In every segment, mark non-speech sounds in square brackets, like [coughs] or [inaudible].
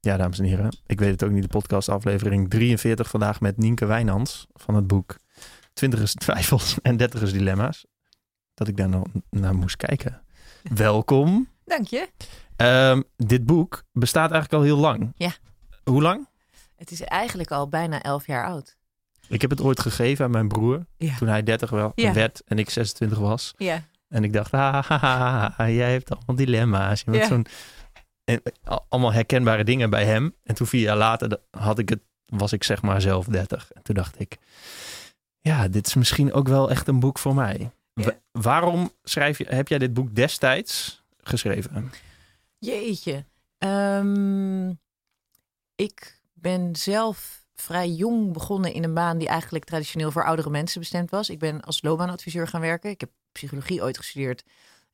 Ja, dames en heren. Ik weet het ook niet. De podcast aflevering 43 vandaag met Nienke Wijnands van het boek 20 is twijfels en 30 is dilemma's. Dat ik daar nog naar moest kijken. [laughs] Welkom. Dank je. Ehm, dit boek bestaat eigenlijk al heel lang. Ja. Hoe lang? Het is eigenlijk al bijna elf jaar oud. Ik heb het ooit gegeven aan mijn broer Ja. toen hij 30 wel, Ja. werd en ik 26 was. Ja. En ik dacht, ah, jij hebt allemaal dilemma's. Je bent Ja. zo'n, en, al- allemaal herkenbare dingen bij hem. En toen vier jaar later had ik het, was ik zeg maar zelf 30. En toen dacht ik, ja, dit is misschien ook wel echt een boek voor mij. Waarom schrijf je, heb jij dit boek destijds geschreven? Jeetje. Ehm, ik ben zelf vrij jong begonnen in een baan die eigenlijk traditioneel voor oudere mensen bestemd was. Ik ben als loopbaanadviseur gaan werken. Ik heb psychologie ooit gestudeerd.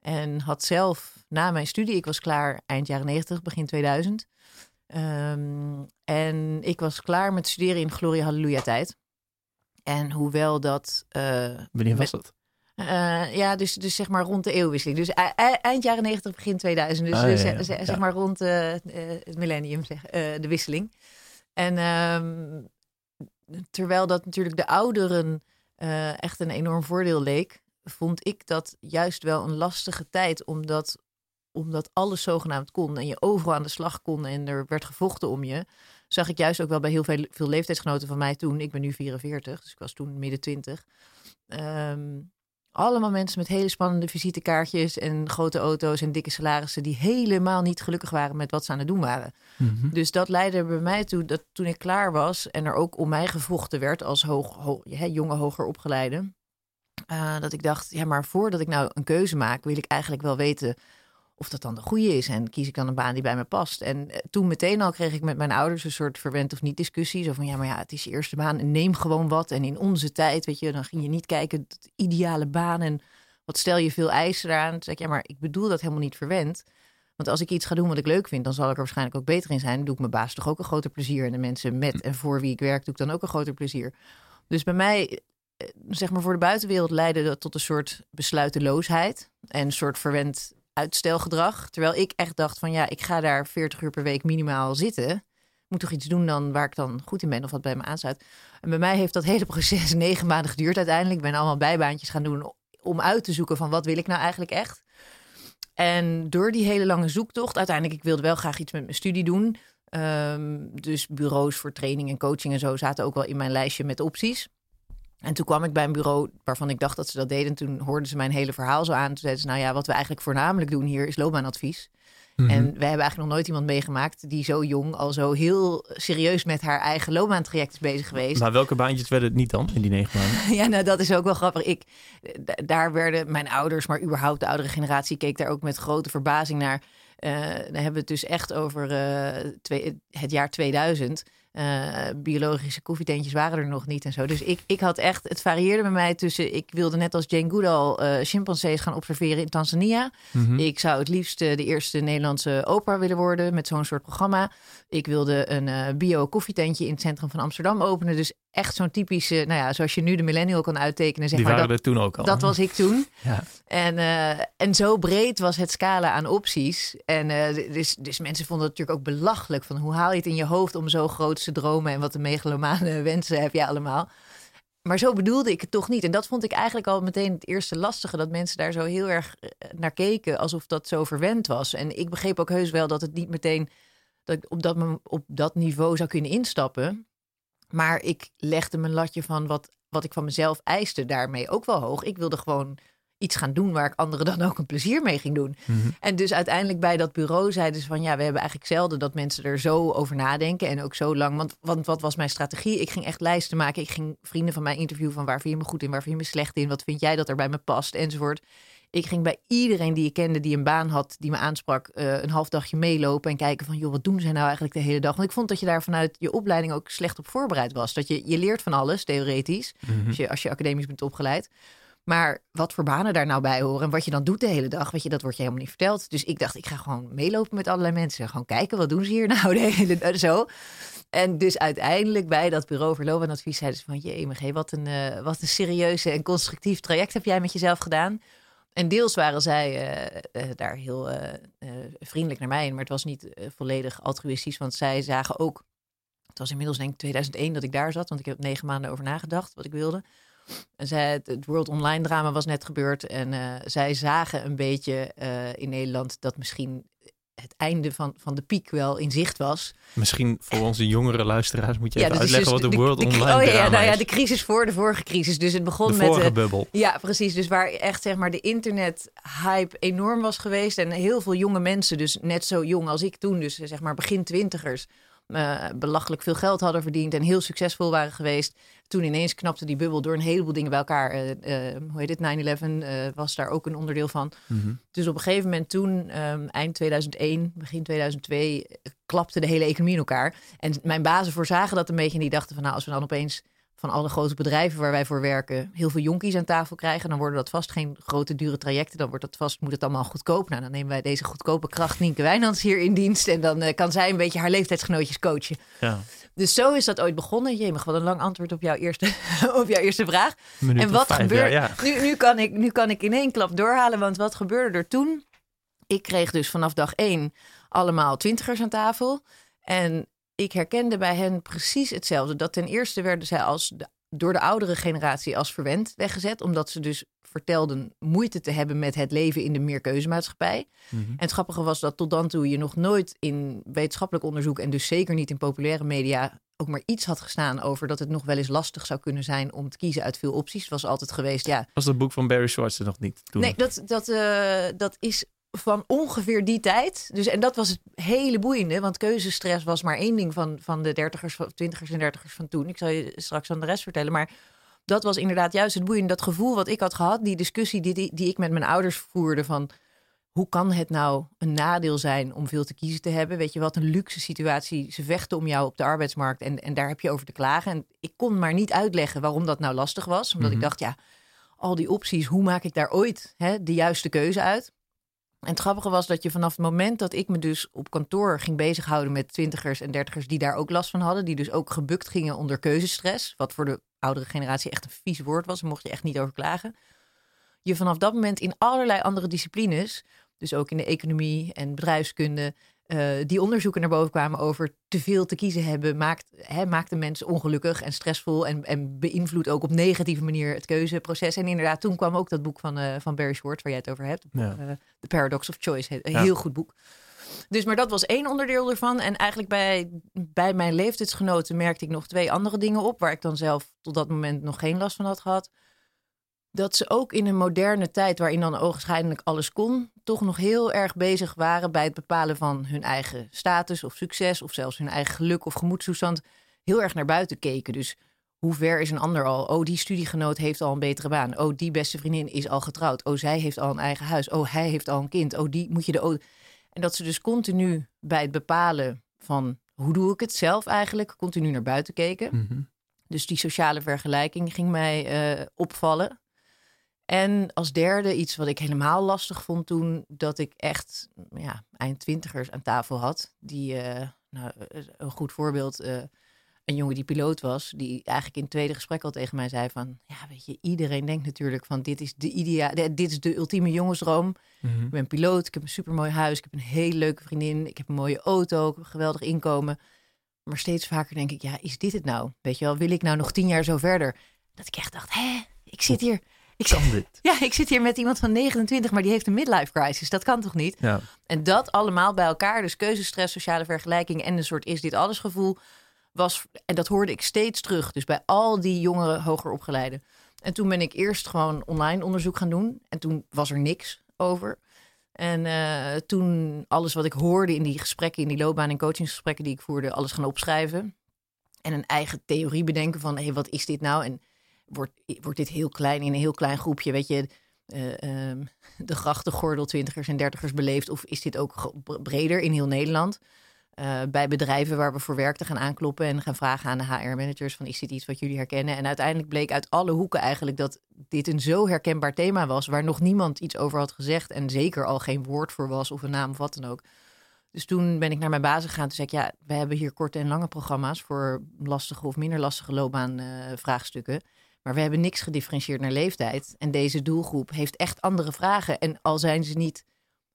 En had zelf na mijn studie, ik was klaar eind jaren 90, begin 2000. Ehm, en ik was klaar met studeren in Gloria Halleluja tijd. En hoewel dat eh, Wanneer was dat? Eh, ja, dus, dus zeg maar rond de eeuwwisseling. Dus e- e- eind jaren 90, begin 2000. Dus Ah, ja, eh, ja, ja. zeg maar rond eh, het millennium, zeg, de wisseling. En ehm, terwijl dat natuurlijk de ouderen echt een enorm voordeel leek, vond ik dat juist wel een lastige tijd, omdat, omdat alles zogenaamd kon en je overal aan de slag kon en er werd gevochten om je. Zag ik juist ook wel bij heel veel, veel leeftijdsgenoten van mij toen. Ik ben nu 44, dus ik was toen midden 20. Ehm, allemaal mensen met hele spannende visitekaartjes en grote auto's en dikke salarissen die helemaal niet gelukkig waren met wat ze aan het doen waren. Mhm. Dus dat leidde er bij mij toe dat toen ik klaar was en er ook om mij gevochten werd als hoog, jonge hoger opgeleide, eh, dat ik dacht, ja, maar voordat ik nou een keuze maak, wil ik eigenlijk wel weten of dat dan de goede is en kies ik dan een baan die bij me past. En eh, toen meteen al kreeg ik met mijn ouders een soort verwend of niet discussie. Zo van, ja, maar ja, het is je eerste baan neem gewoon wat. En in onze tijd, weet je, dan ging je niet kijken, de ideale baan en wat stel je veel eisen eraan. Toen zei ik, ja, maar ik bedoel dat helemaal niet verwend. Want als ik iets ga doen wat ik leuk vind, dan zal ik er waarschijnlijk ook beter in zijn. Doe ik mijn baas toch ook een groter plezier. En de mensen met en voor wie ik werk, doe ik dan ook een groter plezier. Dus bij mij, zeg maar voor de buitenwereld, leidde dat tot een soort besluiteloosheid. En een soort verwend uitstelgedrag. Terwijl ik echt dacht van ja, ik ga daar 40 uur per week minimaal zitten. Moet toch iets doen dan waar ik dan goed in ben of wat bij me aansluit. En bij mij heeft dat hele proces [laughs] negen maanden geduurd uiteindelijk. Ik ben allemaal bijbaantjes gaan doen om uit te zoeken van wat wil ik nou eigenlijk echt. En door die hele lange zoektocht, uiteindelijk, ik wilde wel graag iets met mijn studie doen. Ehm, dus bureaus voor training en coaching en zo zaten ook wel in mijn lijstje met opties. En toen kwam ik bij een bureau waarvan ik dacht dat ze dat deden. En toen hoorden ze mijn hele verhaal zo aan. Toen zeiden ze, nou ja, wat we eigenlijk voornamelijk doen hier is loopbaanadvies. Mhm. En wij hebben eigenlijk nog nooit iemand meegemaakt die zo jong al zo heel serieus met haar eigen loopbaantraject is bezig geweest. Maar welke baantjes werden het niet dan in die negen maanden? [laughs] Ja, nou dat is ook wel grappig. Ik, daar werden mijn ouders, maar überhaupt de oudere generatie, keek daar ook met grote verbazing naar. Eh, dan hebben we het dus echt over eh, twee, het jaar 2000. Eh, biologische koffietentjes waren er nog niet en zo. Dus ik, ik had echt, het varieerde bij mij tussen. Ik wilde net als Jane Goodall eh chimpansees gaan observeren in Tanzania. Mhm. Ik zou het liefst eh, de eerste Nederlandse opera willen worden met zo'n soort programma. Ik wilde een eh, bio-koffietentje in het centrum van Amsterdam openen. Dus echt zo'n typische, nou ja, zoals je nu de millennial kan uittekenen, zeg Die maar. waren Dat, er toen ook al. dat was ik toen. [laughs] Ja. En, eh, en zo breed was het scala aan opties. En eh, dus, dus mensen vonden het natuurlijk ook belachelijk. Van hoe haal je het in je hoofd om zo grootste dromen en wat een megalomane [laughs] wensen heb je allemaal. Maar zo bedoelde ik het toch niet. En dat vond ik eigenlijk al meteen het eerste lastige. Dat mensen daar zo heel erg naar keken. Alsof dat zo verwend was. En ik begreep ook heus wel dat het niet meteen... dat ik op dat, op dat niveau zou kunnen instappen. Maar ik legde mijn latje van wat, wat ik van mezelf eiste daarmee ook wel hoog. Ik wilde gewoon iets gaan doen waar ik anderen dan ook een plezier mee ging doen. Mhm. En dus uiteindelijk bij dat bureau zeiden ze van ja, we hebben eigenlijk zelden dat mensen er zo over nadenken en ook zo lang. Want, want wat was mijn strategie? Ik ging echt lijsten maken. Ik ging vrienden van mij interviewen van waar vind je me goed in, waar vind je me slecht in, wat vind jij dat er bij me past enzovoort. Ik ging bij iedereen die ik kende die een baan had, die me aansprak, eh, een half dagje meelopen en kijken van joh, wat doen zij nou eigenlijk de hele dag? Want ik vond dat je daar vanuit je opleiding ook slecht op voorbereid was. Dat je, je leert van alles, theoretisch, Mhm. als, je, als je academisch bent opgeleid. Maar wat voor banen daar nou bij horen en wat je dan doet de hele dag, weet je, dat wordt je helemaal niet verteld. Dus ik dacht, ik ga gewoon meelopen met allerlei mensen. Gewoon kijken, wat doen ze hier nou de hele dag zo. En dus uiteindelijk bij dat bureau voor loopbaanadvies zeiden ze van... jee, MG, wat een, eh, wat een serieuze en constructief traject heb jij met jezelf gedaan. En deels waren zij uh, daar heel uh, vriendelijk naar mij in, maar het was niet volledig altruïstisch, want zij zagen ook, het was inmiddels denk ik 2001 dat ik daar zat, want ik heb negen maanden over nagedacht wat ik wilde. En zij, het World Online drama was net gebeurd en zij zagen een beetje in Nederland dat misschien het einde van, van de piek wel in zicht was. Misschien voor onze jongere luisteraars moet je even uitleggen dus wat de, World Online oh, ja, nou ja, de crisis voor de vorige crisis. Dus het begon de met... Vorige bubbel. Ja, precies. Dus waar echt zeg maar de internet-hype enorm was geweest. En heel veel jonge mensen, dus net zo jong als ik toen, dus zeg maar begin twintigers uh, belachelijk veel geld hadden verdiend en heel succesvol waren geweest. Toen ineens knapte die bubbel door een heleboel dingen bij elkaar. Uh, uh, hoe heet het? 9-11 was daar ook een onderdeel van. Mhm. Dus op een gegeven moment toen, um, eind 2001, begin 2002, klapte de hele economie in elkaar. En mijn bazen voorzagen dat een beetje en die dachten van nou, als we dan opeens van alle grote bedrijven waar wij voor werken heel veel jonkies aan tafel krijgen, dan worden dat vast geen grote dure trajecten. Dan wordt dat vast, moet het allemaal goedkoop. Nou, dan nemen wij deze goedkope kracht Nienke Wijnands hier in dienst en dan uh, kan zij een beetje haar leeftijdsgenootjes coachen. Ja. Dus zo is dat ooit begonnen. Jemig, wat een lang antwoord op jouw eerste, [laughs] op jouw eerste vraag. Minuut en wat gebeurt? Ja. Nu, nu, kan ik, nu kan ik in één klap doorhalen, want wat gebeurde er toen? Ik kreeg dus vanaf dag één allemaal twintigers aan tafel. En ik herkende bij hen precies hetzelfde. Dat ten eerste werden zij als de, door de oudere generatie als verwend weggezet, omdat ze dus vertelden moeite te hebben met het leven in de meerkeuzemaatschappij. Mm En het grappige was dat tot dan toe je nog nooit in wetenschappelijk onderzoek en dus zeker niet in populaire media ook maar iets had gestaan over dat het nog wel eens lastig zou kunnen zijn om te kiezen uit veel opties. Het was altijd geweest, ja. Was dat boek van Barry Schwartz er nog niet toen? Nee, dat, dat, uh, dat is van ongeveer die tijd. Dus, en dat was het hele boeiende, want keuzestress was maar één ding van, van de dertigers, twintigers en dertigers van toen. Ik zal je straks aan de rest vertellen, maar dat was inderdaad juist het boeiende. Dat gevoel wat ik had gehad, die discussie die, die, die ik met mijn ouders voerde van hoe kan het nou een nadeel zijn om veel te kiezen te hebben? Weet je wat een luxe situatie. Ze vechten om jou op de arbeidsmarkt en, en daar heb je over te klagen. En ik kon maar niet uitleggen waarom dat nou lastig was. Omdat ik dacht, ja, al die opties, hoe maak ik daar ooit hè, de juiste keuze uit? En het grappige was dat je vanaf het moment dat ik me dus op kantoor ging bezighouden met twintigers en dertigers die daar ook last van hadden, die dus ook gebukt gingen onder keuzestress, wat voor de oudere generatie echt een vies woord was, daar mocht je echt niet over klagen. Je vanaf dat moment in allerlei andere disciplines, dus ook in de economie en bedrijfskunde uh, die onderzoeken naar boven kwamen over te veel te kiezen hebben, maakt, hè, maakt de mens ongelukkig en stressvol en, en beïnvloedt ook op negatieve manier het keuzeproces. En inderdaad, toen kwam ook dat boek van, uh, van Barry Schwartz, waar jij het over hebt, ja. uh, The Paradox of Choice, een heel goed boek. Dus, maar dat was één onderdeel ervan. En eigenlijk bij, bij mijn leeftijdsgenoten merkte ik nog twee andere dingen op, waar ik dan zelf tot dat moment nog geen last van had gehad dat ze ook in een moderne tijd, waarin dan ogenschijnlijk alles kon, toch nog heel erg bezig waren bij het bepalen van hun eigen status of succes, of zelfs hun eigen geluk of gemoedstoestand, heel erg naar buiten keken. Dus hoe ver is een ander al? Oh, die studiegenoot heeft al een betere baan. Oh, die beste vriendin is al getrouwd. Oh, zij heeft al een eigen huis. Oh, hij heeft al een kind. Oh, die moet je de. En dat ze dus continu bij het bepalen van hoe doe ik het zelf eigenlijk, continu naar buiten keken. Mhm. Dus die sociale vergelijking ging mij uh, opvallen. En als derde, iets wat ik helemaal lastig vond toen, dat ik echt ja, eind twintigers aan tafel had. Die, uh, nou, een goed voorbeeld, uh, een jongen die piloot was, die eigenlijk in het tweede gesprek al tegen mij zei van, ja, weet je, iedereen denkt natuurlijk van, dit is de idea, dit is de ultieme jongensdroom. Mm -hmm. Ik ben piloot, ik heb een supermooi huis, ik heb een hele leuke vriendin, ik heb een mooie auto, ik heb een geweldig inkomen. Maar steeds vaker denk ik, ja, is dit het nou? Weet je wel, wil ik nou nog tien jaar zo verder? Dat ik echt dacht, hè, ik zit hier... Ik kan dit? [laughs] Ja, ik zit hier met iemand van 29, maar die heeft een midlife crisis. Dat kan toch niet? Ja. En dat allemaal bij elkaar, dus keuzestress, sociale vergelijking en een soort is dit alles gevoel, was, en dat hoorde ik steeds terug. Dus bij al die jongeren hoger opgeleiden. En toen ben ik eerst gewoon online onderzoek gaan doen. En toen was er niks over. En uh, toen alles wat ik hoorde in die gesprekken, in die loopbaan- en coachingsgesprekken die ik voerde, alles gaan opschrijven. En een eigen theorie bedenken van, hé, hey, wat is dit nou? En wordt, wordt dit heel klein in een heel klein groepje, weet je, uh, um, [laughs] de grachtengordel twintigers en dertigers beleefd? Of is dit ook breder in heel Nederland? Uh, bij bedrijven waar we voor werkten gaan aankloppen en gaan vragen aan de HR-managers van is dit iets wat jullie herkennen? En uiteindelijk bleek uit alle hoeken eigenlijk dat dit een zo herkenbaar thema was waar nog niemand iets over had gezegd en zeker al geen woord voor was of een naam of wat dan ook. Dus toen ben ik naar mijn basis gegaan. Toen zei ik, ja, we hebben hier korte en lange programma's voor lastige of minder lastige loopbaanvraagstukken. Uh, Maar we hebben niks gedifferentieerd naar leeftijd. En deze doelgroep heeft echt andere vragen. En al zijn ze niet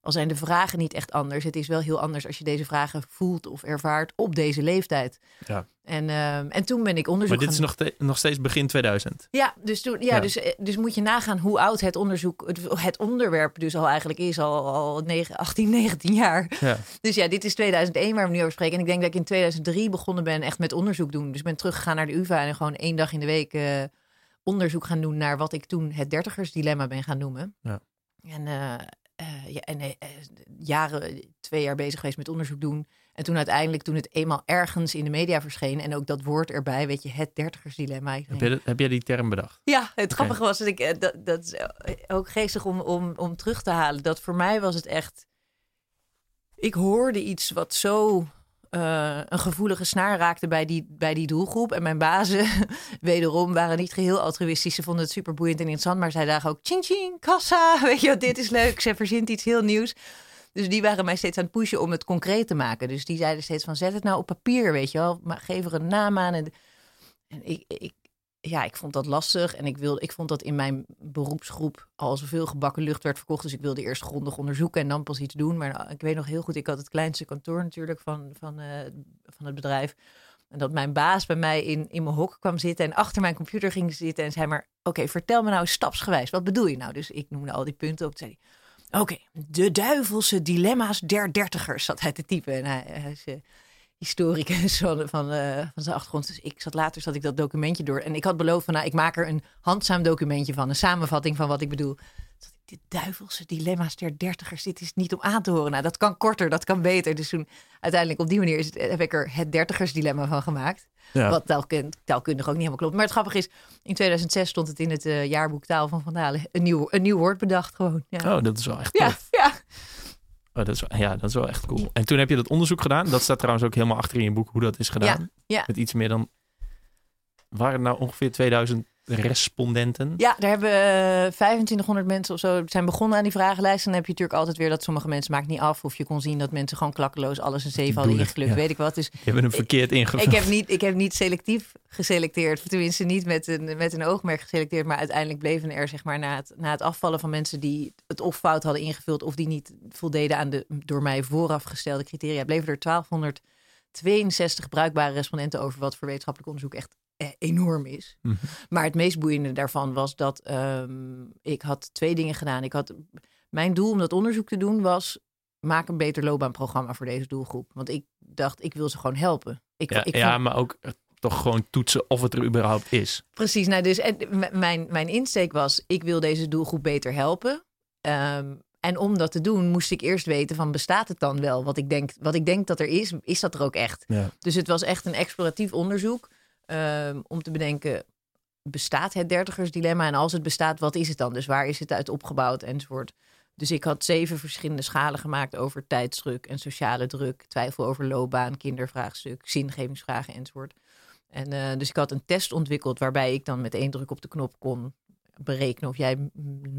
al zijn de vragen niet echt anders. Het is wel heel anders als je deze vragen voelt of ervaart op deze leeftijd. Ja. En, ehm, en toen ben ik onderzoek Maar dit is nog, nog steeds begin 2000. Ja, dus, toen, ja, Ja. Dus, eh, dus moet je nagaan hoe oud het onderzoek, het, het onderwerp dus al eigenlijk is, al, al 9, 18, 19 jaar. Ja. Dus ja, dit is 2001 waar we nu over spreken. En ik denk dat ik in 2003 begonnen ben echt met onderzoek doen. Dus ben teruggegaan naar de UvA en gewoon één dag in de week eh, onderzoek gaan doen naar wat ik toen het dertigersdilemma ben gaan noemen. Ja. En, eh, eh, ja, en eh, jaren, twee jaar bezig geweest met onderzoek doen. En toen uiteindelijk, toen het eenmaal ergens in de media verscheen en ook dat woord erbij, weet je, het dertigersdilemma. Heb, denk, je, heb jij die term bedacht? ja, het grappige was dat ik dat, dat is ook geestig om, om, om terug te halen. Dat voor mij was het echt. Ik hoorde iets wat zo eh, een gevoelige snaar raakte bij die, bij die doelgroep. En mijn bazen, [laughs] wederom, waren niet geheel altruïstisch. Ze vonden het super boeiend en interessant. Maar zij dachten ook: ching ching, kassa. [laughs] Weet je, dit is leuk. Ze verzint iets heel nieuws. Dus die waren mij steeds aan het pushen om het concreet te maken. Dus die zeiden steeds van zet het nou op papier, weet je wel. Maar geef er een naam aan. En, en ik, ik, ja, ik vond dat lastig. En ik, wilde, ik vond dat in mijn beroepsgroep al zoveel gebakken lucht werd verkocht. Dus ik wilde eerst grondig onderzoeken en dan pas iets doen. Maar nou, ik weet nog heel goed, ik had het kleinste kantoor natuurlijk van, van, eh, van het bedrijf. En dat mijn baas bij mij in, in mijn hok kwam zitten en achter mijn computer ging zitten en zei maar... Oké, vertel me nou stapsgewijs, wat bedoel je nou? Dus ik noemde al die punten op. Zei oké, de duivelse dilemma's der dertigers zat hij te typen. En hij, hij eh, historicus [laughs] van, van, eh, van zijn achtergrond. Dus ik zat later zat ik dat documentje door. En ik had beloofd van, nou, ik maak er een handzaam documentje van. Een samenvatting van wat ik bedoel. Dacht ik, De duivelse dilemma's der dertigers, dit is niet om aan te horen. Nou, dat kan korter, dat kan beter. Dus toen uiteindelijk op die manier is het, heb ik er het dertigersdilemma van gemaakt. Ja. Wat taalkun- taalkundig ook niet helemaal klopt. Maar het grappige is, in 2006 stond het in het eh, jaarboek Taal van Van Dalen. Een nieuw, een nieuw woord bedacht gewoon. Ja, Oh, dat is wel echt ja, tof. ja. Oh, dat is, ja, dat is wel echt cool. En toen heb je dat onderzoek gedaan. Dat staat trouwens ook helemaal achter in je boek hoe dat is gedaan. ja. Met iets meer dan... Waren er nou ongeveer 2000 respondenten? Ja, daar hebben eh, 2500 mensen of zo zijn begonnen aan die vragenlijst. En dan heb je natuurlijk altijd weer dat sommige mensen maakt niet af. Of je kon zien dat mensen gewoon klakkeloos alles een zeven hadden ja. Weet ik wat. Dus Die hebben hem verkeerd ingevuld. ik heb, niet, ik heb niet selectief geselecteerd. Tenminste, niet met een, met een oogmerk geselecteerd. Maar uiteindelijk bleven er, zeg maar, na het, na het afvallen van mensen die het of fout hadden ingevuld. of die niet voldeden aan de door mij vooraf gestelde criteria. bleven er 1262 bruikbare respondenten over. wat voor wetenschappelijk onderzoek echt enorm is. Mhm. Maar het meest boeiende daarvan was dat ehm, ik had twee dingen gedaan. Ik had, mijn doel om dat onderzoek te doen was... maak een beter loopbaanprogramma voor deze doelgroep. Want ik dacht, ik wil ze gewoon helpen. Ik, Ja, ik ja, vond- maar ook eh, toch gewoon toetsen of het er überhaupt is. Precies, nou dus en, mijn, mijn insteek was, ik wil deze doelgroep beter helpen. Ehm, en om dat te doen, moest ik eerst weten van bestaat het dan wel? Wat ik denk, wat ik denk dat er is, is dat er ook echt? Ja. Dus het was echt een exploratief onderzoek ehm, om te bedenken, bestaat het dertigersdilemma? En als het bestaat, wat is het dan? Dus waar is het uit opgebouwd enzovoort. Dus ik had zeven verschillende schalen gemaakt over tijdsdruk en sociale druk, twijfel over loopbaan, kindervraagstuk, zingevingsvragen enzovoort. En eh, dus ik had een test ontwikkeld waarbij ik dan met één druk op de knop kon berekenen of jij m-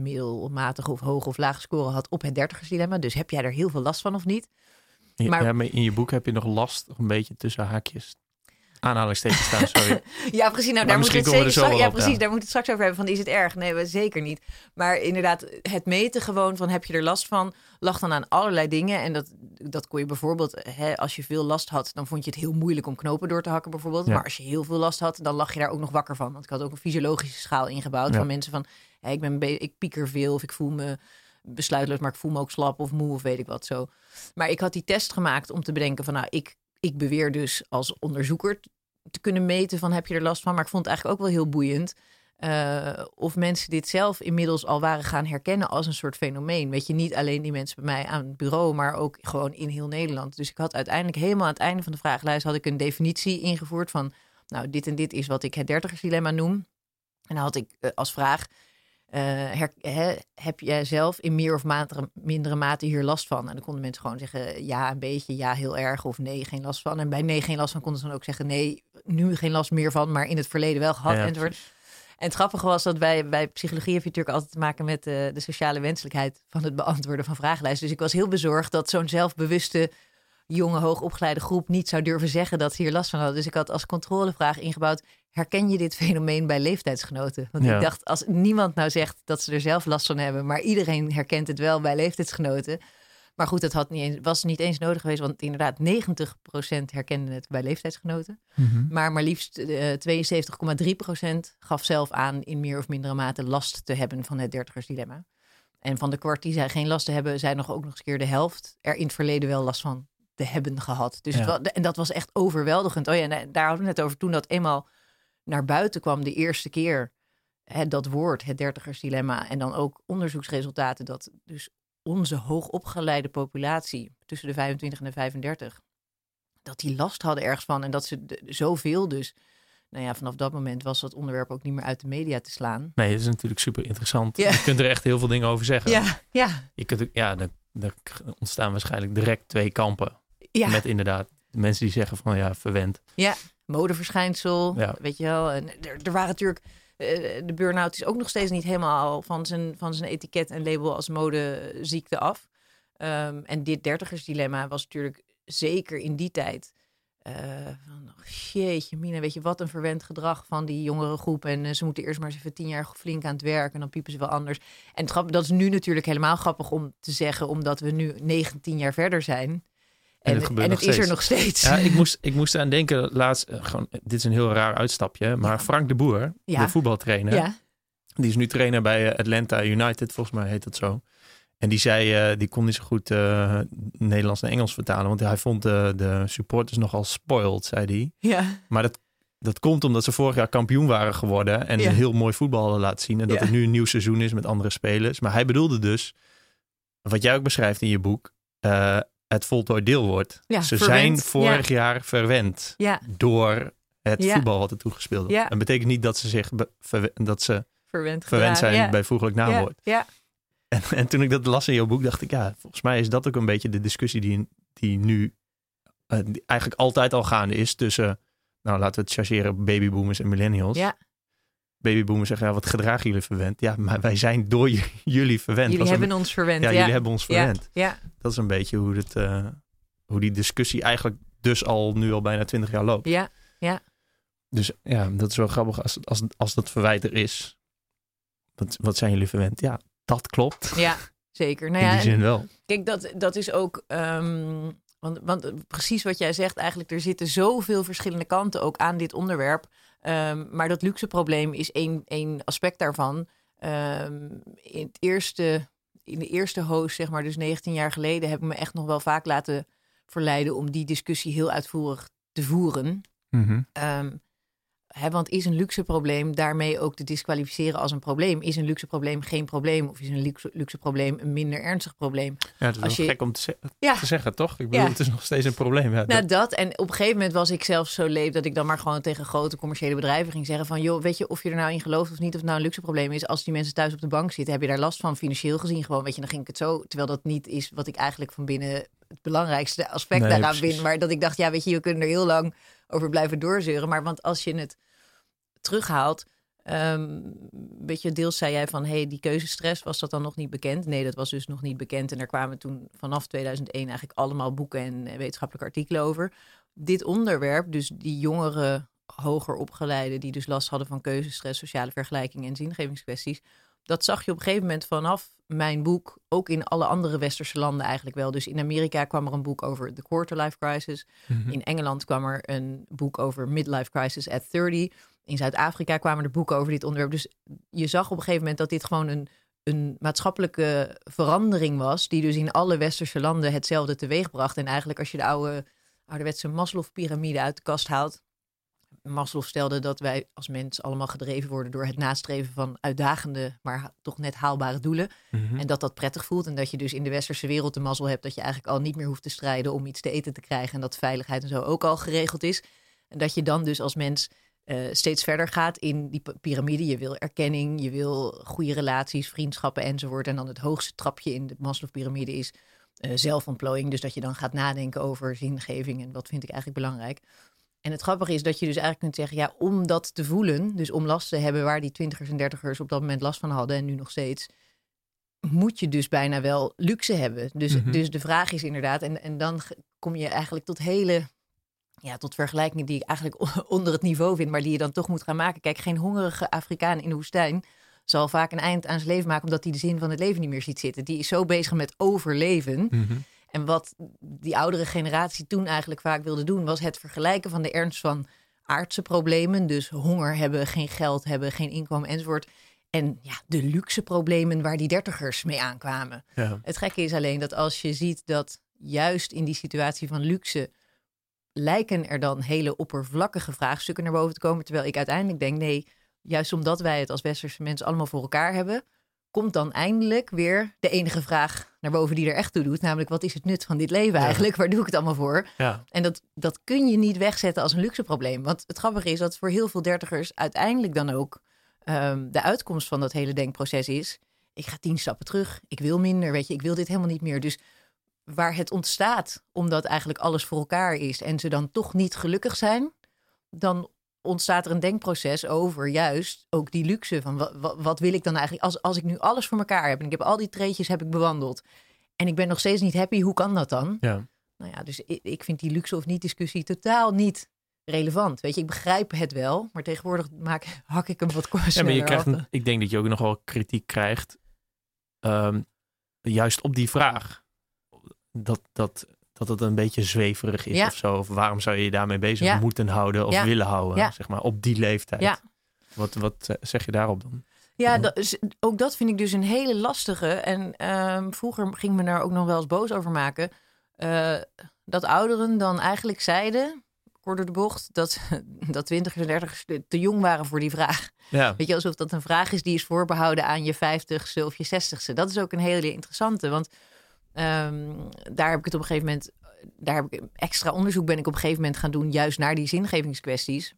middelmatige of hoge of lage score had op het dertigersdilemma. Dus heb jij er heel veel last van of niet? Ja, Maar- ja, maar in je boek heb je nog last, een beetje tussen haakjes. Aanhalingstekens staan, sorry. [laughs] Ja, precies. Nou, daar moet het er zeker straks, ja, precies. ja. Daar moet het straks over hebben. Van is het erg? Nee, we- zeker niet. Maar inderdaad, het meten gewoon van heb je er last van, lag dan aan allerlei dingen. En dat, dat kon je bijvoorbeeld, hè, als je veel last had, dan vond je het heel moeilijk om knopen door te hakken bijvoorbeeld. Ja. Maar als je heel veel last had, dan lag je daar ook nog wakker van. Want ik had ook een fysiologische schaal ingebouwd van mensen van, hè, ik, ben ik pieker veel of ik voel me besluitloos, maar ik voel me ook slap of moe of weet ik wat zo. Maar ik had die test gemaakt om te bedenken van, nou, ik, ik beweer dus als onderzoeker te kunnen meten van heb je er last van. Maar ik vond het eigenlijk ook wel heel boeiend. eh, of mensen dit zelf inmiddels al waren gaan herkennen als een soort fenomeen. Weet je, niet alleen die mensen bij mij aan het bureau, maar ook gewoon in heel Nederland. Dus ik had uiteindelijk helemaal aan het einde van de vragenlijst had ik een definitie ingevoerd van, nou, dit en dit is wat ik het dertigersdilemma noem. En dan had ik eh, als vraag, her- hè, heb jij zelf in meer of matere, mindere mate hier last van? En dan konden mensen gewoon zeggen ja, een beetje, ja, heel erg of nee, geen last van. En bij nee, geen last van konden ze dan ook zeggen nee, nu geen last meer van, maar in het verleden wel gehad. Ja, enzovoort. En het grappige was dat wij bij psychologie heb je natuurlijk altijd te maken met eh, de sociale wenselijkheid van het beantwoorden van vragenlijsten. Dus ik was heel bezorgd dat zo'n zelfbewuste jonge, hoogopgeleide groep niet zou durven zeggen dat ze hier last van hadden. Dus ik had als controlevraag ingebouwd: herken je dit fenomeen bij leeftijdsgenoten? Want Ja. ik dacht, als niemand nou zegt dat ze er zelf last van hebben, maar iedereen herkent het wel bij leeftijdsgenoten. Maar goed, dat had niet eens, was niet eens nodig geweest, want inderdaad 90% herkende het bij leeftijdsgenoten. Mhm. Maar maar liefst eh 72,3% gaf zelf aan in meer of mindere mate last te hebben van het dertigersdilemma. En van de kwart die zij geen last te hebben, zijn nog ook nog eens keer de helft er in het verleden wel last van te hebben gehad. Dus Ja. en dat was echt overweldigend. Oh ja, en daar hadden we het net over toen dat eenmaal naar buiten kwam de eerste keer. Hè, dat woord, het dertigersdilemma. En dan ook onderzoeksresultaten dat dus onze hoogopgeleide populatie tussen de 25 en de 35 dat die last hadden ergens van en dat ze de- zoveel dus. Nou ja, vanaf dat moment was dat onderwerp ook niet meer uit de media te slaan. Nee, dat is natuurlijk super interessant. Ja. Je kunt er echt heel veel dingen over zeggen. Ja, ja, Je kunt, ja, er, er ontstaan waarschijnlijk direct twee kampen. Ja. Met inderdaad de mensen die zeggen van ja, verwend. modeverschijnsel, Ja. weet je wel. En er, er waren natuurlijk, eh, de burn-out is ook nog steeds niet helemaal van zijn, van zijn etiket en label als modeziekte af. Ehm, en dit dertigersdilemma was natuurlijk zeker in die tijd. eh, van, oh, jeetje, Mina, weet je wat een verwend gedrag van die jongere groep. En eh, ze moeten eerst maar eens even tien jaar flink aan het werk en dan piepen ze wel anders. En het dat is nu natuurlijk helemaal grappig om te zeggen, omdat we nu 19 jaar verder zijn. En, het en is er nog steeds. Ja, ik moest, [laughs] ik moest aan denken laatst. eh, gewoon, dit is een heel raar uitstapje. Maar. Frank de Boer, Ja. de voetbaltrainer. ja. Die is nu trainer bij eh, Atlanta United, volgens mij heet dat zo. En die zei, eh, die kon niet zo goed Nederlands naar Engels vertalen. Want hij vond de, de supporters nogal spoiled, zei hij. ja. Maar dat, dat komt omdat ze vorig jaar kampioen waren geworden. En Ja. een heel mooi voetbal hadden laten zien. En dat Ja. het nu een nieuw seizoen is met andere spelers. Maar hij bedoelde dus, wat jij ook beschrijft in je boek, het voltooid deelwoord. Ja, ze verwend, zijn vorig jaar verwend Ja, door het voetbal wat er toegespeeld wordt. Ja. Dat betekent niet dat ze zich dat ze verwend, zijn bij voeglijk naamwoord. ja, En, en toen ik dat las in jouw boek, dacht ik, ja, volgens mij is dat ook een beetje de discussie die, die nu eh, die eigenlijk altijd al gaande is tussen, nou laten we het chargeren, babyboomers en millennials. ja. Babyboomers zeggen, ja, wat gedragen jullie verwend? Ja, maar wij zijn door jullie verwend. Jullie Was een- hebben ons verwend. ja, Ja, jullie hebben ons verwend. Ja, Dat is een beetje hoe, het, eh, hoe die discussie eigenlijk dus al nu al bijna twintig jaar loopt. ja, Dus ja, dat is wel grappig als, als, als dat verwijt er is. Wat, wat zijn jullie verwend? Ja, dat klopt. ja, zeker. Nou in ja, die en zin wel. kijk, dat, dat is ook... ehm, want, want precies wat jij zegt, eigenlijk, er zitten zoveel verschillende kanten ook aan dit onderwerp. Ehm, maar dat luxe probleem is één, één aspect daarvan. Ehm, in, het eerste, in de eerste host, zeg maar, dus 19 jaar geleden, heb ik me echt nog wel vaak laten verleiden om die discussie heel uitvoerig te voeren. Ehm, hè, want is een luxe probleem daarmee ook te disqualificeren als een probleem? Is een luxe probleem geen probleem? Of is een luxe, luxe probleem een minder ernstig probleem? Ja, het is Als wel je- gek om te, ze- Ja. te zeggen, toch? Ik bedoel, Ja. het is nog steeds een probleem. Ja, Nou, dat- dat. En op een gegeven moment was ik zelfs zo leep dat ik dan maar gewoon tegen grote commerciële bedrijven ging zeggen van, joh, weet je of je er nou in gelooft of niet, of het nou een luxe probleem is. Als die mensen thuis op de bank zitten, heb je daar last van financieel gezien gewoon, weet je, dan ging ik het zo. Terwijl dat niet is wat ik eigenlijk van binnen het belangrijkste aspect Nee, daaraan vind. Maar dat ik dacht, ja, weet je, we kunnen er heel lang over blijven doorzeuren. Maar want als je het terughaalt, ehm weet je, deels zei jij van, hey, die keuzestress, was dat dan nog niet bekend? Nee, dat was dus nog niet bekend. En er kwamen toen vanaf 2001 eigenlijk allemaal boeken en eh, wetenschappelijke artikelen over. Dit onderwerp, dus die jongere, hoger opgeleiden, die dus last hadden van keuzestress, sociale vergelijking en zingevingskwesties. Dat zag je op een gegeven moment vanaf mijn boek, ook in alle andere westerse landen eigenlijk wel. Dus in Amerika kwam er een boek over de quarter-life crisis. Mhm. In Engeland kwam er een boek over midlife crisis at 30. In Zuid-Afrika kwamen er boeken over dit onderwerp. Dus je zag op een gegeven moment dat dit gewoon een, een maatschappelijke verandering was. Die dus in alle westerse landen hetzelfde teweegbracht. En eigenlijk als je de oude ouderwetse Maslow-pyramide uit de kast haalt. Maslow stelde dat wij als mens allemaal gedreven worden door het nastreven van uitdagende, maar toch net haalbare doelen. Mhm. En dat dat prettig voelt. En dat je dus in de westerse wereld de mazzel hebt dat je eigenlijk al niet meer hoeft te strijden om iets te eten te krijgen. En dat veiligheid en zo ook al geregeld is. En dat je dan dus als mens eh, steeds verder gaat in die piramide. Je wil erkenning, je wil goede relaties, vriendschappen enzovoort. En dan het hoogste trapje in de Maslow-pyramide is eh, zelfontplooiing. Dus dat je dan gaat nadenken over zingeving en wat vind ik eigenlijk belangrijk. En het grappige is dat je dus eigenlijk kunt zeggen, ja, om dat te voelen, dus om last te hebben waar die twintigers en dertigers op dat moment last van hadden en nu nog steeds, moet je dus bijna wel luxe hebben. Dus, Mhm. dus de vraag is inderdaad, en, en dan kom je eigenlijk tot hele, ja, tot vergelijkingen die ik eigenlijk [laughs] onder het niveau vind, maar die je dan toch moet gaan maken. Kijk, geen hongerige Afrikaan in de woestijn zal vaak een eind aan zijn leven maken omdat hij de zin van het leven niet meer ziet zitten. Die is zo bezig met overleven. Mhm. En wat die oudere generatie toen eigenlijk vaak wilde doen, was het vergelijken van de ernst van aardse problemen. Dus honger hebben, geen geld hebben, geen inkomen enzovoort. En ja, de luxe problemen waar die dertigers mee aankwamen. Ja. Het gekke is alleen dat als je ziet dat juist in die situatie van luxe lijken er dan hele oppervlakkige vraagstukken naar boven te komen. Terwijl ik uiteindelijk denk, nee, juist omdat wij het als westerse mensen allemaal voor elkaar hebben, komt dan eindelijk weer de enige vraag naar boven die er echt toe doet. Namelijk, wat is het nut van dit leven Ja. eigenlijk? Waar doe ik het allemaal voor? Ja. En dat, dat kun je niet wegzetten als een luxe probleem. Want het grappige is dat voor heel veel dertigers uiteindelijk dan ook ehm, de uitkomst van dat hele denkproces is. Ik ga tien stappen terug. Ik wil minder. Weet je, ik wil dit helemaal niet meer. Dus waar het ontstaat, omdat eigenlijk alles voor elkaar is en ze dan toch niet gelukkig zijn, dan ontstaat er een denkproces over juist ook die luxe van wat, wat, wat wil ik dan eigenlijk als, als ik nu alles voor elkaar heb en ik heb al die treetjes heb ik bewandeld en ik ben nog steeds niet happy, hoe kan dat dan? Ja. Nou ja, dus ik, ik vind die luxe of niet discussie totaal niet relevant. Weet je, ik begrijp het wel, maar tegenwoordig maak, [laughs] hak ik hem wat Ja, maar je krijgt, een- ik denk dat je ook nog wel kritiek krijgt. ehm, juist op die vraag. Dat, dat, dat het een beetje zweverig is Ja. of zo. Of waarom zou je je daarmee bezig Ja. moeten houden of willen houden? Zeg maar, op die leeftijd. Ja. Wat, wat eh, zeg je daarop dan? Ja, dat is, ook dat vind ik dus een hele lastige. En ehm, vroeger ging me daar ook nog wel eens boos over maken. eh, dat ouderen dan eigenlijk zeiden, kort door de bocht, dat, [laughs] dat twintigers en dertigers te te jong waren voor die vraag. Ja. Weet je, alsof dat een vraag is die is voorbehouden aan je vijftigste of je zestigste. Dat is ook een hele interessante, want ehm, daar heb ik het op een gegeven moment, daar heb ik extra onderzoek ben ik op een gegeven moment gaan doen, juist naar die zingevingskwesties.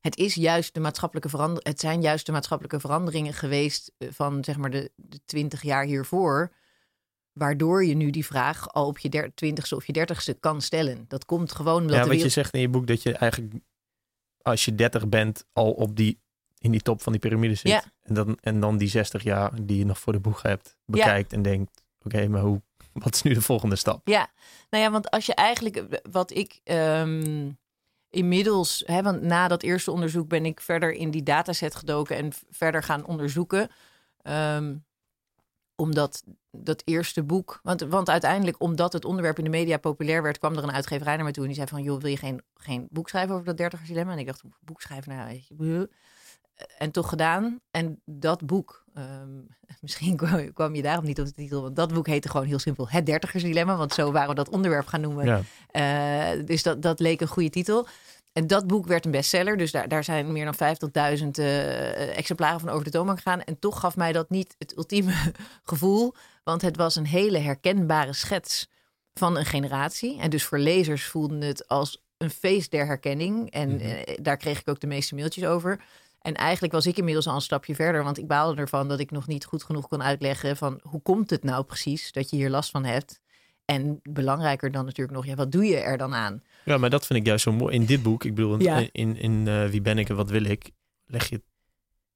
Het is juist de maatschappelijke verander, het zijn juist de maatschappelijke veranderingen geweest eh, van zeg maar de, 20 jaar hiervoor, waardoor je nu die vraag al op je twintigste of je dertigste kan stellen. Dat komt gewoon omdat ja, wat je zegt in je boek dat je eigenlijk als je 30 bent al op die in die top van die piramide zit. Ja. En, dan, en dan die 60 jaar die je nog voor de boeg hebt, bekijkt en denkt: oké, maar hoe, [laughs] wat is nu de volgende stap? Ja, nou ja, want als je eigenlijk, wat ik ehm, inmiddels, hè, want na dat eerste onderzoek ben ik verder in die dataset gedoken en verder gaan onderzoeken. Ehm, omdat dat eerste boek, want, want uiteindelijk omdat het onderwerp in de media populair werd, kwam er een uitgeverij naar me toe en die zei van, joh, wil je geen, geen boek schrijven over dat dertigers dilemma? En ik dacht, boek schrijven, nou. En toch gedaan. En dat boek, ehm, [laughs] misschien kwam, je daarom niet op de titel, want dat boek heette gewoon heel simpel Het Dertigersdilemma, want zo waren we dat onderwerp gaan noemen. Ja. Eh, dus dat, dat leek een goede titel. En dat boek werd een bestseller, dus daar, daar zijn meer dan 50.000 eh, exemplaren van over de toonbank gegaan. En toch gaf mij dat niet het ultieme [laughs] gevoel, want het was een hele herkenbare schets van een generatie. En dus voor lezers voelden het als een feest der herkenning. En Mhm. eh, daar kreeg ik ook de meeste mailtjes over. En eigenlijk was ik inmiddels al een stapje verder, want ik baalde ervan dat ik nog niet goed genoeg kon uitleggen van hoe komt het nou precies dat je hier last van hebt. En belangrijker dan natuurlijk nog, ja, wat doe je er dan aan? Ja, maar dat vind ik juist zo mooi. In dit boek, ik bedoel, in, Ja. in, in eh, Wie ben ik en wat wil ik, leg je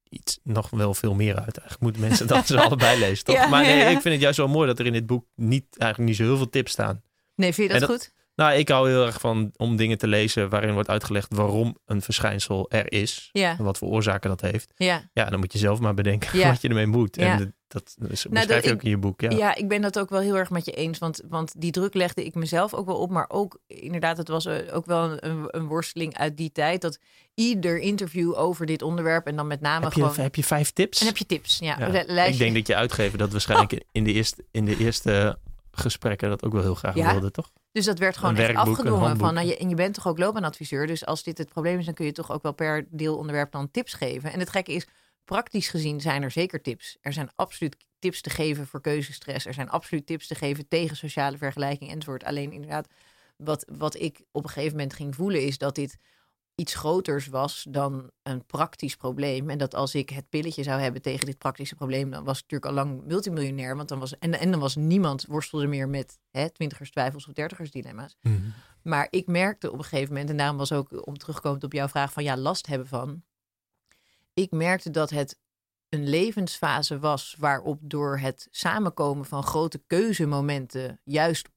iets nog wel veel meer uit. Eigenlijk moeten mensen dat [laughs] ze allebei lezen, toch? Ja, maar nee, ja, ik vind het juist wel mooi dat er in dit boek niet, eigenlijk niet zo heel veel tips staan. Nee, vind je dat, En goed? Nou, ik hou heel erg van om dingen te lezen waarin wordt uitgelegd waarom een verschijnsel er is. Ja, En wat voor oorzaken dat heeft. ja. Ja, dan moet je zelf maar bedenken Ja. [laughs] wat je ermee moet. Ja. En de- dat, dat beschrijf je ik- ook in je boek. Ja. Ja. ik ben dat ook wel heel erg met je eens. Want, want die druk legde ik mezelf ook wel op. Maar ook, inderdaad, het was eh, ook wel een, een, worsteling uit die tijd. Dat ieder interview over dit onderwerp en dan met name heb, je, gewoon... heb je vijf tips? En heb je tips? Ja. Ik denk dat je uitgever dat waarschijnlijk in, de eerste, in de eerste gesprekken dat ook wel heel graag Ja. wilde, toch? Dus dat werd gewoon echt werkboek, afgedwongen. Van, nou, je, en je bent toch ook loopbaanadviseur. Dus als dit het probleem is, dan kun je toch ook wel per deelonderwerp dan tips geven. En het gekke is, praktisch gezien zijn er zeker tips. Er zijn absoluut tips te geven voor keuzestress. Er zijn absoluut tips te geven tegen sociale vergelijking enzovoort. Alleen inderdaad, wat, wat ik op een gegeven moment ging voelen is dat dit iets groters was dan een praktisch probleem. En dat als ik het pilletje zou hebben tegen dit praktische probleem, dan was ik natuurlijk al lang multimiljonair. Want dan was, en, en dan was niemand worstelde meer met hè, twintigers twijfels of dertigers dilemma's. Maar ik merkte op een gegeven moment, en daarom was ook om terugkomend op jouw vraag van ja, last hebben van. Ik merkte dat het een levensfase was waarop door het samenkomen van grote keuzemomenten, juist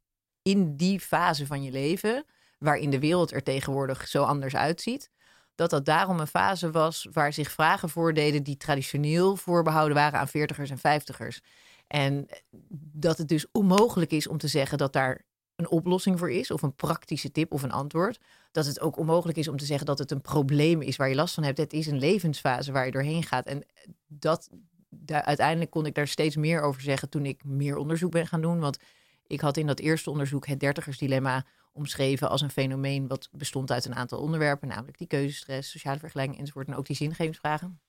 in die fase van je leven, waarin de wereld er tegenwoordig zo anders uitziet, dat dat daarom een fase was waar zich vragen voordeden die traditioneel voorbehouden waren aan veertigers en vijftigers. En dat het dus onmogelijk is om te zeggen dat daar een oplossing voor is, of een praktische tip of een antwoord. Dat het ook onmogelijk is om te zeggen dat het een probleem is waar je last van hebt. Het is een levensfase waar je doorheen gaat. En dat, daar, uiteindelijk kon ik daar steeds meer over zeggen toen ik meer onderzoek ben gaan doen. Want ik had in dat eerste onderzoek het dertigersdilemma omschreven als een fenomeen wat bestond uit een aantal onderwerpen, namelijk die keuzestress, sociale vergelijking enzovoort, en ook die zingevingsvragen.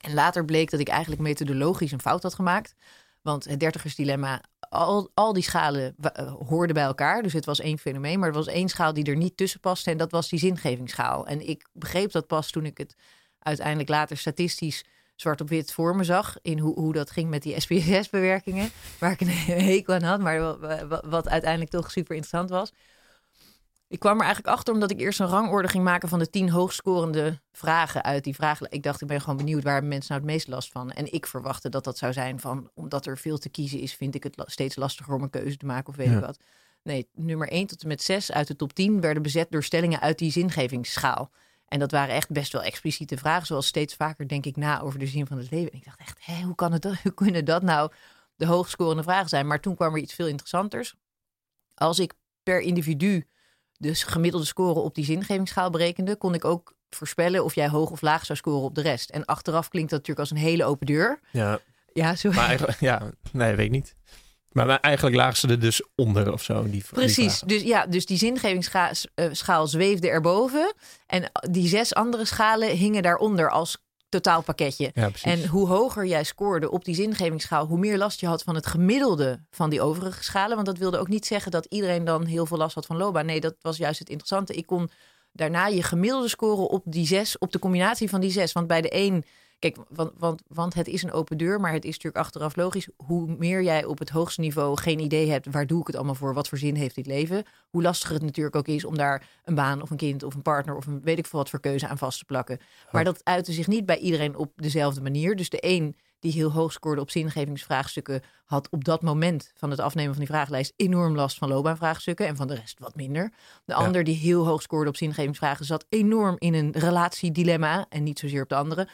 En later bleek dat ik eigenlijk methodologisch een fout had gemaakt. Want het dertigersdilemma, al, al die schalen uh, hoorden bij elkaar. Dus het was één fenomeen. Maar er was één schaal die er niet tussen paste. En dat was die zingevingsschaal. En ik begreep dat pas toen ik het uiteindelijk later statistisch zwart op wit voor me zag. In hoe, hoe dat ging met die SPSS-bewerkingen. Waar ik een [laughs] hekel aan had. Maar wat uiteindelijk toch super interessant was. Ik kwam er eigenlijk achter omdat ik eerst een rangorde ging maken van de tien hoogscorende vragen uit die vragen. Ik dacht, ik ben gewoon benieuwd waar mensen nou het meest last van. En ik verwachtte dat dat zou zijn van, omdat er veel te kiezen is, vind ik het steeds lastiger om een keuze te maken of weet ik wat. Nee, nummer 1 tot en met 6 uit de top 10 werden bezet door stellingen uit die zingevingsschaal. En dat waren echt best wel expliciete vragen, zoals steeds vaker denk ik na over de zin van het leven. En ik dacht echt, hé, hoe, kan het, [laughs] hoe kunnen dat nou de hoogscorende vragen zijn? Maar toen kwam er iets veel interessanters. Als ik per individu dus gemiddelde score op die zingevingsschaal berekende, kon ik ook voorspellen of jij hoog of laag zou scoren op de rest. En achteraf klinkt dat natuurlijk als een hele open deur. Ja. Ja, zo. Maar eigenlijk, ja, nee, weet ik niet. Maar, maar eigenlijk lagen ze er dus onder of zo. Die, Precies. dus ja, dus die zingevingsschaal zweefde erboven. En die zes andere schalen hingen daaronder als totaalpakketje. Ja, en hoe hoger jij scoorde op die zingevingsschaal, hoe meer last je had van het gemiddelde van die overige schalen. Want dat wilde ook niet zeggen dat iedereen dan heel veel last had van LOBA. Nee, dat was juist het interessante. Ik kon daarna je gemiddelde scoren op die zes, op de combinatie van die zes. Want bij de een Kijk, want, want, want het is een open deur, maar het is natuurlijk achteraf logisch. Hoe meer jij op het hoogste niveau geen idee hebt, waar doe ik het allemaal voor, wat voor zin heeft dit leven, hoe lastiger het natuurlijk ook is om daar een baan of een kind of een partner of een weet ik veel wat voor keuze aan vast te plakken. Maar dat uitte zich niet bij iedereen op dezelfde manier. Dus de een die heel hoog scoorde op zingevingsvraagstukken, had op dat moment van het afnemen van die vragenlijst enorm last van loopbaanvraagstukken en van de rest wat minder. De ander die heel hoog scoorde op zingevingsvragen zat enorm in een relatiedilemma en niet zozeer op de andere.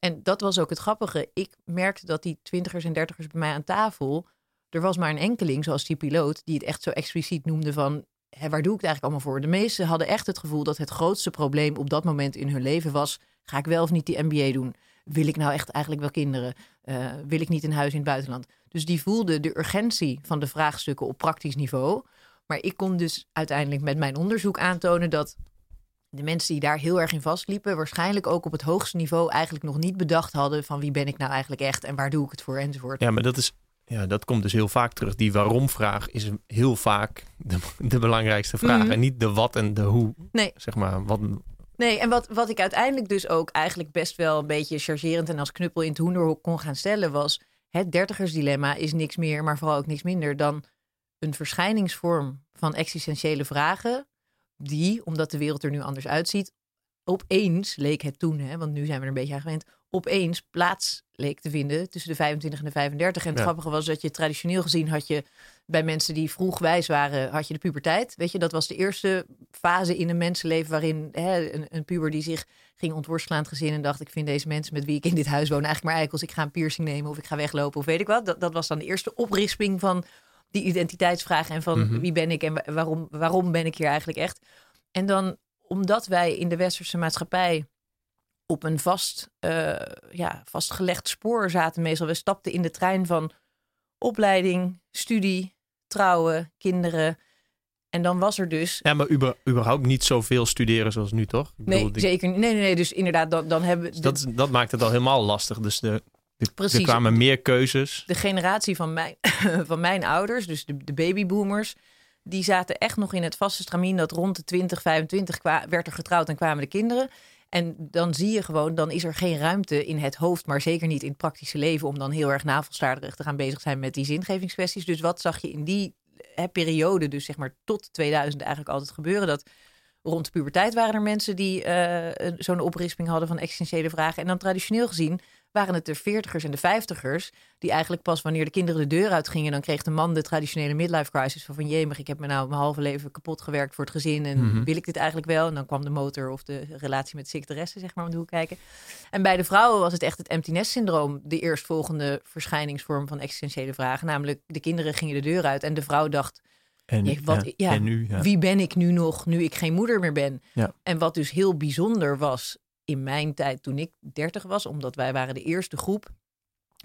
En dat was ook het grappige. Ik merkte dat die twintigers en dertigers bij mij aan tafel. Er was maar een enkeling, zoals die piloot, die het echt zo expliciet noemde van. Hè, waar doe ik het eigenlijk allemaal voor? De meesten hadden echt het gevoel dat het grootste probleem op dat moment in hun leven was: ga ik wel of niet die MBA doen? Wil ik nou echt eigenlijk wel kinderen? Uh, wil ik niet een huis in het buitenland? Dus die voelde de urgentie van de vraagstukken op praktisch niveau. Maar ik kon dus uiteindelijk met mijn onderzoek aantonen dat de mensen die daar heel erg in vastliepen, waarschijnlijk ook op het hoogste niveau eigenlijk nog niet bedacht hadden van wie ben ik nou eigenlijk echt en waar doe ik het voor enzovoort. Ja, maar dat is ja, dat komt dus heel vaak terug. Die waarom-vraag is heel vaak de, de belangrijkste vraag. Mhm. En niet de wat en de hoe. Nee. Zeg maar, wat... Nee, en wat, wat ik uiteindelijk dus ook eigenlijk best wel een beetje chargerend en als knuppel in het hoenderhok kon gaan stellen was... het dertigersdilemma is niks meer, maar vooral ook niks minder dan een verschijningsvorm van existentiële vragen die, omdat de wereld er nu anders uitziet, opeens leek het toen, hè, want nu zijn we er een beetje aan gewend, opeens plaats leek te vinden tussen de 25 en de 35. En het grappige was dat je traditioneel gezien had je bij mensen die vroeg wijs waren, had je de puberteit. Weet je, dat was de eerste fase in een mensenleven waarin hè, een, een puber die zich ging ontworstelen aan het gezin en dacht, ik vind deze mensen met wie ik in dit huis woon eigenlijk maar eikels. Ik ga een piercing nemen of ik ga weglopen of weet ik wat. Dat, dat was dan de eerste oprisping van die identiteitsvraag en van mhm. wie ben ik en waarom, waarom ben ik hier eigenlijk echt. En dan omdat wij in de westerse maatschappij op een vast, uh, ja, vastgelegd spoor zaten meestal. We stapten in de trein van opleiding, studie, trouwen, kinderen. En dan was er dus. Ja, maar überhaupt niet zoveel studeren zoals nu, toch? Ik nee, zeker niet. Nee, nee, nee. Dus inderdaad, dan, dan hebben we. Dus dat, dat maakt het al helemaal lastig. Dus de, Precies. Er kwamen meer keuzes. De generatie van mijn, [laughs] van mijn ouders, dus de, de babyboomers, die zaten echt nog in het vaste stramien dat rond de 20, 25 werd er getrouwd en kwamen de kinderen. En dan zie je gewoon, dan is er geen ruimte in het hoofd, maar zeker niet in het praktische leven, om dan heel erg navelstaarderig te gaan bezig zijn met die zingevingskwesties. Dus wat zag je in die hè, periode, dus zeg maar tot 2000 eigenlijk altijd gebeuren? Dat rond de puberteit waren er mensen die uh, zo'n oprisping hadden van existentiële vragen. En dan traditioneel gezien waren het de veertigers en de vijftigers die eigenlijk pas wanneer de kinderen de deur uitgingen, dan kreeg de man de traditionele midlife crisis van van jemig, ik heb me nou mijn halve leven kapot gewerkt voor het gezin en Mhm. wil ik dit eigenlijk wel? En dan kwam de motor of de relatie met secretaresse zeg maar om de hoek kijken. En bij de vrouwen was het echt het empty nest syndroom de eerstvolgende verschijningsvorm van existentiële vragen, namelijk de kinderen gingen de deur uit en de vrouw dacht En, Ja, wat- ja, ja, en nu, ja. wie ben ik nu nog, nu ik geen moeder meer ben? Ja. En wat dus heel bijzonder was in mijn tijd toen ik 30 was, omdat wij waren de eerste groep,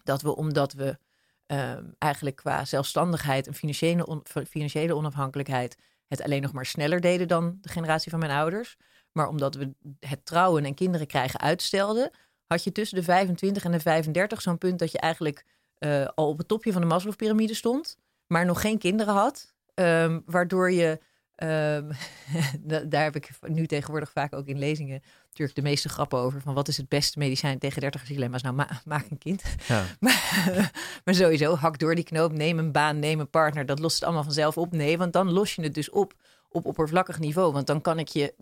dat we omdat we ehm, eigenlijk qua zelfstandigheid en financiële, financiële onafhankelijkheid het alleen nog maar sneller deden dan de generatie van mijn ouders. Maar omdat we het trouwen en kinderen krijgen uitstelden, had je tussen de 25 en de 35 zo'n punt dat je eigenlijk eh, al op het topje van de Maslow-pyramide stond, maar nog geen kinderen had. Ehm, waardoor je, ehm, [laughs] da- daar heb ik nu tegenwoordig vaak ook in lezingen natuurlijk de meeste grappen over. Van wat is het beste medicijn tegen dertigersdilemma's? Nou, ma- maak een kind. Ja. [laughs] Maar, [laughs] maar sowieso, hak door die knoop, neem een baan, neem een partner. Dat lost het allemaal vanzelf op. Nee, want dan los je het dus op op oppervlakkig niveau. Want dan kan ik je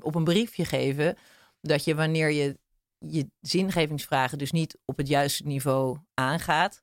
op een briefje geven dat je wanneer je je zingevingsvragen dus niet op het juiste niveau aangaat.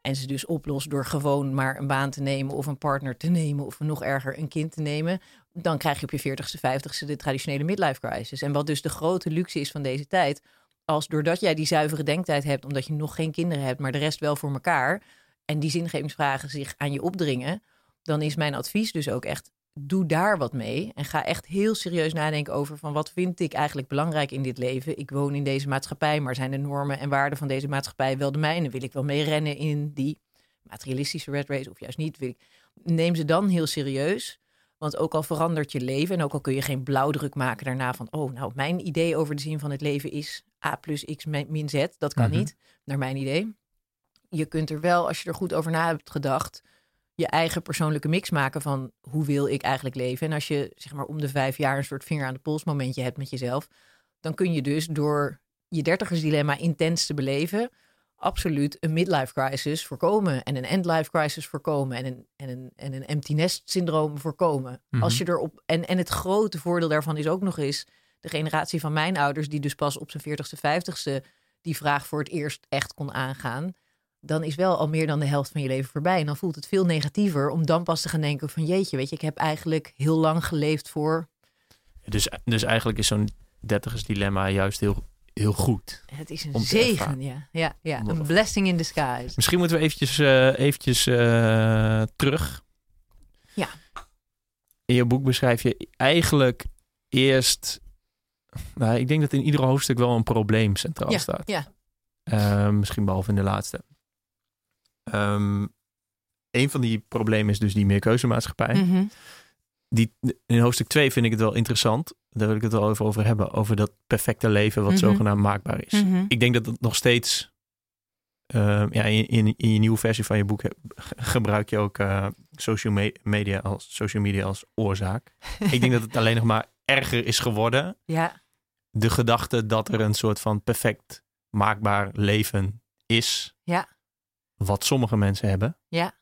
En ze dus oplost door gewoon maar een baan te nemen of een partner te nemen of nog erger een kind te nemen. Dan krijg je op je 40ste, 50ste de traditionele midlife crisis. En wat dus de grote luxe is van deze tijd. Als doordat jij die zuivere denktijd hebt, omdat je nog geen kinderen hebt, maar de rest wel voor elkaar. En die zingevingsvragen zich aan je opdringen. Dan is mijn advies dus ook echt, doe daar wat mee. En ga echt heel serieus nadenken over van wat vind ik eigenlijk belangrijk in dit leven. Ik woon in deze maatschappij, maar zijn de normen en waarden van deze maatschappij wel de mijne? Wil ik wel meerennen in die materialistische red race of juist niet? Wil ik... Neem ze dan heel serieus. Want ook al verandert je leven en ook al kun je geen blauwdruk maken daarna van, oh, nou, mijn idee over de zin van het leven is A plus X min Z. Dat kan Mhm. niet, naar mijn idee. Je kunt er wel, als je er goed over na hebt gedacht, je eigen persoonlijke mix maken van hoe wil ik eigenlijk leven. En als je zeg maar om de vijf jaar een soort vinger aan de pols momentje hebt met jezelf, dan kun je dus door je dertigersdilemma intens te beleven, absoluut een midlife crisis voorkomen en een endlife crisis voorkomen en een, en een, en een empty nest syndroom voorkomen. Mhm. Als je erop, en, en het grote voordeel daarvan is ook nog eens de generatie van mijn ouders, die dus pas op zijn 40ste, 50ste die vraag voor het eerst echt kon aangaan. Dan is wel al meer dan de helft van je leven voorbij. En dan voelt het veel negatiever om dan pas te gaan denken van jeetje, weet je, ik heb eigenlijk heel lang geleefd voor Dus, dus eigenlijk is zo'n dertigersdilemma juist heel, heel goed. Het is een zegen, ervaren. ja. Ja, ja. Een blessing in disguise. Misschien moeten we eventjes, eh, eventjes eh, terug. Ja. In je boek beschrijf je eigenlijk eerst... Nou, ik denk dat in ieder hoofdstuk wel een probleem centraal Ja, staat. ja. Eh, misschien behalve in de laatste. Ehm een van die problemen is dus die meerkeuzemaatschappij. Mhm. Die, in hoofdstuk 2 vind ik het wel interessant. Daar wil ik het wel even over hebben. Over dat perfecte leven wat Mhm. zogenaamd maakbaar is. Mhm. Ik denk dat het nog steeds... ehm, ja, in, in, in je nieuwe versie van je boek heb- [laughs] gebruik je ook eh, social, me- media als, social media als oorzaak. ik denk dat het alleen nog maar erger is geworden. [laughs] Ja, De gedachte dat er een soort van perfect maakbaar leven is. Ja. Wat sommige mensen hebben. Ja.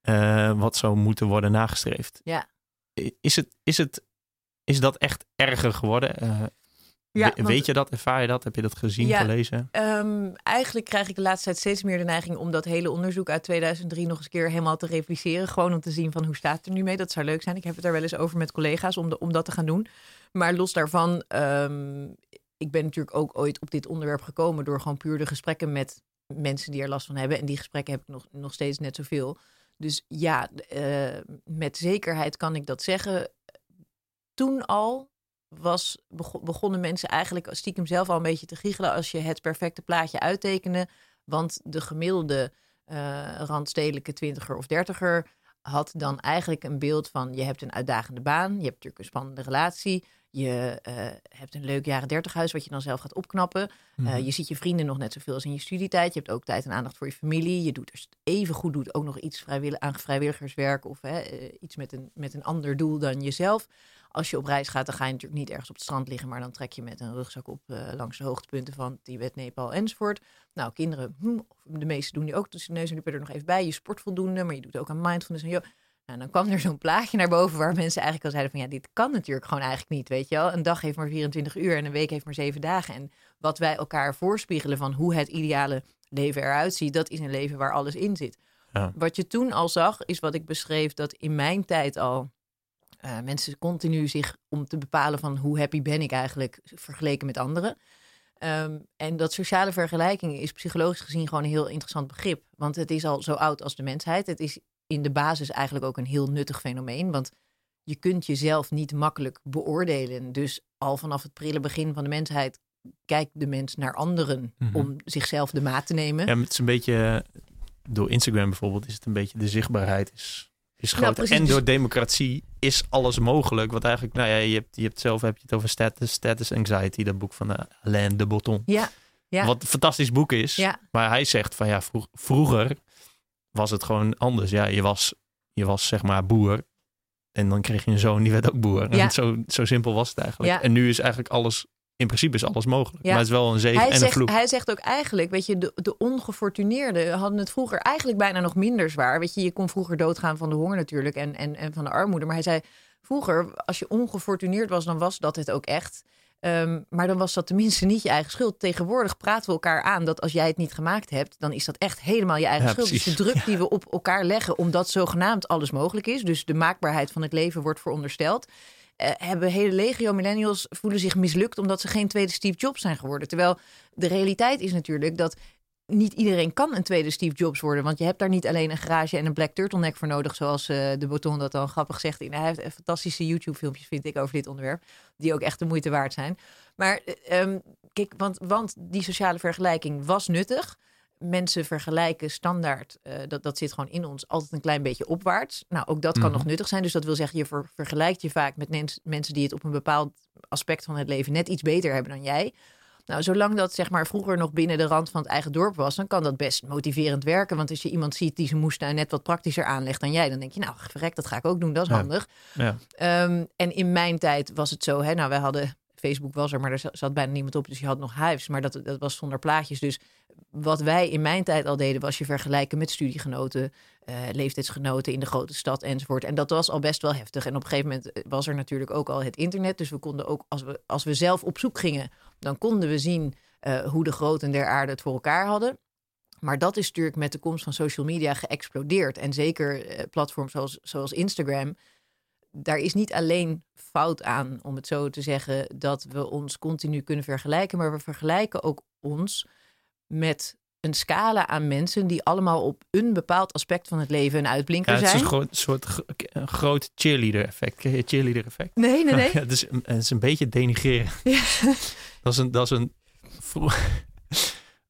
Eh, wat zou moeten worden nagestreefd. Ja. Is, het, is, het, is dat echt erger geworden? Eh, Ja, we- want- weet je dat? Ervaar je dat? Heb je dat gezien, Ja. gelezen? Ehm, eigenlijk krijg ik de laatste tijd steeds meer de neiging om dat hele onderzoek uit 2003 nog eens een keer helemaal te repliceren. Gewoon om te zien van hoe staat het er nu mee. Dat zou leuk zijn. Ik heb het daar wel eens over met collega's om, de, om dat te gaan doen. Maar los daarvan, ehm, ik ben natuurlijk ook ooit op dit onderwerp gekomen door gewoon puur de gesprekken met mensen die er last van hebben. En die gesprekken heb ik nog, nog steeds net zoveel. Dus ja, eh, met zekerheid kan ik dat zeggen. Toen al was, bego- begonnen mensen eigenlijk stiekem zelf al een beetje te giechelen als je het perfecte plaatje uittekende. Want de gemiddelde eh, randstedelijke twintiger of dertiger had dan eigenlijk een beeld van je hebt een uitdagende baan, je hebt natuurlijk een spannende relatie, je eh, hebt een leuk jaren dertig huis wat je dan zelf gaat opknappen. Eh, Mhm. je ziet je vrienden nog net zoveel als in je studietijd. Je hebt ook tijd en aandacht voor je familie. Je doet er even goed doet ook nog iets vrijwillig, aan vrijwilligerswerk of hè, eh, iets met een, met een ander doel dan jezelf. Als je op reis gaat, dan ga je natuurlijk niet ergens op het strand liggen, maar dan trek je met een rugzak op langs de hoogtepunten van Tibet, Nepal enzovoort. Nou, kinderen, hm, de meeste doen die ook tussen neus en lippen er nog even bij. Je sport voldoende, maar je doet ook aan mindfulness en yo. En dan kwam er zo'n plaatje naar boven waar mensen eigenlijk al zeiden van ja, dit kan natuurlijk gewoon eigenlijk niet, weet je wel. Een dag heeft maar 24 uur en een week heeft maar 7 dagen. En wat wij elkaar voorspiegelen van hoe het ideale leven eruit ziet, dat is een leven waar alles in zit. Ja. Wat je toen al zag, is wat ik beschreef, dat in mijn tijd al eh, mensen continu zich om te bepalen van hoe happy ben ik eigenlijk vergeleken met anderen. Ehm, en dat sociale vergelijking is psychologisch gezien gewoon een heel interessant begrip. Want het is al zo oud als de mensheid. Het is in de basis eigenlijk ook een heel nuttig fenomeen. Want je kunt jezelf niet makkelijk beoordelen. Dus al vanaf het prille begin van de mensheid kijkt de mens naar anderen Mhm. om zichzelf de maat te nemen. Ja, het is een beetje, door Instagram bijvoorbeeld, is het een beetje de zichtbaarheid is, is groot. en Dus- door democratie is alles mogelijk. Wat eigenlijk, nou ja, je hebt, je hebt zelf heb je het over status, status anxiety, dat boek van uh, Alain de Botton. Ja, ja. Wat een fantastisch boek is. Ja. Maar hij zegt van ja, vroeg- vroeger was het gewoon anders. Ja, je was, je was zeg maar boer. En dan kreeg je een zoon, die werd ook boer. En Ja. zo, zo simpel was het eigenlijk. Ja. En nu is eigenlijk alles, in principe is alles mogelijk. Ja. Maar het is wel een zegen Hij en een zegt, vloek. hij zegt ook eigenlijk, weet je, de, de ongefortuneerden hadden het vroeger eigenlijk bijna nog minder zwaar. Weet je, je kon vroeger doodgaan van de honger natuurlijk en, en, en van de armoede. Maar hij zei, vroeger, als je ongefortuneerd was, dan was dat het ook echt. Ehm, maar dan was dat tenminste niet je eigen schuld. Tegenwoordig praten we elkaar aan dat als jij het niet gemaakt hebt, dan is dat echt helemaal je eigen Ja, schuld. Dus de druk die we op elkaar leggen, omdat zogenaamd alles mogelijk is. Dus de maakbaarheid van het leven wordt verondersteld. eh, hebben hele legio millennials voelen zich mislukt omdat ze geen tweede Steve Jobs zijn geworden. Terwijl de realiteit is natuurlijk dat niet iedereen kan een tweede Steve Jobs worden. Want je hebt daar niet alleen een garage en een black turtleneck voor nodig. Zoals eh, de Boton dat dan grappig zegt. Hij heeft fantastische YouTube-filmpjes, vind ik, over dit onderwerp. Die ook echt de moeite waard zijn. Maar eh, ehm, kijk, want, want die sociale vergelijking was nuttig. Mensen vergelijken standaard, eh, dat, dat zit gewoon in ons, altijd een klein beetje opwaarts. Nou, ook dat kan Mhm. nog nuttig zijn. Dus dat wil zeggen, je ver- vergelijkt je vaak met mens- mensen die het op een bepaald aspect van het leven net iets beter hebben dan jij. Nou, zolang dat zeg maar vroeger nog binnen de rand van het eigen dorp was, dan kan dat best motiverend werken. Want als je iemand ziet die zijn moestuin net wat praktischer aanlegt dan jij, dan denk je, nou, verrek, dat ga ik ook doen, dat is Ja. handig. Ja. Ehm, en in mijn tijd was het zo, hè, nou, wij hadden, Facebook was er, maar er za- zat bijna niemand op, dus je had nog hives, maar dat, dat was zonder plaatjes. Dus wat wij in mijn tijd al deden, was je vergelijken met studiegenoten, eh, leeftijdsgenoten in de grote stad enzovoort. En dat was al best wel heftig. En op een gegeven moment eh, was er natuurlijk ook al het internet, dus we konden ook, als we, als we zelf op zoek gingen, dan konden we zien eh, hoe de groten der aarde het voor elkaar hadden. Maar dat is natuurlijk met de komst van social media geëxplodeerd. En zeker platforms zoals, zoals Instagram. Daar is niet alleen fout aan, om het zo te zeggen, dat we ons continu kunnen vergelijken. Maar we vergelijken ook ons met een scala aan mensen die allemaal op een bepaald aspect van het leven een uitblinker Ja, het is zijn. een soort gro- groot cheerleader effect. Cheerleader effect? Nee, nee, nee. [laughs] Ja, het, is, een- het is een beetje denigreren. Ja. [laughs] Dat is een, dat is een [laughs]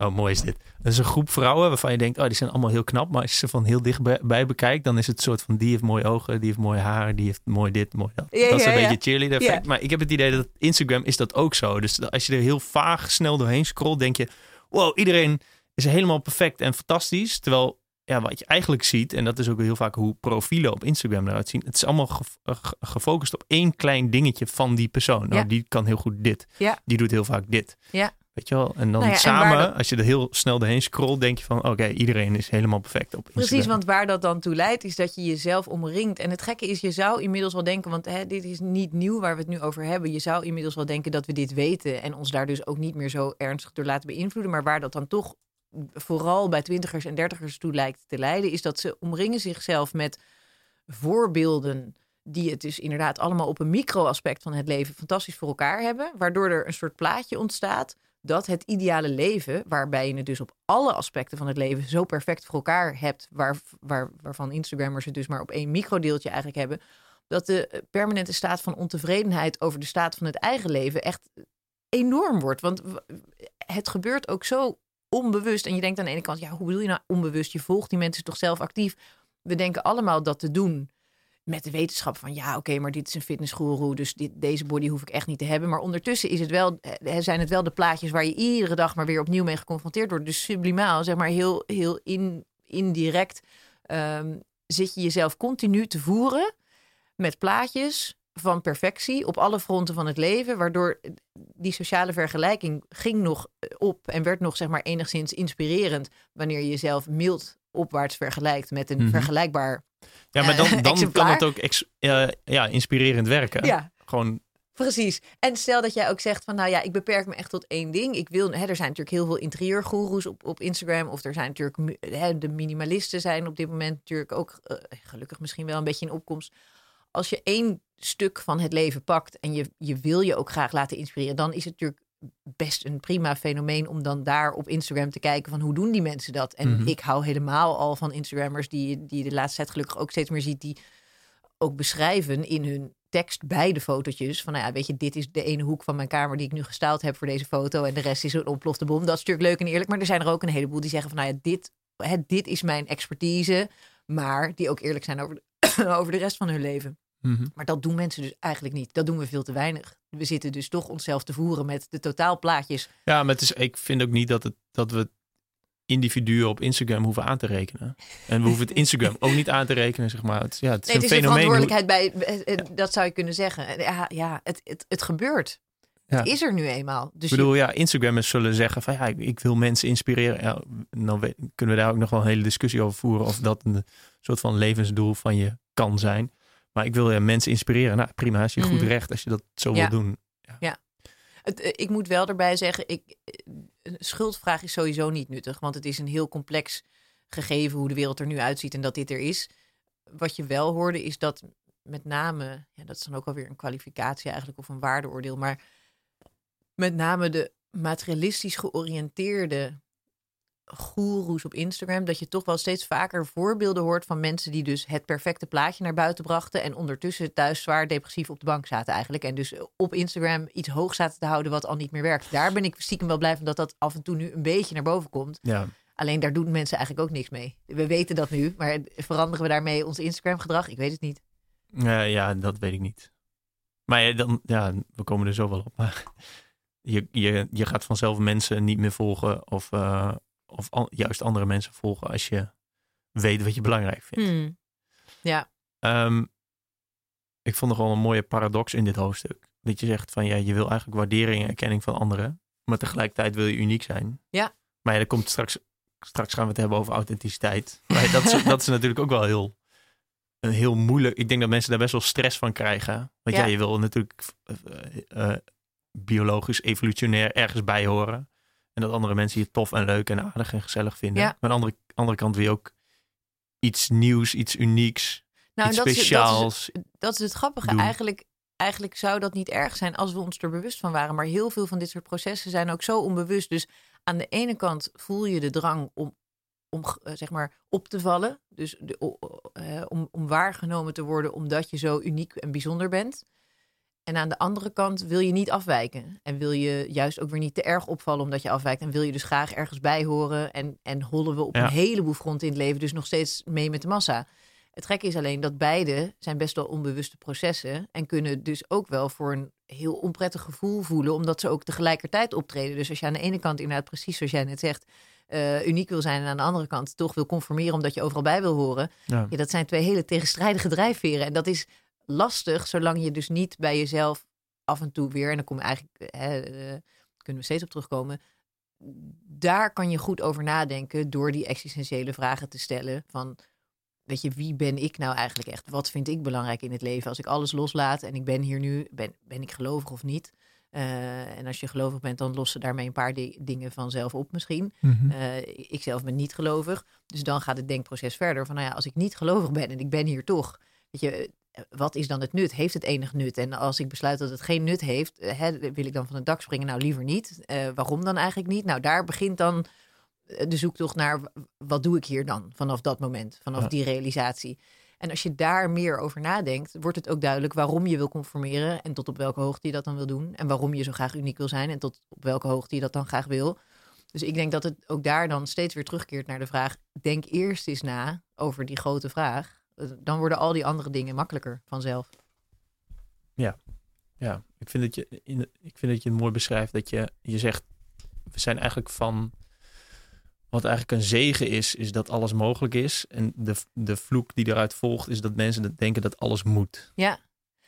Oh, mooi is dit. Dat is een groep vrouwen waarvan je denkt, oh, die zijn allemaal heel knap. Maar als je ze van heel dichtbij bekijkt, dan is het een soort van, die heeft mooie ogen, die heeft mooi haar, die heeft mooi dit, mooi dat. Ja, dat is een ja. beetje cheerleader effect. Ja. Maar ik heb het idee dat Instagram is dat ook zo. Dus als je er heel vaag snel doorheen scrolt, denk je, wow, iedereen is helemaal perfect en fantastisch. Terwijl, ja, wat je eigenlijk ziet, en dat is ook heel vaak hoe profielen op Instagram eruit zien. Het is allemaal ge- ge- gefocust op één klein dingetje van die persoon. Nou, die kan heel goed dit. Die doet heel vaak dit. Ja. Weet je wel? En dan Nou ja, samen, dat- als je er heel snel doorheen scrolt, denk je van, oké, iedereen is helemaal perfect op Instagram. Precies, want waar dat dan toe leidt, is dat je jezelf omringt. En het gekke is, je zou inmiddels wel denken, want hè, dit is niet nieuw waar we het nu over hebben. Je zou inmiddels wel denken dat we dit weten en ons daar dus ook niet meer zo ernstig door laten beïnvloeden. Maar waar dat dan toch vooral bij twintigers en dertigers toe lijkt te leiden, is dat ze omringen zichzelf met voorbeelden die het dus inderdaad allemaal op een micro-aspect van het leven fantastisch voor elkaar hebben. Waardoor er een soort plaatje ontstaat dat het ideale leven, waarbij je het dus op alle aspecten van het leven zo perfect voor elkaar hebt, waar, waar, waarvan Instagrammers het dus maar op één microdeeltje eigenlijk hebben, dat de permanente staat van ontevredenheid over de staat van het eigen leven echt enorm wordt. Want het gebeurt ook zo onbewust. En je denkt aan de ene kant, ja, hoe bedoel je nou onbewust? Je volgt die mensen toch zelf actief. We denken allemaal dat te doen met de wetenschap van ja, oké, maar dit is een fitnessguru, dus dit, deze body hoef ik echt niet te hebben. Maar ondertussen is het wel, eh, zijn het wel de plaatjes waar je iedere dag maar weer opnieuw mee geconfronteerd wordt. Dus sublimaal, zeg maar heel, heel in, indirect, ehm, zit je jezelf continu te voeren met plaatjes van perfectie op alle fronten van het leven, waardoor die sociale vergelijking ging nog op en werd nog zeg maar enigszins inspirerend wanneer je jezelf mild opwaarts vergelijkt met een Mhm. vergelijkbaar. Ja, maar dan, Eh, dan kan exemplaar. het ook ex- eh, ja, inspirerend werken. Ja, Gewoon, precies. En stel dat jij ook zegt van, nou ja, ik beperk me echt tot één ding. Ik wil, hè, er zijn natuurlijk heel veel interieurgoeroes op, op Instagram. Of er zijn natuurlijk, hè, de minimalisten zijn op dit moment natuurlijk ook, eh, gelukkig misschien wel een beetje in opkomst. Als je één stuk van het leven pakt en je, je wil je ook graag laten inspireren, dan is het natuurlijk best een prima fenomeen om dan daar op Instagram te kijken van hoe doen die mensen dat. En Mhm. ik hou helemaal al van Instagrammers die, die je de laatste tijd gelukkig ook steeds meer ziet, die ook beschrijven in hun tekst bij de fotootjes. Van nou ja, weet je, dit is de ene hoek van mijn kamer die ik nu gestyled heb voor deze foto. En de rest is een ontplofte bom. Dat is natuurlijk leuk en eerlijk. Maar er zijn er ook een heleboel die zeggen van nou ja, dit, hè, dit is mijn expertise. Maar die ook eerlijk zijn over de, [coughs] over de rest van hun leven. Mhm. Maar dat doen mensen dus eigenlijk niet. Dat doen we veel te weinig. We zitten dus toch onszelf te voeren met de totaalplaatjes. ja, maar het is, ik vind ook niet dat, het, dat we individuen op Instagram hoeven aan te rekenen. En we hoeven het Instagram ook niet aan te rekenen, zeg maar. Het, ja, het is Nee, het een is een fenomeen. verantwoordelijkheid bij, eh, eh, dat zou je kunnen zeggen. En Ja, ja het, het, het gebeurt. Ja. Het is er nu eenmaal. Dus Ik bedoel, ja, Instagrammers zullen zeggen van ja, ik, ik wil mensen inspireren. Ja, dan we- kunnen we daar ook nog wel een hele discussie over voeren of dat een soort van levensdoel van je kan zijn. Maar ik wil ja, mensen inspireren. Nou, prima, is je goed Mhm. recht als je dat zo Ja. wil doen. Het, eh, ik moet wel erbij zeggen, ik, eh, een schuldvraag is sowieso niet nuttig. Want het is een heel complex gegeven hoe de wereld er nu uitziet en dat dit er is. Wat je wel hoorde is dat met name, ja, dat is dan ook alweer een kwalificatie eigenlijk of een waardeoordeel. Maar met name de materialistisch georiënteerde goeroes op Instagram, dat je toch wel steeds vaker voorbeelden hoort van mensen die dus het perfecte plaatje naar buiten brachten en ondertussen thuis zwaar depressief op de bank zaten eigenlijk. En dus op Instagram iets hoog zaten te houden wat al niet meer werkt. Daar ben ik stiekem wel blij van dat dat af en toe nu een beetje naar boven komt. Ja, Alleen daar doen mensen eigenlijk ook niks mee. We weten dat nu, maar veranderen we daarmee ons Instagram gedrag? Ik weet het niet. Ja dat weet ik niet. Maar ja, dan, ja, we komen er zo wel op. Maar [laughs] je, je, je gaat vanzelf mensen niet meer volgen of, eh, of an- juist andere mensen volgen als je weet wat je belangrijk vindt. Hmm. Ja, Ehm, ik vond nog wel een mooie paradox in dit hoofdstuk. Dat je zegt van ja, je wil eigenlijk waardering en erkenning van anderen, maar tegelijkertijd wil je uniek zijn. Ja. Maar ja, komt straks, straks gaan we het hebben over authenticiteit. Maar dat, is, dat is [laughs] natuurlijk ook wel heel, een heel moeilijk. Ik denk dat mensen daar best wel stress van krijgen. Want ja, Ja. je wil natuurlijk eh, eh, biologisch, evolutionair ergens bij horen. En dat andere mensen je tof en leuk en aardig en gezellig vinden. Ja. Maar aan de andere, andere kant wil je ook iets nieuws, iets unieks, nou, iets dat is, dat, is, speciaals. dat is het grappige. doen. Eigenlijk, eigenlijk zou dat niet erg zijn als we ons er bewust van waren. Maar heel veel van dit soort processen zijn ook zo onbewust. Dus aan de ene kant voel je de drang om, om eh, zeg maar op te vallen. Dus de, eh, om, om waargenomen te worden omdat je zo uniek en bijzonder bent. En aan de andere kant wil je niet afwijken. En wil je juist ook weer niet te erg opvallen omdat je afwijkt. En wil je dus graag ergens bij horen. En, en hollen we op Ja. een heleboel fronten in het leven dus nog steeds mee met de massa. Het gekke is alleen dat beide zijn best wel onbewuste processen. En kunnen dus ook wel voor een heel onprettig gevoel voelen. Omdat ze ook tegelijkertijd optreden. Dus als je aan de ene kant inderdaad precies zoals jij net zegt... eh, uniek wil zijn en aan de andere kant toch wil conformeren omdat je overal bij wil horen. Ja. Ja, dat zijn twee hele tegenstrijdige drijfveren. En dat is lastig, zolang je dus niet bij jezelf af en toe weer, en dan kom je eigenlijk, hè, eh, kunnen we steeds op terugkomen. Daar kan je goed over nadenken door die existentiële vragen te stellen. Van, weet je, wie ben ik nou eigenlijk echt? Wat vind ik belangrijk in het leven? Als ik alles loslaat en ik ben hier nu, ben, ben ik gelovig of niet? Eh, en als je gelovig bent, dan lossen daarmee een paar di- dingen vanzelf op misschien. Eh, ik zelf ben niet gelovig. Dus dan gaat het denkproces verder. Van nou ja, als ik niet gelovig ben en ik ben hier toch. Weet je, wat is dan het nut? Heeft het enig nut? En als ik besluit dat het geen nut heeft, eh, hè, wil ik dan van het dak springen? Nou, liever niet. Eh, waarom dan eigenlijk niet? Nou, daar begint dan eh, de zoektocht naar wat doe ik hier dan vanaf dat moment, vanaf Ja. die realisatie. En als je daar meer over nadenkt, wordt het ook duidelijk waarom je wil conformeren en tot op welke hoogte je dat dan wil doen. En waarom je zo graag uniek wil zijn en tot op welke hoogte je dat dan graag wil. Dus ik denk dat het ook daar dan steeds weer terugkeert naar de vraag: denk eerst eens na over die grote vraag. Dan worden al die andere dingen makkelijker vanzelf. Ja, ik vind dat je, in, ik vind dat je het mooi beschrijft dat je, je zegt, we zijn eigenlijk van, wat eigenlijk een zegen is, is dat alles mogelijk is. En de, de vloek die eruit volgt, is dat mensen denken dat alles moet. Ja,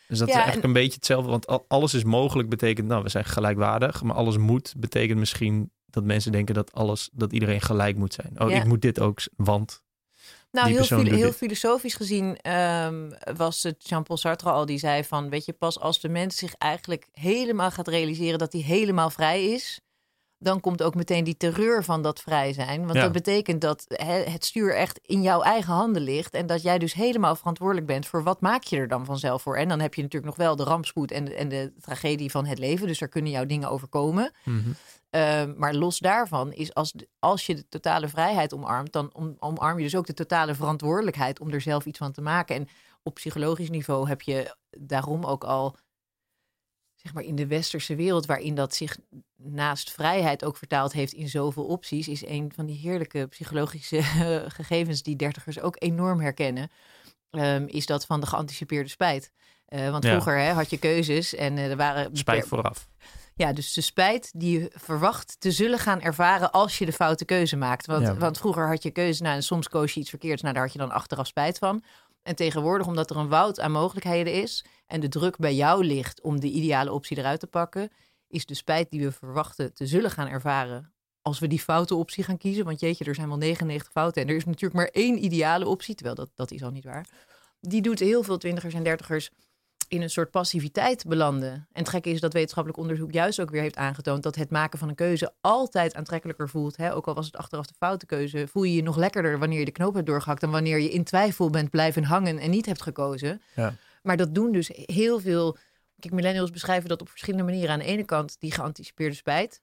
Dus dat Ja, is eigenlijk en- een beetje hetzelfde, want al- alles is mogelijk betekent, nou, we zijn gelijkwaardig, maar alles moet betekent misschien dat mensen denken dat alles, dat iedereen gelijk moet zijn. Oh, Ja. ik moet dit ook, want Nou, heel, heel filosofisch gezien ehm, was het Jean-Paul Sartre al. Die zei van, weet je, pas als de mens zich eigenlijk helemaal gaat realiseren dat hij helemaal vrij is, dan komt ook meteen die terreur van dat vrij zijn. Want Ja. dat betekent dat het stuur echt in jouw eigen handen ligt en dat jij dus helemaal verantwoordelijk bent voor wat maak je er dan vanzelf voor. En dan heb je natuurlijk nog wel de rampspoed en de, en de tragedie van het leven, dus daar kunnen jouw dingen overkomen. Ehm, maar los daarvan is als, als je de totale vrijheid omarmt, dan om, omarm je dus ook de totale verantwoordelijkheid om er zelf iets van te maken. En op psychologisch niveau heb je daarom ook al, zeg maar in de westerse wereld, waarin dat zich naast vrijheid ook vertaald heeft in zoveel opties, is een van die heerlijke psychologische [laughs] gegevens die dertigers ook enorm herkennen, ehm, is dat van de geanticipeerde spijt. Eh, want Ja. vroeger hè, had je keuzes en eh, er waren Spijt vooraf. ja, dus de spijt die je verwacht te zullen gaan ervaren als je de foute keuze maakt. Want, Ja. want vroeger had je keuze, nou, en soms koos je iets verkeerds, nou, daar had je dan achteraf spijt van. En tegenwoordig, omdat er een woud aan mogelijkheden is en de druk bij jou ligt om de ideale optie eruit te pakken, is de spijt die we verwachten te zullen gaan ervaren als we die foute optie gaan kiezen. Want jeetje, er zijn wel 99 fouten en er is natuurlijk maar één ideale optie, terwijl dat, dat is al niet waar. Die doet heel veel twintigers en dertigers in een soort passiviteit belanden. En het gekke is dat wetenschappelijk onderzoek juist ook weer heeft aangetoond dat het maken van een keuze altijd aantrekkelijker voelt. Hè? Ook al was het achteraf de foute keuze, voel je je nog lekkerder wanneer je de knoop hebt doorgehakt dan wanneer je in twijfel bent blijven hangen en niet hebt gekozen. Ja. Maar dat doen dus heel veel. Kijk, millennials beschrijven dat op verschillende manieren. Aan de ene kant die geanticipeerde spijt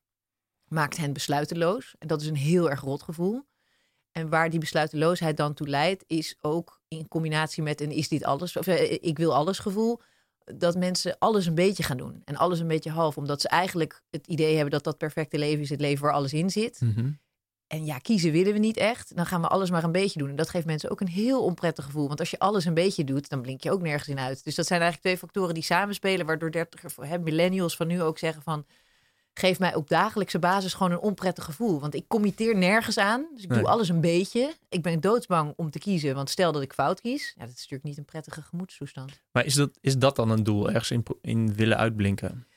maakt hen besluiteloos. En dat is een heel erg rot gevoel. En waar die besluiteloosheid dan toe leidt, is ook in combinatie met een is dit alles, of eh, ik wil alles gevoel, dat mensen alles een beetje gaan doen. En alles een beetje half, omdat ze eigenlijk het idee hebben dat dat perfecte leven is het leven waar alles in zit. Mhm. En ja, kiezen willen we niet echt. Dan gaan we alles maar een beetje doen. En dat geeft mensen ook een heel onprettig gevoel. Want als je alles een beetje doet, dan blink je ook nergens in uit. Dus dat zijn eigenlijk twee factoren die samenspelen, waardoor dertiger, hè, millennials van nu ook zeggen van geef mij op dagelijkse basis gewoon een onprettig gevoel. Want ik committeer nergens aan. Dus ik Nee. doe alles een beetje. Ik ben doodsbang om te kiezen. Want stel dat ik fout kies. Ja, dat is natuurlijk niet een prettige gemoedstoestand. Maar is dat, is dat dan een doel, ergens in, in willen uitblinken?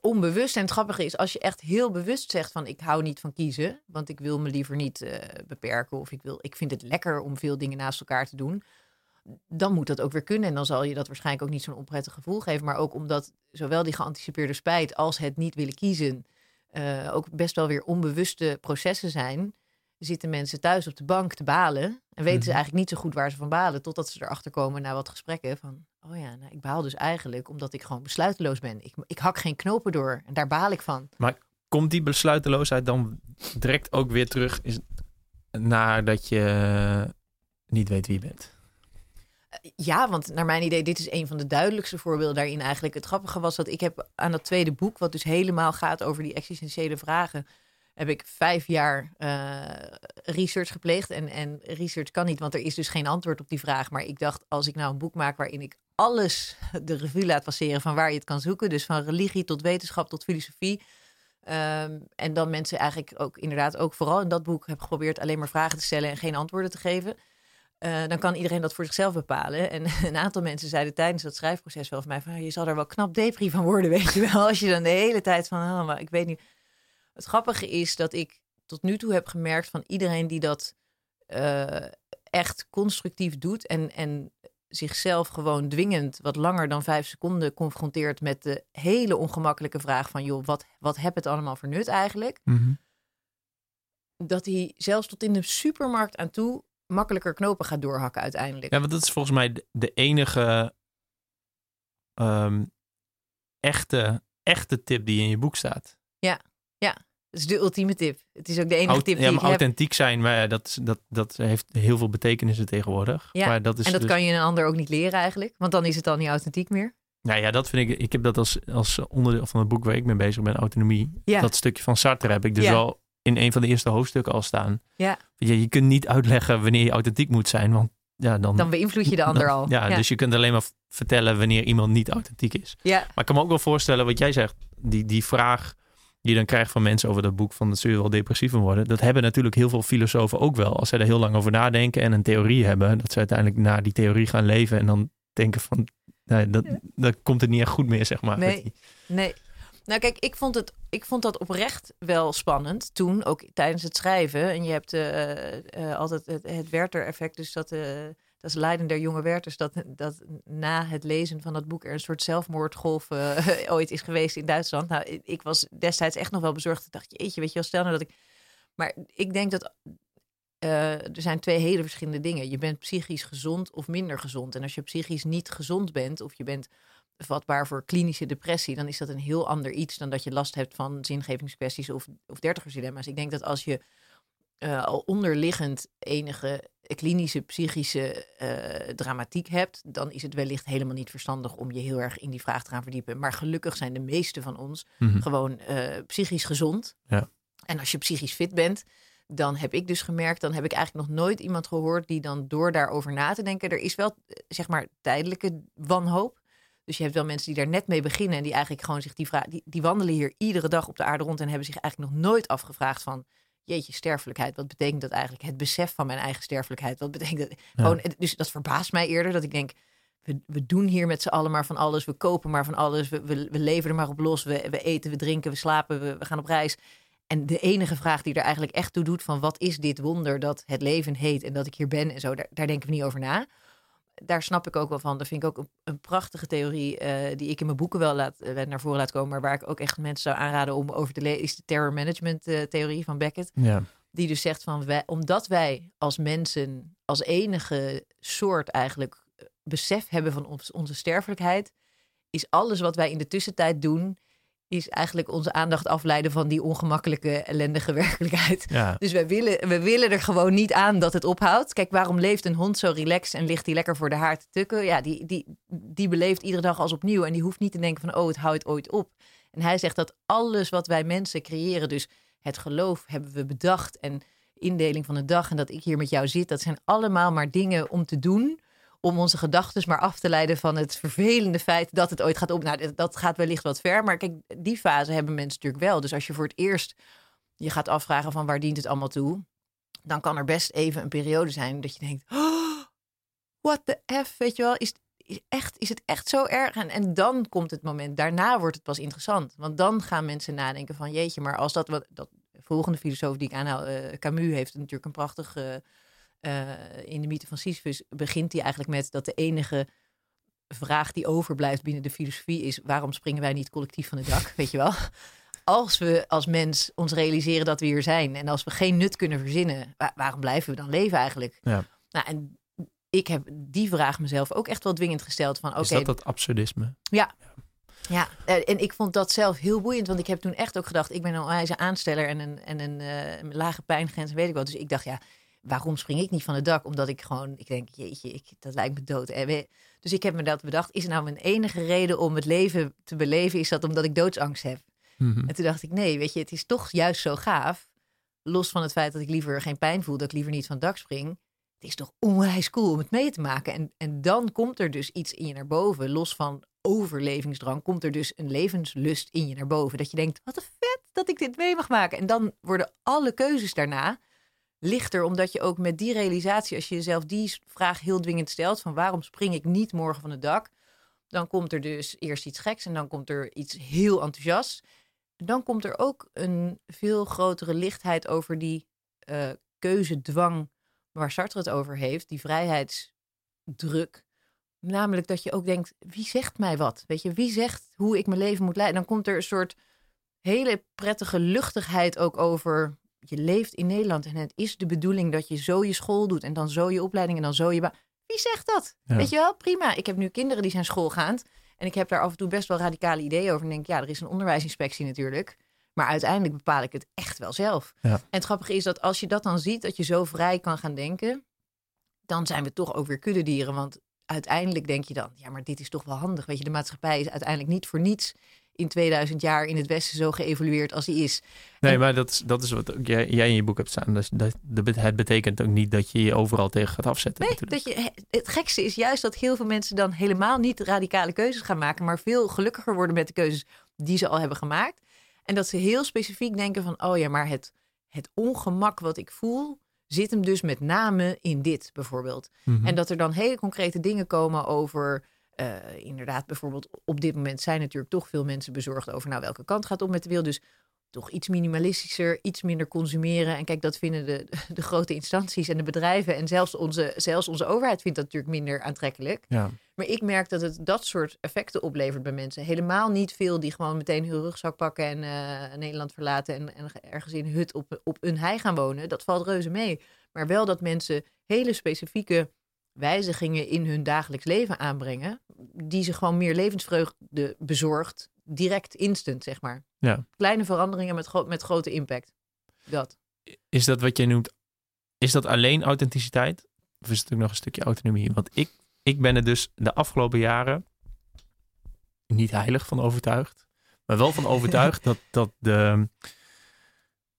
Onbewust. En het grappige is, als je echt heel bewust zegt van ik hou niet van kiezen. Want ik wil me liever niet eh, beperken. Of ik, wil, ik vind het lekker om veel dingen naast elkaar te doen. Dan moet dat ook weer kunnen. En dan zal je dat waarschijnlijk ook niet zo'n onprettig gevoel geven. Maar ook omdat zowel die geanticipeerde spijt als het niet willen kiezen. eh, ook best wel weer onbewuste processen zijn. Zitten mensen thuis op de bank te balen. En weten ze Mhm. eigenlijk niet zo goed waar ze van balen. Totdat ze erachter komen na wat gesprekken. Van, oh ja, nou, ik baal dus eigenlijk omdat ik gewoon besluiteloos ben. Ik, ik hak geen knopen door. En daar baal ik van. Komt die besluiteloosheid dan direct ook weer terug is, nadat je niet weet wie je bent? Ja, want naar mijn idee, dit is een van de duidelijkste voorbeelden daarin eigenlijk. Het grappige was dat ik heb aan dat tweede boek, wat dus helemaal gaat over die existentiële vragen, heb ik vijf jaar eh, research gepleegd. En, en research kan niet, want er is dus geen antwoord op die vraag. Maar ik dacht, als ik nou een boek maak waarin ik alles de revue laat passeren van waar je het kan zoeken. Dus van religie tot wetenschap tot filosofie. Ehm, en dan mensen eigenlijk ook inderdaad ook vooral in dat boek heb geprobeerd alleen maar vragen te stellen en geen antwoorden te geven. Eh, dan kan iedereen dat voor zichzelf bepalen. En [laughs] een aantal mensen zeiden tijdens dat schrijfproces wel van mij van "Ah, je zal er wel knap depri van worden, [laughs] weet je wel. Als je dan de hele tijd van, oh, maar ik weet niet. Het grappige is dat ik tot nu toe heb gemerkt van iedereen die dat eh, echt constructief doet en, en zichzelf gewoon dwingend wat langer dan vijf seconden confronteert met de hele ongemakkelijke vraag van joh, wat, wat heb het allemaal voor nut eigenlijk? Dat hij zelfs tot in de supermarkt aan toe makkelijker knopen gaat doorhakken uiteindelijk. Ja, want dat is volgens mij de, enige ehm, echte, echte tip die in je boek staat. Dat is de ultieme tip. Het is ook de enige Aut- tip die ja, ik maar heb. authentiek zijn, maar ja, dat, dat, dat heeft heel veel betekenissen tegenwoordig. Ja, maar dat is En dat dus- kan je een ander ook niet leren eigenlijk. Want dan is het al niet authentiek meer. Nou ja, dat vind ik. Ik heb dat als, als onderdeel van het boek waar ik mee bezig ben, autonomie. Ja. Dat stukje van Sartre heb ik dus Ja. In een van de eerste hoofdstukken al staan. Ja. Je, je kunt niet uitleggen wanneer je authentiek moet zijn, want ja, dan. Dan beïnvloed je de ander dan- al. Ja, dus je kunt alleen maar vertellen wanneer iemand niet authentiek is. ja. Maar ik kan me ook wel voorstellen wat jij zegt, die, die vraag die je dan krijgt van mensen over dat boek van dat zul je wel depressief van worden. Dat hebben natuurlijk heel veel filosofen ook wel. Als zij er heel lang over nadenken en een theorie hebben, dat ze uiteindelijk naar die theorie gaan leven en dan denken van, nee, dat, dat komt het niet echt goed meer, zeg maar. Nee. Nee. Nou, kijk, ik vond, het, ik vond dat oprecht wel spannend toen, ook tijdens het schrijven. En je hebt uh, altijd het, het Werther-effect, dus dat, uh, dat is Leiden der jonge Werthers, dat, dat na het lezen van dat boek er een soort zelfmoordgolf [laughs] ooit is geweest in Duitsland. Nou, ik was destijds echt nog wel bezorgd. Ik dacht, jeetje, weet je wel, stel nou dat ik... Maar ik denk dat er zijn twee hele verschillende dingen. Je bent psychisch gezond of minder gezond. En als je psychisch niet gezond bent, of je bent vatbaar voor klinische depressie, dan is dat een heel ander iets dan dat je last hebt van zingevingskwesties of, of dertigersdilemma's. Ik denk dat als je uh, al onderliggend enige klinische psychische uh, dramatiek hebt, dan is het wellicht helemaal niet verstandig om je heel erg in die vraag te gaan verdiepen. Maar gelukkig zijn de meeste van ons Mhm. gewoon uh, psychisch gezond. Ja. En als je psychisch fit bent, dan heb ik dus gemerkt, dan heb ik eigenlijk nog nooit iemand gehoord die dan door daarover na te denken, er is wel zeg maar tijdelijke wanhoop. Dus je hebt wel mensen die daar net mee beginnen en die eigenlijk gewoon zich die vraag, die, die wandelen hier iedere dag op de aarde rond en hebben zich eigenlijk nog nooit afgevraagd van, jeetje, sterfelijkheid, wat betekent dat eigenlijk? Het besef van mijn eigen sterfelijkheid, wat betekent dat? Ja. Gewoon, dus dat verbaast mij eerder dat ik denk, we, we doen hier met z'n allen maar van alles, we kopen maar van alles, we, we, we leven er maar op los, we, we eten, we drinken, we slapen, we, we gaan op reis. En de enige vraag die er eigenlijk echt toe doet van wat is dit wonder dat het leven heet en dat ik hier ben en zo, daar, daar denken we niet over na daar snap ik ook wel van. Dat vind ik ook een, een prachtige theorie uh, die ik in mijn boeken wel laat, uh, naar voren laat komen. Maar waar ik ook echt mensen zou aanraden om over te lezen, is de terror management uh, theorie van Beckett. Ja. Die dus zegt van wij, omdat wij als mensen als enige soort eigenlijk besef hebben van ons, onze sterfelijkheid, is alles wat wij in de tussentijd doen, is eigenlijk onze aandacht afleiden van die ongemakkelijke, ellendige [laughs] werkelijkheid. Ja. Dus wij willen, we willen er gewoon niet aan dat het ophoudt. Kijk, waarom leeft een hond zo relaxed en ligt die lekker voor de haard te tukken? Ja, die, die, die beleeft iedere dag als opnieuw en die hoeft niet te denken van, oh, het houdt ooit op. En hij zegt dat alles wat wij mensen creëren, dus het geloof hebben we bedacht en indeling van de dag en dat ik hier met jou zit, dat zijn allemaal maar dingen om te doen om onze gedachten maar af te leiden van het vervelende feit dat het ooit gaat op. Nou, dat gaat wellicht wat ver, maar kijk, die fase hebben mensen natuurlijk wel. Dus als je voor het eerst je gaat afvragen van waar dient het allemaal toe, dan kan er best even een periode zijn dat je denkt, oh, what the f, weet je wel, is, is, echt, is het echt zo erg? En, en dan komt het moment, daarna wordt het pas interessant. Want dan gaan mensen nadenken van, jeetje, maar als dat, wat, dat volgende filosoof die ik aanhaal, uh, Camus heeft natuurlijk een prachtig... uh, in de mythe van Sisyphus begint hij eigenlijk met dat de enige vraag die overblijft binnen de filosofie is: waarom springen wij niet collectief van het dak? [laughs] Weet je wel? Als we als mens ons realiseren dat we hier zijn en als we geen nut kunnen verzinnen, waar, waarom blijven we dan leven eigenlijk? Ja. Nou, en ik heb die vraag mezelf ook echt wel dwingend gesteld van oké. Okay, is dat dat absurdisme? Ja. Ja, en ik vond dat zelf heel boeiend, want ik heb toen echt ook gedacht: ik ben een onwijze aansteller en een, en een uh, lage pijngrens, weet ik wel. Dus ik dacht, ja, waarom spring ik niet van het dak? Omdat ik gewoon, ik denk, jeetje, ik, dat lijkt me dood. Dus ik heb me dat bedacht. Is nou mijn enige reden om het leven te beleven, is dat omdat ik doodsangst heb? Mm -hmm. En toen dacht ik, nee, weet je, het is toch juist zo gaaf. Los van het feit dat ik liever geen pijn voel, dat ik liever niet van het dak spring. Het is toch onwijs cool om het mee te maken. En, en dan komt er dus iets in je naar boven. Los van overlevingsdrang, komt er dus een levenslust in je naar boven. Dat je denkt, wat een vet dat ik dit mee mag maken. En dan worden alle keuzes daarna lichter, omdat je ook met die realisatie, als je jezelf die vraag heel dwingend stelt, van waarom spring ik niet morgen van het dak, dan komt er dus eerst iets geks en dan komt er iets heel enthousiast. Dan komt er ook een veel grotere lichtheid over die uh, keuzedwang waar Sartre het over heeft, die vrijheidsdruk. Namelijk dat je ook denkt, wie zegt mij wat? Weet je, wie zegt hoe ik mijn leven moet leiden? Dan komt er een soort hele prettige luchtigheid ook over je leeft in Nederland en het is de bedoeling dat je zo je school doet en dan zo je opleiding en dan zo je baan. Wie zegt dat? Ja. Weet je wel, prima. Ik heb nu kinderen die zijn schoolgaand en ik heb daar af en toe best wel radicale ideeën over. En denk, ja, er is een onderwijsinspectie natuurlijk. Maar uiteindelijk bepaal ik het echt wel zelf. Ja. En het grappige is dat als je dat dan ziet, dat je zo vrij kan gaan denken, dan zijn we toch ook weer kuddedieren. Want uiteindelijk denk je dan, ja, maar dit is toch wel handig. Weet je, de maatschappij is uiteindelijk niet voor niets in 2000 jaar in het Westen zo geëvolueerd als die is. Nee, En- maar dat is, dat is wat ook jij, jij in je boek hebt staan. Dus dat, dat, het betekent ook niet dat je je overal tegen gaat afzetten. Nee, natuurlijk. dat je, het gekste is juist dat heel veel mensen dan helemaal niet radicale keuzes gaan maken, maar veel gelukkiger worden met de keuzes die ze al hebben gemaakt. En dat ze heel specifiek denken van, oh ja, maar het, het ongemak wat ik voel, zit hem dus met name in dit bijvoorbeeld. Mhm. En dat er dan hele concrete dingen komen over eh, inderdaad, bijvoorbeeld op dit moment zijn natuurlijk toch veel mensen bezorgd over nou welke kant gaat op met de wereld. Dus toch iets minimalistischer, iets minder consumeren. En kijk, dat vinden de, [laughs] de grote instanties en de bedrijven en zelfs onze, zelfs onze overheid vindt dat natuurlijk minder aantrekkelijk. Ja. Maar ik merk dat het dat soort effecten oplevert bij mensen. Helemaal niet veel die gewoon meteen hun rugzak pakken en eh, Nederland verlaten en, en ergens in een hut op, op een hei gaan wonen. Dat valt reuze mee. Maar wel dat mensen hele specifieke wijzigingen in hun dagelijks leven aanbrengen, die ze gewoon meer levensvreugde bezorgt, direct instant, zeg maar. Ja. Kleine veranderingen met, gro met grote impact. Dat. Is dat wat jij noemt, is dat alleen authenticiteit? Of is het ook nog een stukje autonomie? Want ik, ik ben er dus de afgelopen jaren niet heilig van overtuigd. Maar wel van [laughs] overtuigd dat, dat de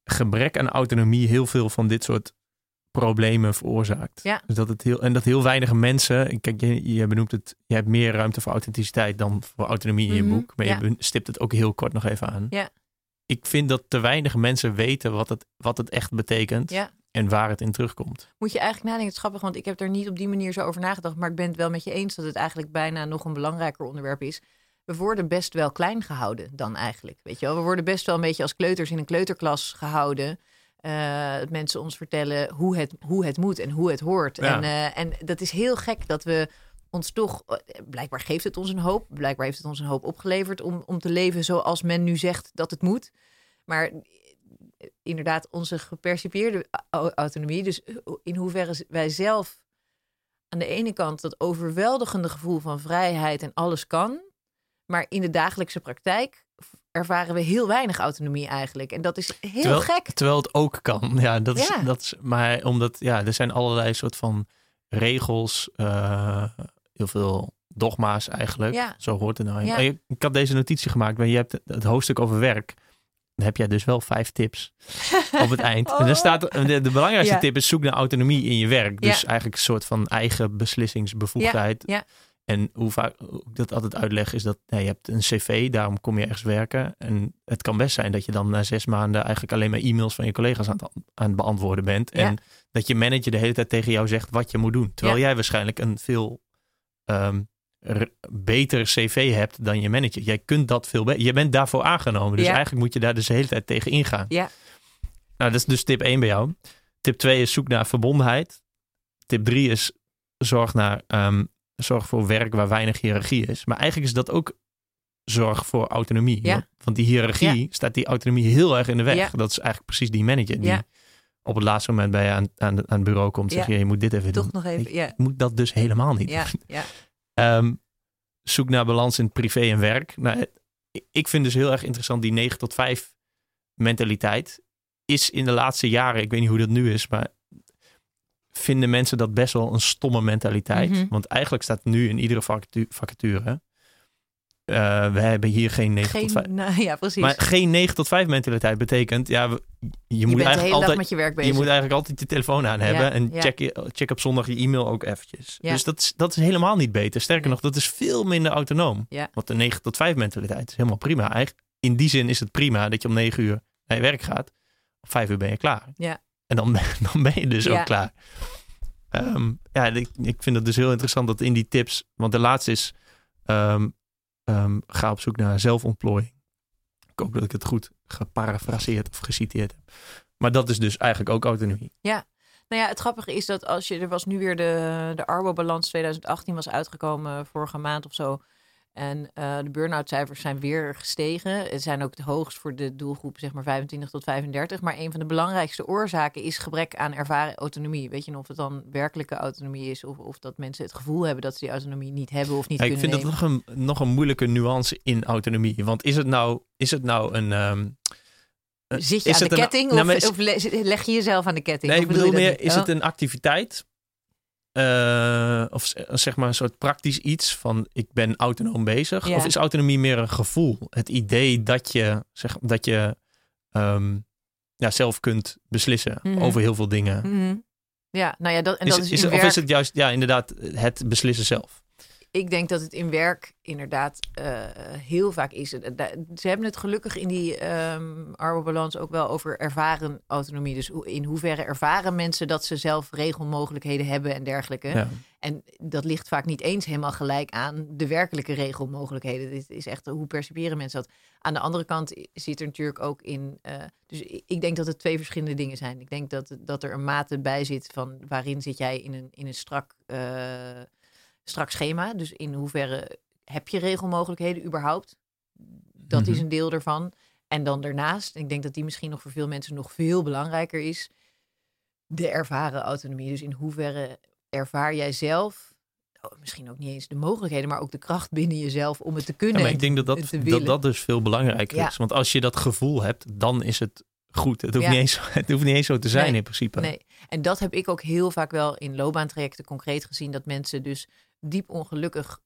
gebrek aan autonomie heel veel van dit soort problemen veroorzaakt. Ja. Dus dat het heel, en dat heel weinig mensen, kijk, je, je benoemt het, je hebt meer ruimte voor authenticiteit dan voor autonomie in je Mhm, boek. Maar ja. je stipt het ook heel kort nog even aan. Ja. Ik vind dat te weinig mensen weten wat het, wat het echt betekent Ja. en waar het in terugkomt. Moet je eigenlijk nadenken, het is grappig, want ik heb er niet op die manier zo over nagedacht. Maar ik ben het wel met je eens dat het eigenlijk bijna nog een belangrijker onderwerp is. We worden best wel klein gehouden dan eigenlijk. Weet je wel? We worden best wel een beetje als kleuters in een kleuterklas gehouden. Eh, dat mensen ons vertellen hoe het, hoe het moet en hoe het hoort. Ja. En, eh, en dat is heel gek dat we ons toch... eh, Blijkbaar geeft het ons een hoop. Blijkbaar heeft het ons een hoop opgeleverd om, om te leven zoals men nu zegt dat het moet. Maar eh, inderdaad, onze gepercipieerde au- autonomie. Dus in hoeverre wij zelf aan de ene kant dat overweldigende gevoel van vrijheid en alles kan. Maar in de dagelijkse praktijk ervaren we heel weinig autonomie eigenlijk. En dat is heel terwijl, gek. Terwijl het ook kan. [laughs] Ja, dat is, Ja. dat is, maar omdat, ja, er zijn allerlei soort van regels, eh, heel veel dogma's eigenlijk. Ja. Zo hoort het nou. Ja. Ik had deze notitie gemaakt, maar je hebt het- hoofdstuk over werk. Dan heb jij dus wel vijf tips op het eind. [laughs] En Oh. dan staat, de, de belangrijkste Ja. tip is zoek naar autonomie in je werk. Dus eigenlijk een soort van eigen beslissingsbevoegdheid. Ja, ja. En hoe vaak hoe ik dat altijd uitleg is dat je hebt een cv, daarom kom je ergens werken. En het kan best zijn dat je dan na zes maanden eigenlijk alleen maar e-mails van je collega's aan het, aan het beantwoorden bent. Ja. En dat je manager de hele tijd tegen jou zegt wat je moet doen. Terwijl Ja. jij waarschijnlijk een veel r- beter cv hebt dan je manager. Jij kunt dat veel beter. Je bent daarvoor aangenomen. Dus Ja. eigenlijk moet je daar dus de hele tijd tegen ingaan. Ja. Nou, dat is dus tip 1 bij jou. Tip 2 is zoek naar verbondenheid. Tip 3 is zorg, naar, ehm, zorg voor werk waar weinig hiërarchie is. Maar eigenlijk is dat ook zorg voor autonomie. Ja. Want, want die hiërarchie staat die autonomie heel erg in de weg. Ja. Dat is eigenlijk precies die manager die op het laatste moment bij je aan, aan, aan het bureau komt. Zeg je, je moet dit even Toch doen. nog even. Ik Ja, moet dat dus helemaal niet. [laughs] Ehm, zoek naar balans in privé en werk. Nou, ik vind dus heel erg interessant die 9 tot 5 mentaliteit. Is in de laatste jaren, ik weet niet hoe dat nu is, maar vinden mensen dat best wel een stomme mentaliteit. Mhm. Want eigenlijk staat nu in iedere vacature, vacature eh, we hebben hier geen 9 tot 5. Geen, nou, [laughs] ja, precies. Maar geen 9 tot 5 mentaliteit betekent, ja, we- je, je moet eigenlijk altijd met je werk bezig. je moet eigenlijk altijd je telefoon aan hebben. Ja, en ja. check, check op zondag je e-mail ook eventjes. Ja. Dus dat is, dat is helemaal niet beter. Sterker Nee. nog, dat is veel minder autonoom. Want de 9 tot 5 mentaliteit is helemaal prima. Eigenlijk, in die zin is het prima dat je om 9 uur naar je werk gaat. Om 5 uur ben je klaar. Ja. En dan, ben- [laughs] dan ben je dus Ja. ook klaar. Ehm, ja, ik, ik vind het dus heel interessant dat in die tips... Want de laatste is... ehm, ehm, ga op zoek naar zelfontplooiing. Ik hoop dat ik het goed geparafraseerd of geciteerd heb. Maar dat is dus eigenlijk ook autonomie. Nou ja, het grappige is dat als je, er was nu weer de, de Arbo-balans 2018 was uitgekomen vorige maand of zo. En eh, de burn-out cijfers zijn weer gestegen. Het zijn ook het hoogst voor de doelgroep, zeg maar 25 tot 35. Maar een van de belangrijkste oorzaken is gebrek aan ervaren autonomie. Weet je of het dan werkelijke autonomie is, of, of dat mensen het gevoel hebben dat ze die autonomie niet hebben of niet Ja, ik vind dat nog een, nog een moeilijke nuance in autonomie. Want is het nou, is het nou een... ehm, eh, Zit je is aan de een- ketting Nou, of, is- of le- leg je jezelf aan de ketting? Nee, ik bedoel meer, is Oh. het een activiteit? Eh, of z- zeg maar een soort praktisch iets van ik ben autonoom bezig? Ja. Of is autonomie meer een gevoel? Het idee dat je, zeg, dat je ehm, ja, zelf kunt beslissen Mhm. over heel veel dingen. Mhm. Ja, nou ja, dat, en Is, dat is, is, in het- of werk- is het juist, ja, inderdaad, het beslissen zelf? Ik denk dat het in werk inderdaad uh, heel vaak is. Ze hebben het gelukkig in die um, ook wel over ervaren autonomie. Dus in hoeverre ervaren mensen dat ze zelf regelmogelijkheden hebben en dergelijke. Ja. En dat ligt vaak niet eens helemaal gelijk aan de werkelijke regelmogelijkheden. Dit is echt hoe perciperen mensen dat. Aan de andere kant zit er natuurlijk ook in. Uh, dus ik denk dat het twee verschillende dingen zijn. Ik denk dat, dat er een mate bij zit van waarin zit jij in een, in een strak. Uh, strak schema. Dus in hoeverre heb je regelmogelijkheden überhaupt? Dat is mhm. een deel ervan. En dan daarnaast, ik denk dat die misschien nog voor veel mensen nog veel belangrijker is, de ervaren autonomie. Dus in hoeverre ervaar jij zelf, oh, misschien ook niet eens de mogelijkheden, maar ook de kracht binnen jezelf om het te kunnen. Ja, maar ik denk dat dat, dat, dat dus veel belangrijker is. Want als je dat gevoel hebt, dan is het goed. Het hoeft, niet, eens, [laughs] het hoeft niet eens zo te zijn in principe. Nee, en dat heb ik ook heel vaak wel in loopbaantrajecten concreet gezien. Dat mensen dus diep ongelukkig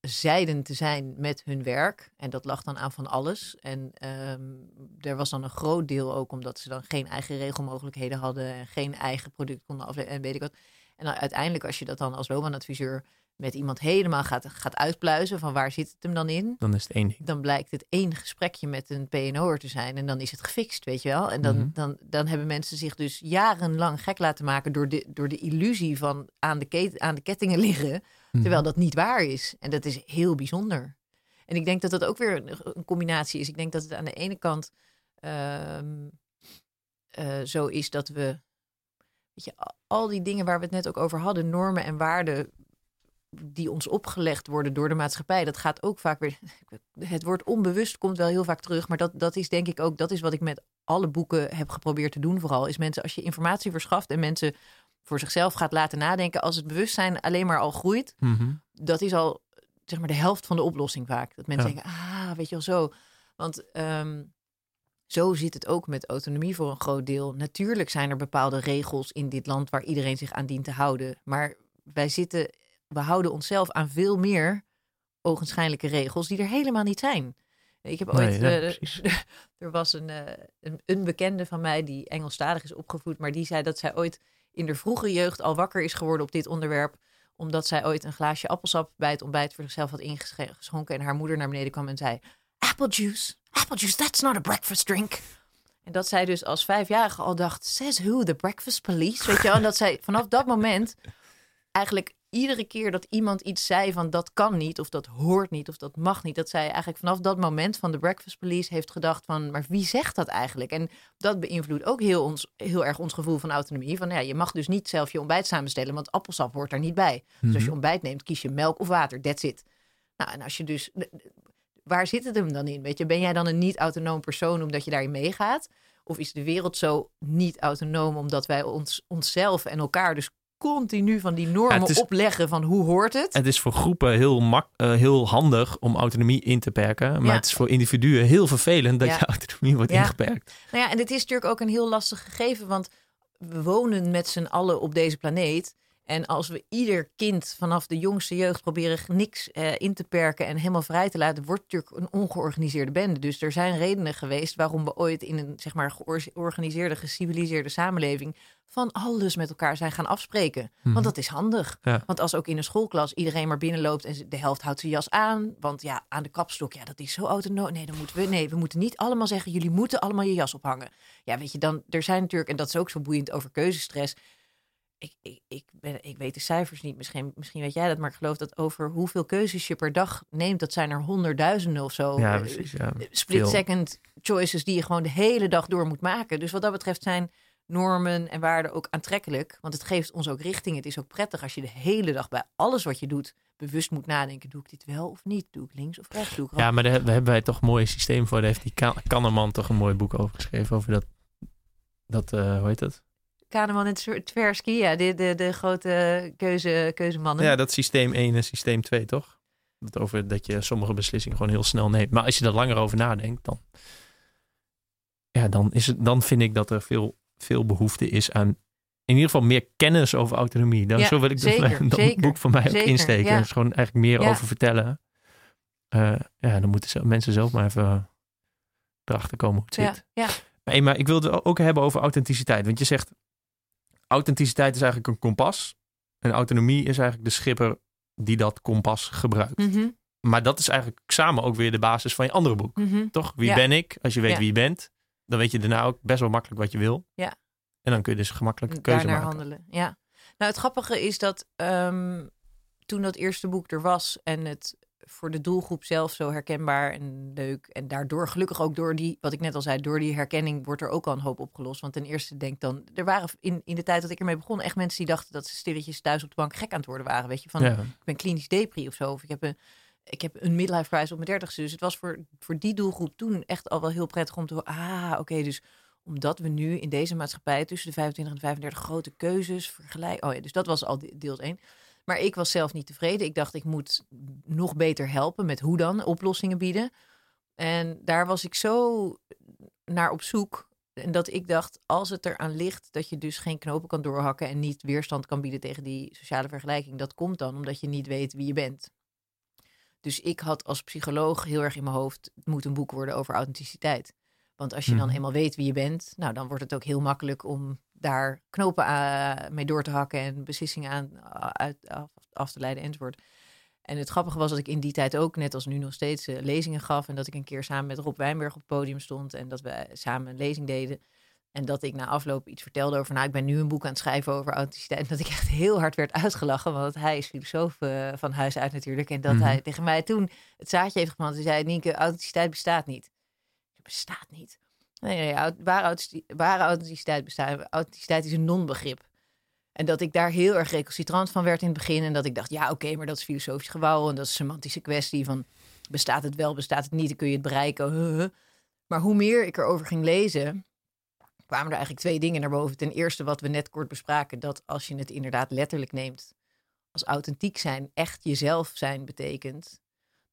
zeiden te zijn met hun werk. En dat lag dan aan van alles. En um, er was dan een groot deel ook omdat ze dan geen eigen regelmogelijkheden hadden. En geen eigen product konden afleveren en weet ik wat. En dan uiteindelijk als je dat dan als loopbaanadviseur met iemand helemaal gaat, gaat uitpluizen van waar zit het hem dan in. Dan is het één ding. Dan blijkt het één gesprekje met een PNO'er te zijn en dan is het gefixt, weet je wel. En dan, mhm. dan, dan hebben mensen zich dus jarenlang gek laten maken door de, door de illusie van aan de, ket, aan de kettingen liggen. Terwijl dat niet waar is. En dat is heel bijzonder. En ik denk dat dat ook weer een, combinatie is. Ik denk dat het aan de ene kant uh, uh, zo is dat we weet je, al die dingen waar we het net ook over hadden, normen en waarden die ons opgelegd worden door de maatschappij, dat gaat ook vaak weer. [laughs] Het woord onbewust komt wel heel vaak terug, maar dat, dat is denk ik ook, dat is wat ik met alle boeken heb geprobeerd te doen. Vooral is mensen, als je informatie verschaft en mensen voor zichzelf gaat laten nadenken, als het bewustzijn alleen maar al groeit, mhm. dat is al zeg maar de helft van de oplossing vaak. Dat mensen denken, ah, weet je wel zo. Want ehm, zo zit het ook met autonomie voor een groot deel. Natuurlijk zijn er bepaalde regels in dit land waar iedereen zich aan dient te houden. Maar wij zitten we houden onszelf aan veel meer ogenschijnlijke regels die er helemaal niet zijn. Ik heb ooit, eh, [laughs] er was een, uh, een, een, bekende van mij die Engelstalig is opgevoed, maar die zei dat zij ooit in de vroege jeugd al wakker is geworden op dit onderwerp, omdat zij ooit een glaasje appelsap bij het ontbijt voor zichzelf had ingeschonken en haar moeder naar beneden kwam en zei, apple juice, apple juice, that's not a breakfast drink. En dat zij dus als vijfjarige al dacht, says who, the breakfast police, weet je wel? En dat zij vanaf dat moment eigenlijk iedere keer dat iemand iets zei van dat kan niet, of dat hoort niet, of dat mag niet, dat zij eigenlijk vanaf dat moment van de Breakfast Police heeft gedacht van, maar wie zegt dat eigenlijk? En dat beïnvloedt ook heel, ons, heel erg ons gevoel van autonomie. Van ja, je mag dus niet zelf je ontbijt samenstellen, want appelsap hoort daar niet bij. Dus als je mhm. ontbijt neemt, kies je melk of water, that's it. Nou, en als je dus, waar zit het hem dan in? Weet je, ben jij dan een niet-autonoom persoon omdat je daarin meegaat? Of is de wereld zo niet autonoom omdat wij ons, onszelf en elkaar dus continu van die normen opleggen van hoe hoort het. Het is voor groepen heel, mak uh, heel handig om autonomie in te perken. Maar het is voor individuen heel vervelend dat je [laughs] autonomie wordt ingeperkt. Nou ja, en het is natuurlijk ook een heel lastig gegeven, want we wonen met z'n allen op deze planeet. En als we ieder kind vanaf de jongste jeugd proberen niks eh, in te perken en helemaal vrij te laten, wordt natuurlijk een ongeorganiseerde bende. Dus er zijn redenen geweest waarom we ooit in een zeg maar georganiseerde, geciviliseerde samenleving van alles met elkaar zijn gaan afspreken. Want mhm. dat is handig. Want als ook in een schoolklas iedereen maar binnenloopt en de helft houdt zijn jas aan, want ja, aan de kapstok, ja, dat is zo autonoom. Nee, dan moeten we, nee, we moeten niet allemaal zeggen, jullie moeten allemaal je jas ophangen. Ja, weet je, dan, er zijn natuurlijk, en dat is ook zo boeiend over keuzestress ik, ik, ik, ben, ik weet de cijfers niet, misschien, misschien weet jij dat, maar ik geloof dat over hoeveel keuzes je per dag neemt, dat zijn er honderdduizenden of zo. Ja, precies. Ja. Split second choices die je gewoon de hele dag door moet maken. Dus wat dat betreft zijn normen en waarden ook aantrekkelijk, want het geeft ons ook richting. Het is ook prettig als je de hele dag bij alles wat je doet bewust moet nadenken. Doe ik dit wel of niet? Doe ik links of rechts? Doe ik ja, maar daar hebben wij toch een mooi systeem voor. Daar heeft die Kannerman toch een mooi boek over geschreven. Over dat, dat uh, hoe heet dat? Kahneman en Tversky, ja, de, de, de grote keuze, keuzemannen. Ja, dat systeem 1 en systeem 2, toch? Dat over dat je sommige beslissingen gewoon heel snel neemt. Maar als je er langer over nadenkt, dan, ja, dan, is het, dan vind ik dat er veel, veel behoefte is aan in ieder geval meer kennis over autonomie. Dan zo wil ik zeker, dat boek van mij ook insteken. Ja. Dus gewoon eigenlijk meer over vertellen. Uh, ja, dan moeten mensen zelf maar even erachter komen hoe het zit. Ja. Maar, maar ik wilde ook hebben over authenticiteit. Want je zegt, authenticiteit is eigenlijk een kompas. En autonomie is eigenlijk de schipper die dat kompas gebruikt. Mhm, Maar dat is eigenlijk samen ook weer de basis van je andere boek. mhm. Toch? Wie Ja. ben ik? Als je weet Ja. wie je bent, dan weet je daarna ook best wel makkelijk wat je wil. Ja. En dan kun je dus gemakkelijk een keuze daarnaar maken. handelen. Ja. Nou, het grappige is dat ehm, toen dat eerste boek er was en het voor de doelgroep zelf zo herkenbaar en leuk en daardoor gelukkig ook door die, wat ik net al zei, door die herkenning wordt er ook al een hoop opgelost. Want ten eerste denk dan, er waren in, in de tijd dat ik ermee begon echt mensen die dachten dat ze stilletjes thuis op de bank gek aan het worden waren. Weet je, van Ja. ik ben klinisch depri of zo. Of ik heb een, ik heb een midlife crisis op mijn dertigste. Dus het was voor, voor die doelgroep toen echt al wel heel prettig om te Ah, oké, dus omdat we nu in deze maatschappij tussen de 25 en de 35 grote keuzes vergelijken. Oh ja, dus dat was al de- deels één. Maar ik was zelf niet tevreden. Ik dacht, ik moet nog beter helpen met hoe dan oplossingen bieden. En daar was ik zo naar op zoek. En dat ik dacht, als het eraan ligt dat je dus geen knopen kan doorhakken en niet weerstand kan bieden tegen die sociale vergelijking, dat komt dan omdat je niet weet wie je bent. Dus ik had als psycholoog heel erg in mijn hoofd, het moet een boek worden over authenticiteit. Want als je dan Mhm. eenmaal weet wie je bent, nou dan wordt het ook heel makkelijk om daar knopen aan- mee door te hakken en beslissingen aan uit, af, af te leiden enzovoort. En het grappige was dat ik in die tijd ook, net als nu nog steeds, eh, lezingen gaf. En dat ik een keer samen met Rob Wijnberg op het podium stond. En dat we samen een lezing deden. En dat ik na afloop iets vertelde over, nou, ik ben nu een boek aan het schrijven over authenticiteit. En dat ik echt heel hard werd uitgelachen, want hij is filosoof eh, van huis uit natuurlijk. En dat Mhm. hij tegen mij toen het zaadje heeft geplant. Hij zei, Nienke, authenticiteit bestaat niet. Het bestaat niet. Nee, nee, ware authenticiteit, bestaat. Authenticiteit is een non-begrip. En dat ik daar heel erg recalcitrant van werd in het begin. En dat ik dacht, ja, oké, maar dat is filosofisch gewauw. En dat is een semantische kwestie van, bestaat het wel, bestaat het niet? Dan kun je het bereiken. Maar hoe meer ik erover ging lezen, kwamen er eigenlijk twee dingen naar boven. Ten eerste wat we net kort bespraken, dat als je het inderdaad letterlijk neemt, als authentiek zijn, echt jezelf zijn betekent,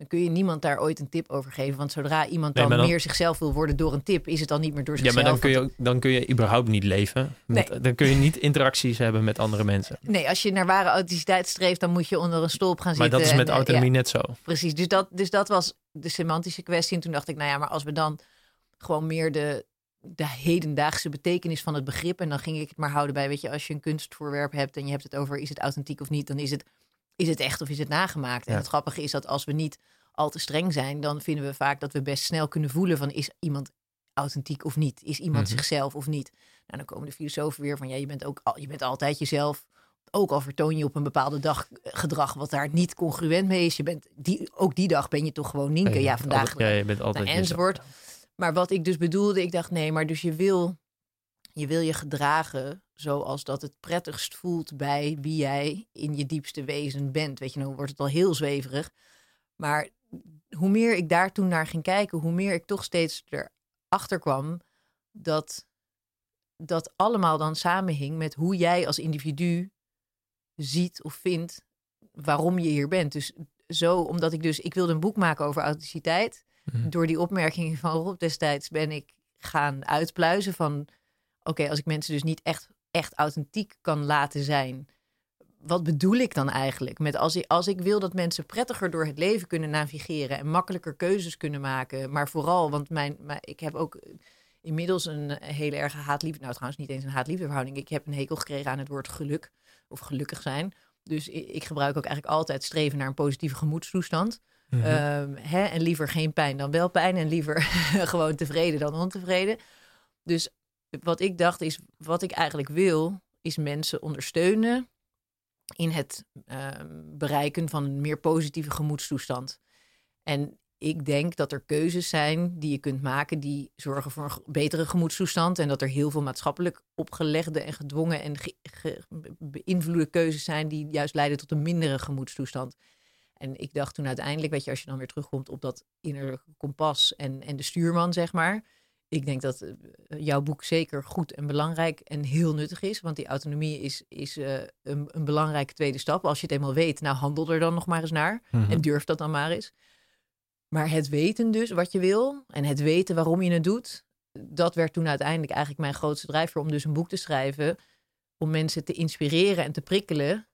dan kun je niemand daar ooit een tip over geven. Want zodra iemand dan, maar dan- meer zichzelf wil worden door een tip, is het dan niet meer door Ja, zichzelf. maar dan kun, je, dan kun je überhaupt niet leven. Met, Dan kun je niet interacties hebben met andere mensen. Nee, als je naar ware authenticiteit streeft, dan moet je onder een stolp gaan Maar zitten. dat is met en, eh, autonomie ja, net zo. precies, dus dat, dus dat was de semantische kwestie. En toen dacht ik, nou ja, maar als we dan gewoon meer de, de hedendaagse betekenis van het begrip. En dan ging ik het maar houden bij, weet je, als je een kunstvoorwerp hebt en je hebt het over is het authentiek of niet, dan is het, is het echt of is het nagemaakt. En het grappige is dat als we niet al te streng zijn, dan vinden we vaak dat we best snel kunnen voelen van is iemand authentiek of niet? Is iemand Mhm. zichzelf of niet? Nou, dan komen de filosofen weer van ja, je bent ook al, je bent altijd jezelf. Ook al vertoon je op een bepaalde dag eh, gedrag wat daar niet congruent mee is. Je bent die, ook die dag ben je toch gewoon Nienke. Ja, vandaag Altijd- ja, je bent altijd nou, enzovoort. Maar wat ik dus bedoelde, ik dacht nee, maar dus je wil je, wil je gedragen zoals dat het prettigst voelt bij wie jij in je diepste wezen bent. Weet je, nou wordt het al heel zweverig. Maar hoe meer ik daar toen naar ging kijken, hoe meer ik toch steeds erachter kwam dat dat allemaal dan samenhing met hoe jij als individu ziet of vindt waarom je hier bent. Dus zo, omdat ik dus, ik wilde een boek maken over authenticiteit. Mhm. Door die opmerkingen van Rob destijds ben ik gaan uitpluizen van, oké, als ik mensen dus niet echt, echt authentiek kan laten zijn, wat bedoel ik dan eigenlijk? Met als ik, als ik wil dat mensen prettiger door het leven kunnen navigeren en makkelijker keuzes kunnen maken, maar vooral, want mijn, mijn ik heb ook inmiddels een hele erge haatliefde, nou trouwens niet eens een haatliefde verhouding, ik heb een hekel gekregen aan het woord geluk of gelukkig zijn. Dus ik, ik gebruik ook eigenlijk altijd streven naar een positieve gemoedstoestand. Mhm. Ehm, hè, en liever geen pijn dan wel pijn. En liever [laughs] gewoon tevreden dan ontevreden. Dus wat ik dacht is, wat ik eigenlijk wil, is mensen ondersteunen in het ehm, bereiken van een meer positieve gemoedstoestand. En ik denk dat er keuzes zijn die je kunt maken die zorgen voor een betere gemoedstoestand. En dat er heel veel maatschappelijk opgelegde en gedwongen en beïnvloede keuzes zijn die juist leiden tot een mindere gemoedstoestand. En ik dacht toen uiteindelijk, weet je, als je dan weer terugkomt op dat innerlijke kompas en, en de stuurman, zeg maar. Ik denk dat eh, jouw boek zeker goed en belangrijk en heel nuttig is. Want die autonomie is, is eh, een, een belangrijke tweede stap. Als je het eenmaal weet, nou handel er dan nog maar eens naar. Mhm. En durf dat dan maar eens. Maar het weten dus wat je wil en het weten waarom je het doet, dat werd toen uiteindelijk eigenlijk mijn grootste drijfveer om dus een boek te schrijven. Om mensen te inspireren en te prikkelen.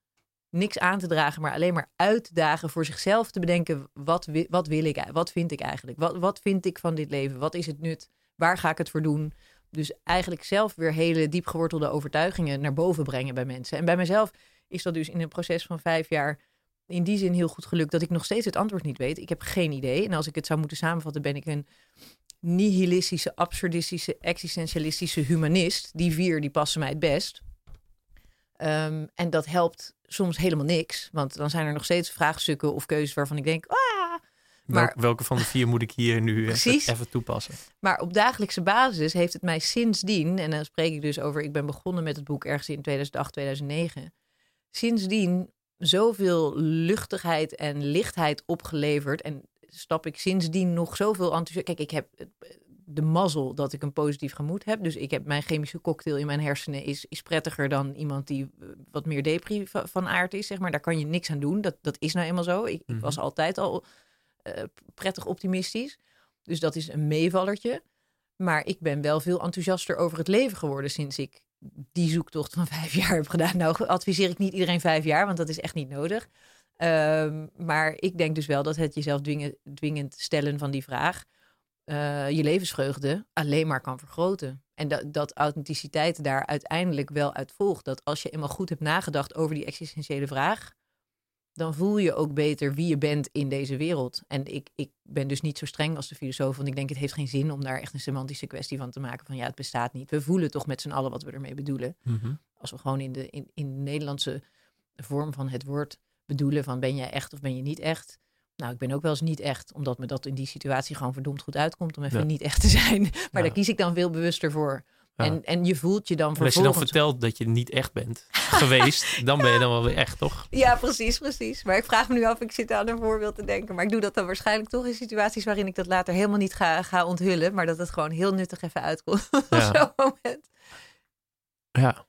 Niks aan te dragen, maar alleen maar uitdagen voor zichzelf te bedenken: wat, wat wil ik, wat vind ik eigenlijk? Wat, wat vind ik van dit leven? Wat is het nut? Waar ga ik het voor doen? Dus eigenlijk zelf weer hele diep gewortelde overtuigingen naar boven brengen bij mensen. En bij mezelf is dat dus in een proces van vijf jaar in die zin heel goed gelukt dat ik nog steeds het antwoord niet weet. Ik heb geen idee. En als ik het zou moeten samenvatten, ben ik een nihilistische, absurdistische, existentialistische humanist. Die vier, die passen mij het best. Ehm, en dat helpt soms helemaal niks. Want dan zijn er nog steeds vraagstukken of keuzes waarvan ik denk... Ah, maar, welke van de vier moet ik hier nu even, even, toepassen? Maar op dagelijkse basis heeft het mij sindsdien... en dan spreek ik dus over... ik ben begonnen met het boek ergens in 2008, 2009... sindsdien zoveel luchtigheid en lichtheid opgeleverd. En stap ik sindsdien nog zoveel enthousiasme. Kijk, ik heb de mazzel dat ik een positief gemoed heb. Dus ik heb mijn chemische cocktail in mijn hersenen is, is prettiger dan iemand die eh, wat meer depri van aard is. Zeg maar. Daar kan je niks aan doen. Dat, dat is nou eenmaal zo. Ik, ik was mhm. altijd al prettig optimistisch. Dus dat is een meevallertje. Maar ik ben wel veel enthousiaster over het leven geworden sinds ik die zoektocht van [laughs] vijf jaar heb gedaan. Nou, adviseer ik niet iedereen vijf jaar, want dat is echt niet nodig. Ehm, maar ik denk dus wel dat het jezelf dwingen, dwingend stellen van die vraag uh, je levensvreugde alleen maar kan vergroten. En dat, dat authenticiteit daar uiteindelijk wel uit volgt. Dat als je eenmaal goed hebt nagedacht over die existentiële vraag, dan voel je ook beter wie je bent in deze wereld. En ik, ik ben dus niet zo streng als de filosoof, want ik denk het heeft geen zin om daar echt een semantische kwestie van te maken. Van ja, het bestaat niet. We voelen toch met z'n allen wat we ermee bedoelen. Mhm. Als we gewoon in de, in, in de Nederlandse vorm van het woord bedoelen van ben jij echt of ben je niet echt. Nou, ik ben ook wel eens niet echt, omdat me dat in die situatie gewoon verdomd goed uitkomt om even niet echt te zijn. [laughs] Maar daar kies ik dan veel bewuster voor. En, en je voelt je dan vervolgens... als je dan vertelt dat je niet echt bent [laughs] geweest, dan ben je dan wel weer echt, toch? Ja, precies, precies. Maar ik vraag me nu af, ik zit aan een voorbeeld te denken. Maar ik doe dat dan waarschijnlijk toch in situaties waarin ik dat later helemaal niet ga, ga onthullen. Maar dat het gewoon heel nuttig even uitkomt [laughs] ja. op zo'n moment. Ja.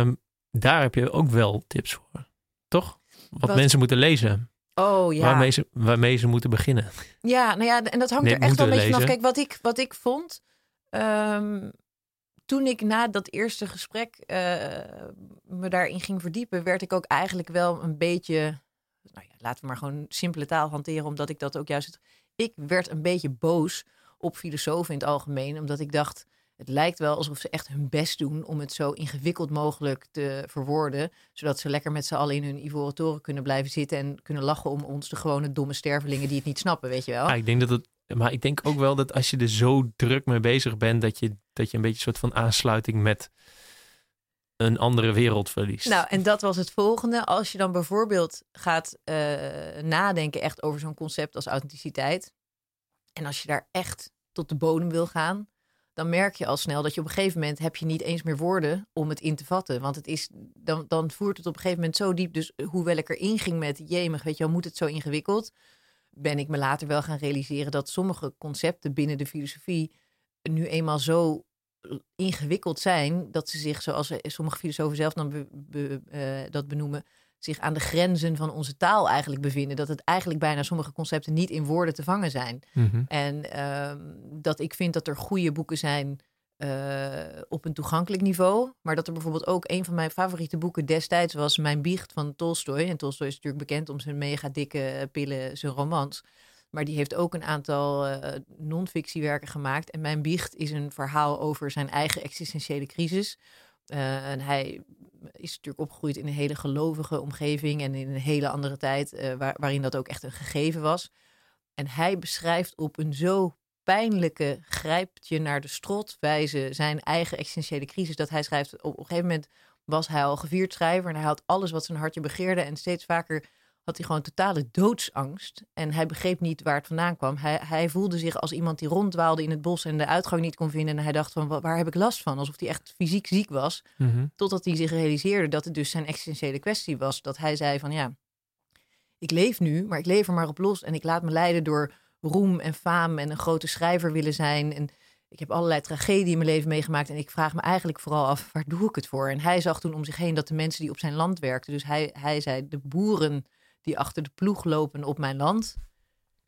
Um, daar heb je ook wel tips voor, toch? Wat, mensen moeten lezen. Oh ja. Waarmee ze, waarmee ze moeten beginnen. Ja, nou ja, en dat hangt er echt wel een beetje vanaf. Kijk, wat ik, wat ik vond Um, toen ik na dat eerste gesprek uh, me daarin ging verdiepen, werd ik ook eigenlijk wel een beetje, nou ja, laten we maar gewoon simpele taal hanteren, omdat ik dat ook juist. Ik werd een beetje boos op filosofen in het algemeen, omdat ik dacht, het lijkt wel alsof ze echt hun best doen om het zo ingewikkeld mogelijk te verwoorden, zodat ze lekker met z'n allen in hun ivoren toren kunnen blijven zitten en kunnen lachen om ons, de gewone domme stervelingen die het niet snappen, weet je wel. Ja, ik denk dat het maar ik denk ook wel dat als je er zo druk mee bezig bent, dat je, dat je een beetje een soort van aansluiting met een andere wereld verliest. Nou, en dat was het volgende. Als je dan bijvoorbeeld gaat uh, nadenken echt over zo'n concept als authenticiteit. En als je daar echt tot de bodem wil gaan, dan merk je al snel dat je op een gegeven moment heb je niet eens meer woorden om het in te vatten. Want het is, dan, dan voert het op een gegeven moment zo diep. Dus hoewel ik erin ging met, jemig, weet je wel, moet het zo ingewikkeld ben ik me later wel gaan realiseren dat sommige concepten binnen de filosofie nu eenmaal zo ingewikkeld zijn dat ze zich, zoals sommige filosofen zelf dan eh, dat benoemen, zich aan de grenzen van onze taal eigenlijk bevinden. Dat het eigenlijk bijna sommige concepten niet in woorden te vangen zijn. Mhm. En ehm, dat ik vind dat er goede boeken zijn uh, op een toegankelijk niveau. Maar dat er bijvoorbeeld ook een van mijn favoriete boeken destijds was Mijn Biecht van Tolstoy. En Tolstoy is natuurlijk bekend om zijn mega dikke pillen, zijn romans. Maar die heeft ook een aantal uh, non-fictiewerken gemaakt. En Mijn Biecht is een verhaal over zijn eigen existentiële crisis. En hij is natuurlijk opgegroeid in een hele gelovige omgeving en in een hele andere tijd, waar, waarin dat ook echt een gegeven was. En hij beschrijft op een zo pijnlijke grijpt je naar de strot wijze zijn eigen existentiële crisis. Dat hij schrijft, op een gegeven moment was hij al gevierd schrijver en hij had alles wat zijn hartje begeerde. En steeds vaker had hij gewoon totale doodsangst. En hij begreep niet waar het vandaan kwam. Hij, hij voelde zich als iemand die ronddwaalde in het bos en de uitgang niet kon vinden. En hij dacht van, waar heb ik last van? Alsof hij echt fysiek ziek was. Mhm. Totdat hij zich realiseerde dat het dus zijn existentiële kwestie was. Dat hij zei van, ja, ik leef nu, maar ik leef er maar op los. En ik laat me leiden door roem en faam en een grote schrijver willen zijn. En ik heb allerlei tragedieën in mijn leven meegemaakt. En ik vraag me eigenlijk vooral af, waar doe ik het voor? En hij zag toen om zich heen dat de mensen die op zijn land werkten... dus hij, hij zei, de boeren die achter de ploeg lopen op mijn land...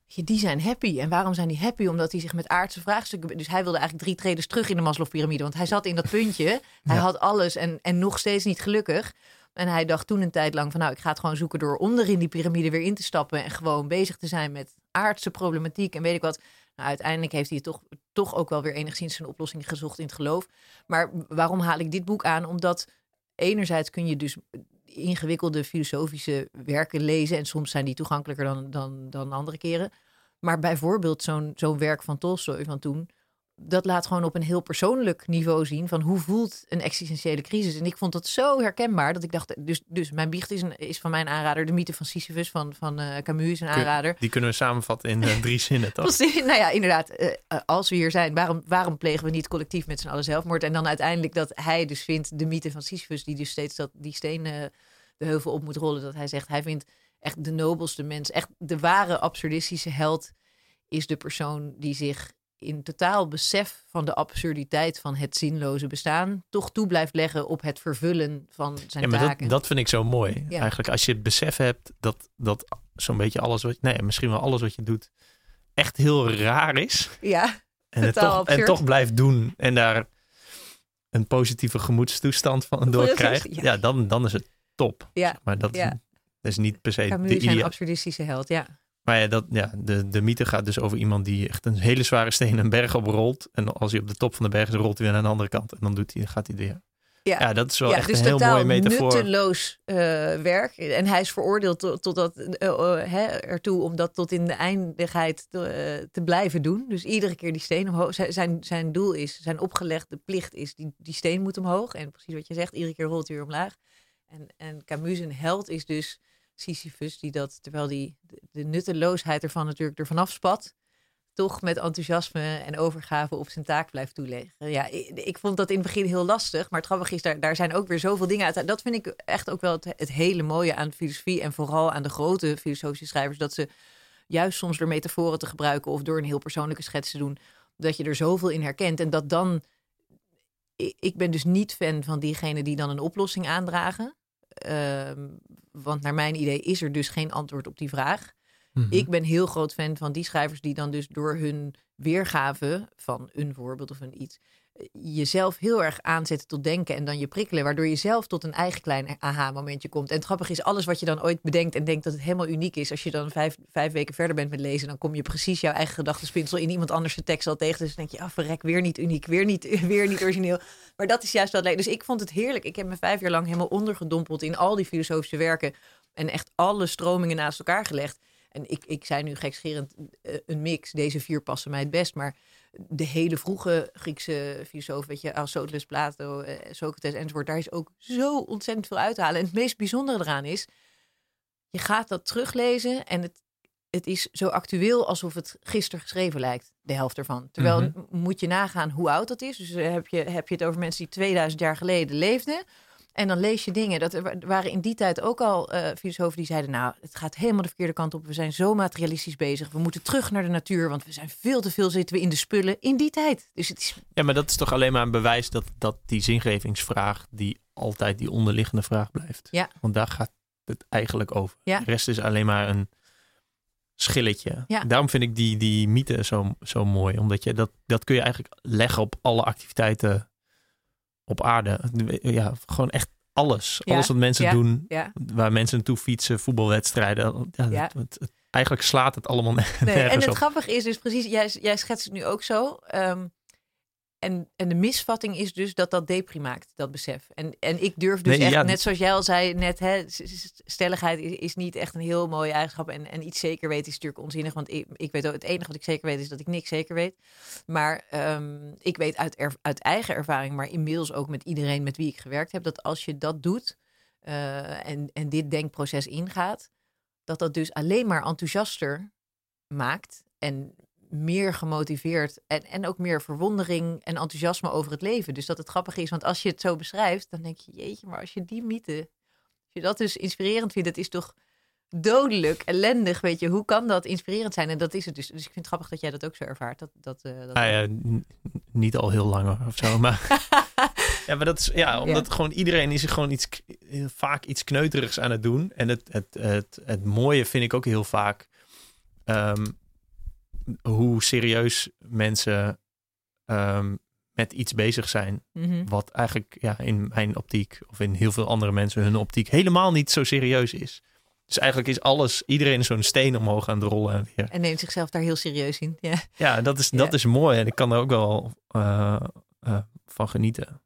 die zijn happy. En waarom zijn die happy? Omdat hij zich met aardse vraagstukken... Dus hij wilde eigenlijk drie treden terug in de Maslow-pyramide. Want hij zat in dat puntje. Hij had alles en, en nog steeds niet gelukkig. En hij dacht toen een tijd lang van nou, ik ga het gewoon zoeken door onder in die piramide weer in te stappen en gewoon bezig te zijn met aardse problematiek en weet ik wat. Nou, uiteindelijk heeft hij toch, toch ook wel weer enigszins een oplossing gezocht in het geloof. Maar waarom haal ik dit boek aan? Omdat enerzijds kun je dus ingewikkelde filosofische werken lezen. En soms zijn die toegankelijker dan, dan, dan andere keren. Maar bijvoorbeeld zo'n zo'n werk van Tolstoy van toen dat laat gewoon op een heel persoonlijk niveau zien van hoe voelt een existentiële crisis. En ik vond dat zo herkenbaar dat ik dacht, dus, dus mijn biecht is, een, is van mijn aanrader de mythe van Sisyphus van, van uh, Camus is een aanrader. Die kunnen we samenvatten in uh, drie zinnen, toch? [laughs] nou ja, inderdaad. Uh, als we hier zijn, waarom, waarom plegen we niet collectief met z'n allen zelfmoord? En dan uiteindelijk dat hij dus vindt de mythe van Sisyphus, die dus steeds dat, die steen de heuvel op moet rollen, dat hij zegt, hij vindt echt de nobelste mens, echt de ware absurdistische held is de persoon die zich in totaal besef van de absurditeit van het zinloze bestaan toch toe blijft leggen op het vervullen van zijn ja, maar taken. Dat, dat vind ik zo mooi. Eigenlijk als je het besef hebt dat, dat zo'n beetje alles wat nee, misschien wel alles wat je doet echt heel raar is. Ja. En het toch, en toch blijft doen en daar een positieve gemoedstoestand van door krijgt. Ja. dan, dan is het top. Ja. Maar dat, dat is niet per se Camus de absurdistische held, ja. Maar ja, dat, ja de, de mythe gaat dus over iemand die echt een hele zware steen een berg oprolt. En als hij op de top van de berg is, rolt hij weer naar de andere kant. En dan doet hij, gaat hij weer. Ja, ja dat is wel echt dus een heel mooie metafoor. nutteloos uh, werk. En hij is veroordeeld tot, tot dat, uh, uh, ertoe om dat tot in de eindigheid te, te, blijven doen. Dus iedere keer die steen omhoog. Zijn, zijn doel is, zijn opgelegde plicht is, die, die steen moet omhoog. En precies wat je zegt, iedere keer rolt hij weer omlaag. En, en Camus een held is dus Sisyphus, die dat, terwijl die de, nutteloosheid ervan natuurlijk ervan afspat, toch met enthousiasme en overgave op zijn taak blijft toeleggen. Ja, ik, vond dat in het begin heel lastig, maar het is, daar, daar zijn ook weer zoveel dingen uit. Dat vind ik echt ook wel het, het hele mooie aan filosofie en vooral aan de grote filosofische schrijvers, dat ze juist soms door metaforen te gebruiken of door een heel persoonlijke schets te doen, dat je er zoveel in herkent en dat dan ik ben dus niet fan van diegenen die dan een oplossing aandragen. Ehm, want naar mijn idee is er dus geen antwoord op die vraag. Mhm. Ik ben heel groot fan van die schrijvers die dan dus door hun weergave van een voorbeeld of een iets jezelf heel erg aanzetten tot denken en dan je prikkelen, waardoor je zelf tot een eigen klein aha-momentje komt. En het grappige is, alles wat je dan ooit bedenkt en denkt dat het helemaal uniek is, als je dan vijf, vijf weken verder bent met lezen, dan kom je precies jouw eigen gedachtenspinsel in iemand anders de tekst al tegen. Dus dan denk je, ah, verrek, weer niet uniek, weer niet, [laughs] weer niet origineel. Maar dat is juist wat leuk. Dus ik vond het heerlijk. Ik heb me vijf jaar lang helemaal ondergedompeld in al die filosofische werken en echt alle stromingen naast elkaar gelegd. En ik, ik zei nu gekscherend eh, een mix. Deze vier passen mij het best. Maar de hele vroege Griekse filosoof, weet je, Aristoteles, Plato, eh, Socrates enzovoort, daar is ook zo ontzettend veel uit te halen. En het meest bijzondere eraan is, je gaat dat teruglezen en het, het is zo actueel alsof het gisteren geschreven lijkt, de helft ervan. Terwijl mhm. moet je nagaan hoe oud dat is. Dus eh, heb je, heb je het over mensen die 2000 jaar geleden leefden. En dan lees je dingen. Dat er waren in die tijd ook al uh, filosofen die zeiden: Nou, het gaat helemaal de verkeerde kant op. We zijn zo materialistisch bezig. We moeten terug naar de natuur, want we zijn veel te veel zitten we in de spullen in die tijd. Dus het is... Ja, maar dat is toch alleen maar een bewijs dat, dat die zingevingsvraag, die altijd die onderliggende vraag blijft. Ja. Want daar gaat het eigenlijk over. Ja. De rest is alleen maar een schilletje. Ja. Daarom vind ik die, die mythe zo, zo mooi. Omdat je dat, dat kun je eigenlijk leggen op alle activiteiten op aarde. Ja, gewoon echt alles. Alles wat mensen doen, waar mensen naartoe fietsen, voetbalwedstrijden. Ja, het, eigenlijk slaat het allemaal [laughs] nee, En het grappige is dus precies, jij, jij schetst het nu ook zo. Um, en, en de misvatting is dus dat dat depri maakt, dat besef. En, en ik durf dus echt, net zoals jij al zei net, hè, stelligheid is, is niet echt een heel mooie eigenschap. En, en iets zeker weten is natuurlijk onzinnig, want ik, ik weet ook, het enige wat ik zeker weet is dat ik niks zeker weet. Maar um, ik weet uit, uit eigen ervaring, maar inmiddels ook met iedereen met wie ik gewerkt heb, dat als je dat doet uh, en, en dit denkproces ingaat, dat dat dus alleen maar enthousiaster maakt en meer gemotiveerd en, en ook meer verwondering en enthousiasme over het leven. Dus dat het grappig is, want als je het zo beschrijft, dan denk je, jeetje, maar als je die mythe, als je dat dus inspirerend vindt, het is toch dodelijk, ellendig, weet je, hoe kan dat inspirerend zijn? En dat is het dus. Dus ik vind het grappig dat jij dat ook zo ervaart. Dat, dat, uh, dat ah, ja, niet al heel lang of zo, maar... [laughs] ja, maar dat is, ja, omdat gewoon iedereen is er gewoon iets, vaak iets kneuterigs aan het doen. En het, het, het, het, mooie vind ik ook heel vaak... Ehm, hoe serieus mensen um, met iets bezig zijn. Mhm. Wat eigenlijk ja, in mijn optiek of in heel veel andere mensen hun optiek helemaal niet zo serieus is. Dus eigenlijk is alles, iedereen is zo'n steen omhoog aan het rollen en weer. En neemt zichzelf daar heel serieus in. Ja, ja dat, is, dat is mooi en ik kan er ook wel uh, uh, van genieten.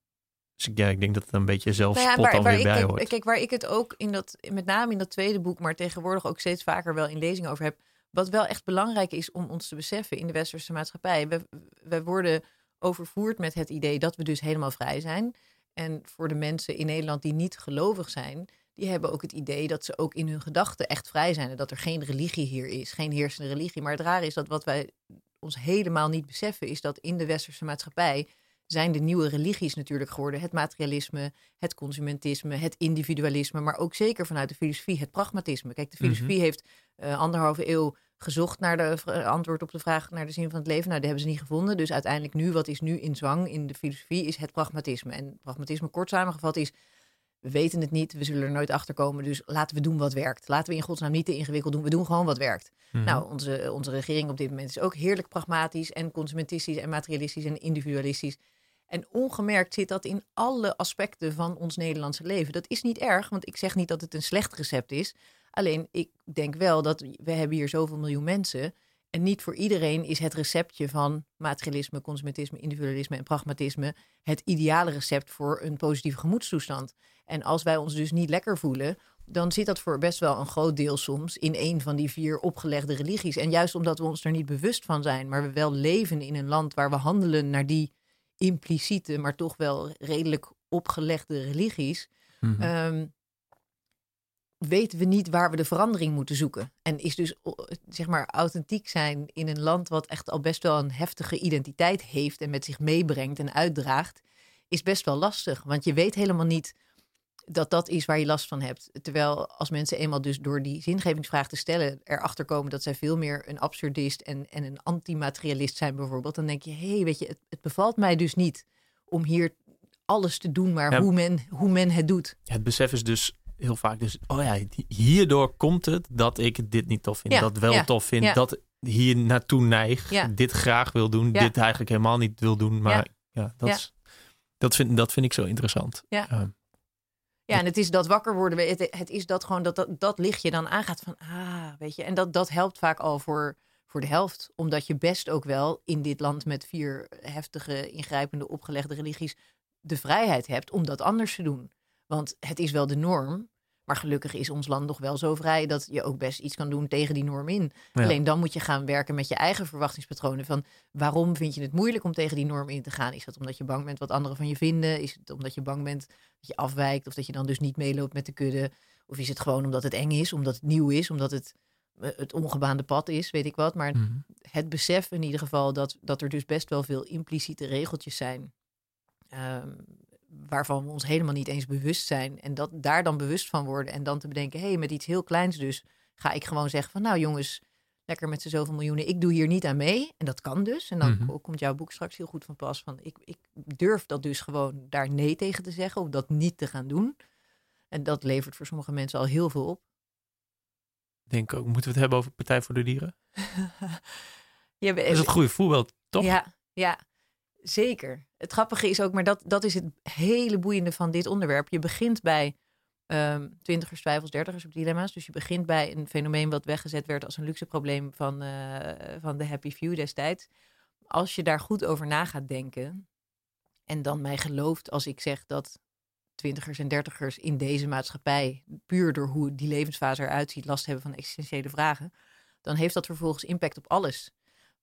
Dus ik- ja, ik denk dat het een beetje zelfspot Nou ja, waar, dan waar weer ik, bij hoort. kijk, waar ik het ook in dat, met name in dat tweede boek, maar tegenwoordig ook steeds vaker wel in lezingen over heb. Wat wel echt belangrijk is om ons te beseffen in de westerse maatschappij. We, we worden overvoerd met het idee dat we dus helemaal vrij zijn. En voor de mensen in Nederland die niet gelovig zijn, die hebben ook het idee dat ze ook in hun gedachten echt vrij zijn. En dat er geen religie hier is, geen heersende religie. Maar het rare is dat wat wij ons helemaal niet beseffen, is dat in de westerse maatschappij zijn de nieuwe religies natuurlijk geworden. Het materialisme, het consumentisme, het individualisme, maar ook zeker vanuit de filosofie het pragmatisme. Kijk, de filosofie heeft eh, anderhalve eeuw gezocht naar de antwoord op de vraag naar de zin van het leven. Nou, die hebben ze niet gevonden. Dus uiteindelijk nu, wat is nu in zwang in de filosofie, is het pragmatisme. En pragmatisme, kort samengevat, is we weten het niet, we zullen er nooit achter komen. Dus laten we doen wat werkt. Laten we in godsnaam niet te ingewikkeld doen. We doen gewoon wat werkt. Mhm. Nou, onze, onze regering op dit moment is ook heerlijk pragmatisch en consumentistisch en materialistisch en individualistisch. En ongemerkt zit dat in alle aspecten van ons Nederlandse leven. Dat is niet erg, want ik zeg niet dat het een slecht recept is. Alleen ik denk wel dat we hebben hier zoveel miljoen mensen. En niet voor iedereen is het receptje van materialisme, consumentisme, individualisme en pragmatisme het ideale recept voor een positieve gemoedstoestand. En als wij ons dus niet lekker voelen, dan zit dat voor best wel een groot deel soms in een van die vier opgelegde religies. En juist omdat we ons er niet bewust van zijn, maar we wel leven in een land waar we handelen naar die impliciete, maar toch wel redelijk opgelegde religies, ehm, weten we niet waar we de verandering moeten zoeken. En is dus o- zeg maar authentiek zijn in een land wat echt al best wel een heftige identiteit heeft en met zich meebrengt en uitdraagt, is best wel lastig. Want je weet helemaal niet dat dat is waar je last van hebt. Terwijl als mensen eenmaal dus door die zingevingsvraag te stellen erachter komen dat zij veel meer een absurdist en, en een antimaterialist zijn bijvoorbeeld, dan denk je, hé, hey, weet je, het, het bevalt mij dus niet om hier alles te doen, maar Ja. hoe, men, hoe men het doet. Het besef is dus heel vaak dus, oh ja, hierdoor komt het dat ik dit niet tof vind, Ja, dat wel ja, tof vind, ja. dat hier naartoe neig, dit graag wil doen, dit eigenlijk helemaal niet wil doen, maar ja, dat. Is, dat, vind, dat vind ik zo interessant. Ja. Ehm, Ja, en het is dat wakker worden. Het, het is dat gewoon dat, dat dat lichtje dan aangaat van, ah, weet je. En dat, dat helpt vaak al voor, voor de helft. Omdat je best ook wel in dit land met vier heftige, ingrijpende, opgelegde religies de vrijheid hebt om dat anders te doen. Want het is wel de norm. Maar gelukkig is ons land nog wel zo vrij dat je ook best iets kan doen tegen die norm in. Ja. Alleen dan moet je gaan werken met je eigen verwachtingspatronen. Van waarom vind je het moeilijk om tegen die norm in te gaan? Is dat omdat je bang bent wat anderen van je vinden? Is het omdat je bang bent dat je afwijkt? Of dat je dan dus niet meeloopt met de kudde? Of is het gewoon omdat het eng is, omdat het nieuw is, omdat het eh, het ongebaande pad is, weet ik wat. Maar mhm. het besef in ieder geval dat, dat er dus best wel veel impliciete regeltjes zijn. ehm, waarvan we ons helemaal niet eens bewust zijn. En dat daar dan bewust van worden. En dan te bedenken, hé, hey, met iets heel kleins dus ga ik gewoon zeggen van nou jongens, lekker met z'n zoveel miljoenen. Ik doe hier niet aan mee. En dat kan dus. En dan Mhm. ko- komt jouw boek straks heel goed van pas. Van ik, ik durf dat dus gewoon daar nee tegen te zeggen. Of dat niet te gaan doen. En dat levert voor sommige mensen al heel veel op. denk ook, moeten we het hebben over Partij voor de Dieren? [laughs] Ja, Dat is een goede voorbeeld, toch? Ja, ja, zeker. Het grappige is ook, maar dat, dat is het hele boeiende van dit onderwerp. Je begint bij ehm twintigers, twijfels, dertigers op dilemma's. Dus je begint bij een fenomeen wat weggezet werd als een luxe probleem van, eh, van de Happy Few destijds. Als je daar goed over na gaat denken en dan mij gelooft als ik zeg dat twintigers en dertigers in deze maatschappij, puur door hoe die levensfase eruit ziet, last hebben van existentiële vragen, dan heeft dat vervolgens impact op alles.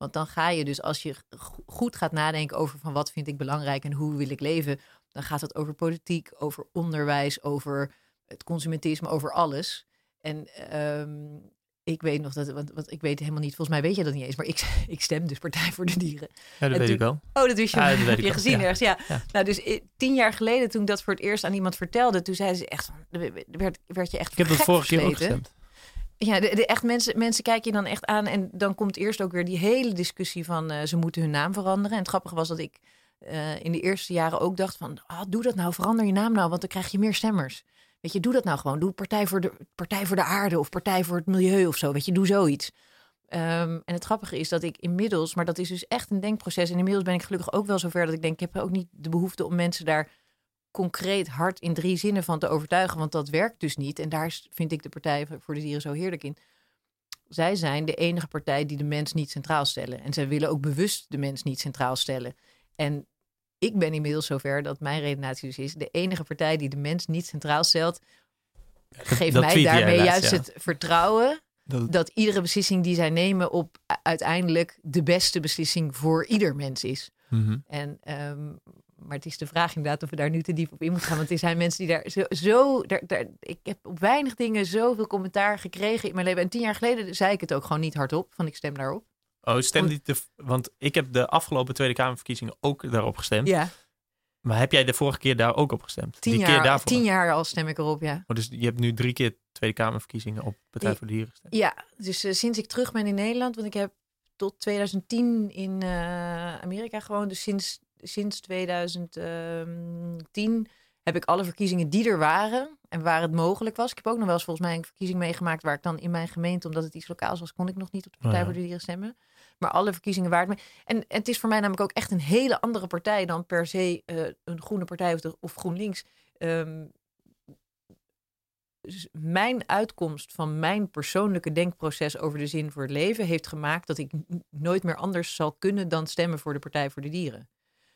Want dan ga je dus, als je go- goed gaat nadenken over van wat vind ik belangrijk en hoe wil ik leven, dan gaat het over politiek, over onderwijs, over het consumentisme, over alles. En ehm, ik weet nog dat, want, want ik weet helemaal niet, volgens mij weet je dat niet eens, maar ik, [laughs] ik stem dus Partij voor de Dieren. Ja, dat En weet toen- ik wel. Oh, dat wist je. Ja, dat weet Heb ik je wel. gezien Ja. ergens? Ja. Ja. Nou, dus eh, tien jaar geleden toen ik dat voor het eerst aan iemand vertelde, toen zeiden ze echt, werd, werd je echt Ik heb dat vorige keer ook gestemd. Ja, de, echt mensen, mensen kijken je dan echt aan en dan komt eerst ook weer die hele discussie van eh, ze moeten hun naam veranderen. En het grappige was dat ik eh, in de eerste jaren ook dacht van, ah, doe dat nou, verander je naam nou, want dan krijg je meer stemmers. Weet je, doe dat nou gewoon. Doe Partij voor de, partij voor de Aarde of Partij voor het Milieu of zo. Weet je, doe zoiets. Ehm, en het grappige is dat ik inmiddels, maar dat is dus echt een denkproces. En inmiddels ben ik gelukkig ook wel zover dat ik denk, ik heb ook niet de behoefte om mensen daar concreet hard in drie zinnen van te overtuigen. Want dat werkt dus niet. En daar vind ik de Partij voor de Dieren zo heerlijk in. Zij zijn de enige partij die de mens niet centraal stellen. En zij willen ook bewust de mens niet centraal stellen. En ik ben inmiddels zover dat mijn redenatie dus is: de enige partij die de mens niet centraal stelt, geeft Dat mij daarmee laatst, juist ja. het vertrouwen Dat, dat iedere beslissing die zij nemen op uiteindelijk de beste beslissing voor ieder mens is. Mhm. En, ehm, maar het is de vraag inderdaad of we daar nu te diep op in moeten gaan. Want er zijn mensen die daar zo... zo daar, daar, ik heb op weinig dingen zoveel commentaar gekregen in mijn leven. En tien jaar geleden zei ik het ook gewoon niet hardop. Van ik stem daarop. Oh, stem niet te, want ik heb de afgelopen Tweede Kamerverkiezingen ook daarop gestemd. Ja, Maar heb jij de vorige keer daar ook op gestemd? tien, Die jaar, keer daarvoor? tien jaar al stem ik erop, ja. Oh, dus je hebt nu drie keer Tweede Kamerverkiezingen op Partij voor de Dieren gestemd. Ja, dus eh, sinds ik terug ben in Nederland, want ik heb tot 2010 in eh, Amerika gewoond. Dus sinds, sinds 2010 heb ik alle verkiezingen die er waren en waar het mogelijk was. Ik heb ook nog wel eens volgens mij een verkiezing meegemaakt waar ik dan in mijn gemeente, omdat het iets lokaals was, kon ik nog niet op de Partij Oh ja. voor de Dieren stemmen. Maar alle verkiezingen waar het mee. En, en het is voor mij namelijk ook echt een hele andere partij dan per se eh, een groene partij of, de, of GroenLinks. Ehm, dus mijn uitkomst van mijn persoonlijke denkproces over de zin voor het leven heeft gemaakt dat ik nooit meer anders zal kunnen dan stemmen voor de Partij voor de Dieren.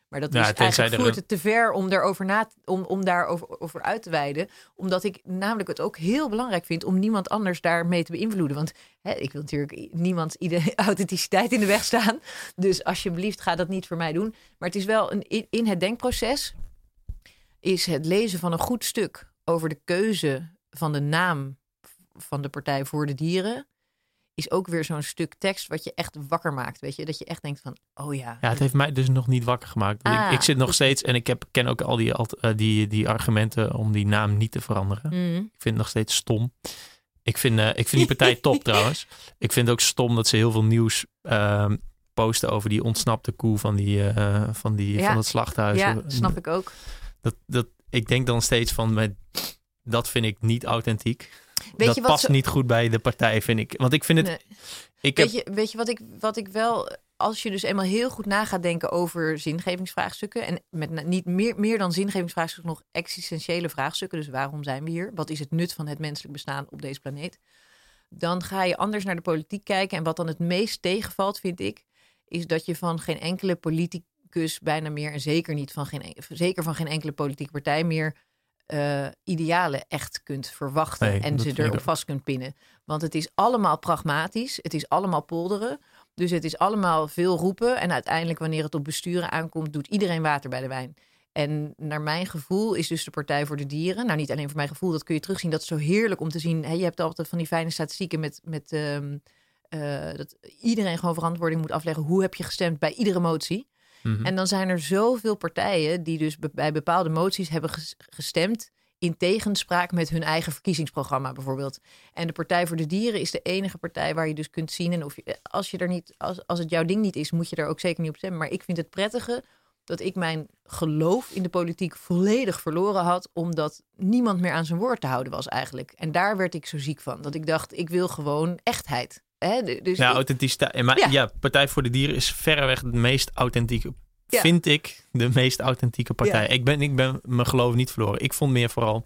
Maar dat is eigenlijk voert een- het te ver om daarover na om, om daarover over uit te wijden. Omdat ik namelijk het ook heel belangrijk vind om niemand anders daarmee te beïnvloeden. Want hè, ik wil natuurlijk i- niemand ieder [laughs] authenticiteit in de weg staan. Dus alsjeblieft, ga dat niet voor mij doen. Maar het is wel een, in het denkproces is het lezen van een goed stuk over de keuze van de naam van de Partij voor de Dieren. Is ook weer zo'n stuk tekst wat je echt wakker maakt. Weet je, dat je echt denkt van, oh ja. Ja, het heeft mij dus nog niet wakker gemaakt. Ik, Ah, ik zit nog goed. steeds en ik heb, ken ook al die, eh, die, die argumenten om die naam niet te veranderen. Mm. Ik vind het nog steeds stom. Ik vind, eh, ik vind die partij [laughs] top trouwens. Ik vind het ook stom dat ze heel veel nieuws ehm, posten over die ontsnapte koe van, die, eh, van, die, Ja. van het slachthuis. Ja, snap ik ook. Dat, dat, ik denk dan steeds van, met, dat vind ik niet authentiek. Weet dat je wat past zo- niet goed bij de partij, vind ik. Want ik vind het... Nee. Ik heb, Weet je, weet je wat ik, wat ik wel, als je dus eenmaal heel goed na gaat denken over zingevingsvraagstukken. En met niet meer, meer dan zingevingsvraagstukken, nog existentiële vraagstukken. Dus waarom zijn we hier? Wat is het nut van het menselijk bestaan op deze planeet? Dan ga je anders naar de politiek kijken. En wat dan het meest tegenvalt, vind ik, is dat je van geen enkele politicus bijna meer, en zeker niet van geen, en- zeker van geen enkele politieke partij meer, eh, idealen echt kunt verwachten Nee, en ze erop ook. vast kunt pinnen. Want het is allemaal pragmatisch, het is allemaal polderen. Dus het is allemaal veel roepen. En uiteindelijk, wanneer het op besturen aankomt, doet iedereen water bij de wijn. En naar mijn gevoel is dus de Partij voor de Dieren, nou niet alleen voor mijn gevoel, dat kun je terugzien. Dat is zo heerlijk om te zien. Hè, je hebt altijd van die fijne statistieken met, met ehm, eh, dat iedereen gewoon verantwoording moet afleggen. Hoe heb je gestemd bij iedere motie? Mhm. En dan zijn er zoveel partijen die dus bij bepaalde moties hebben ges- gestemd in tegenspraak met hun eigen verkiezingsprogramma bijvoorbeeld. En de Partij voor de Dieren is de enige partij waar je dus kunt zien en of als je er niet als, als het jouw ding niet is, moet je er ook zeker niet op stemmen. Maar ik vind het prettige dat ik mijn geloof in de politiek volledig verloren had, omdat niemand meer aan zijn woord te houden was eigenlijk. En daar werd ik zo ziek van, dat ik dacht, ik wil gewoon echtheid. Hè? Dus Ja, authenticiteit. Maar Ja. ja. Partij voor de Dieren is verreweg de meest authentieke. Ja. Vind ik de meest authentieke partij. Ja. Ik, ben, ik ben mijn geloof niet verloren. Ik vond meer vooral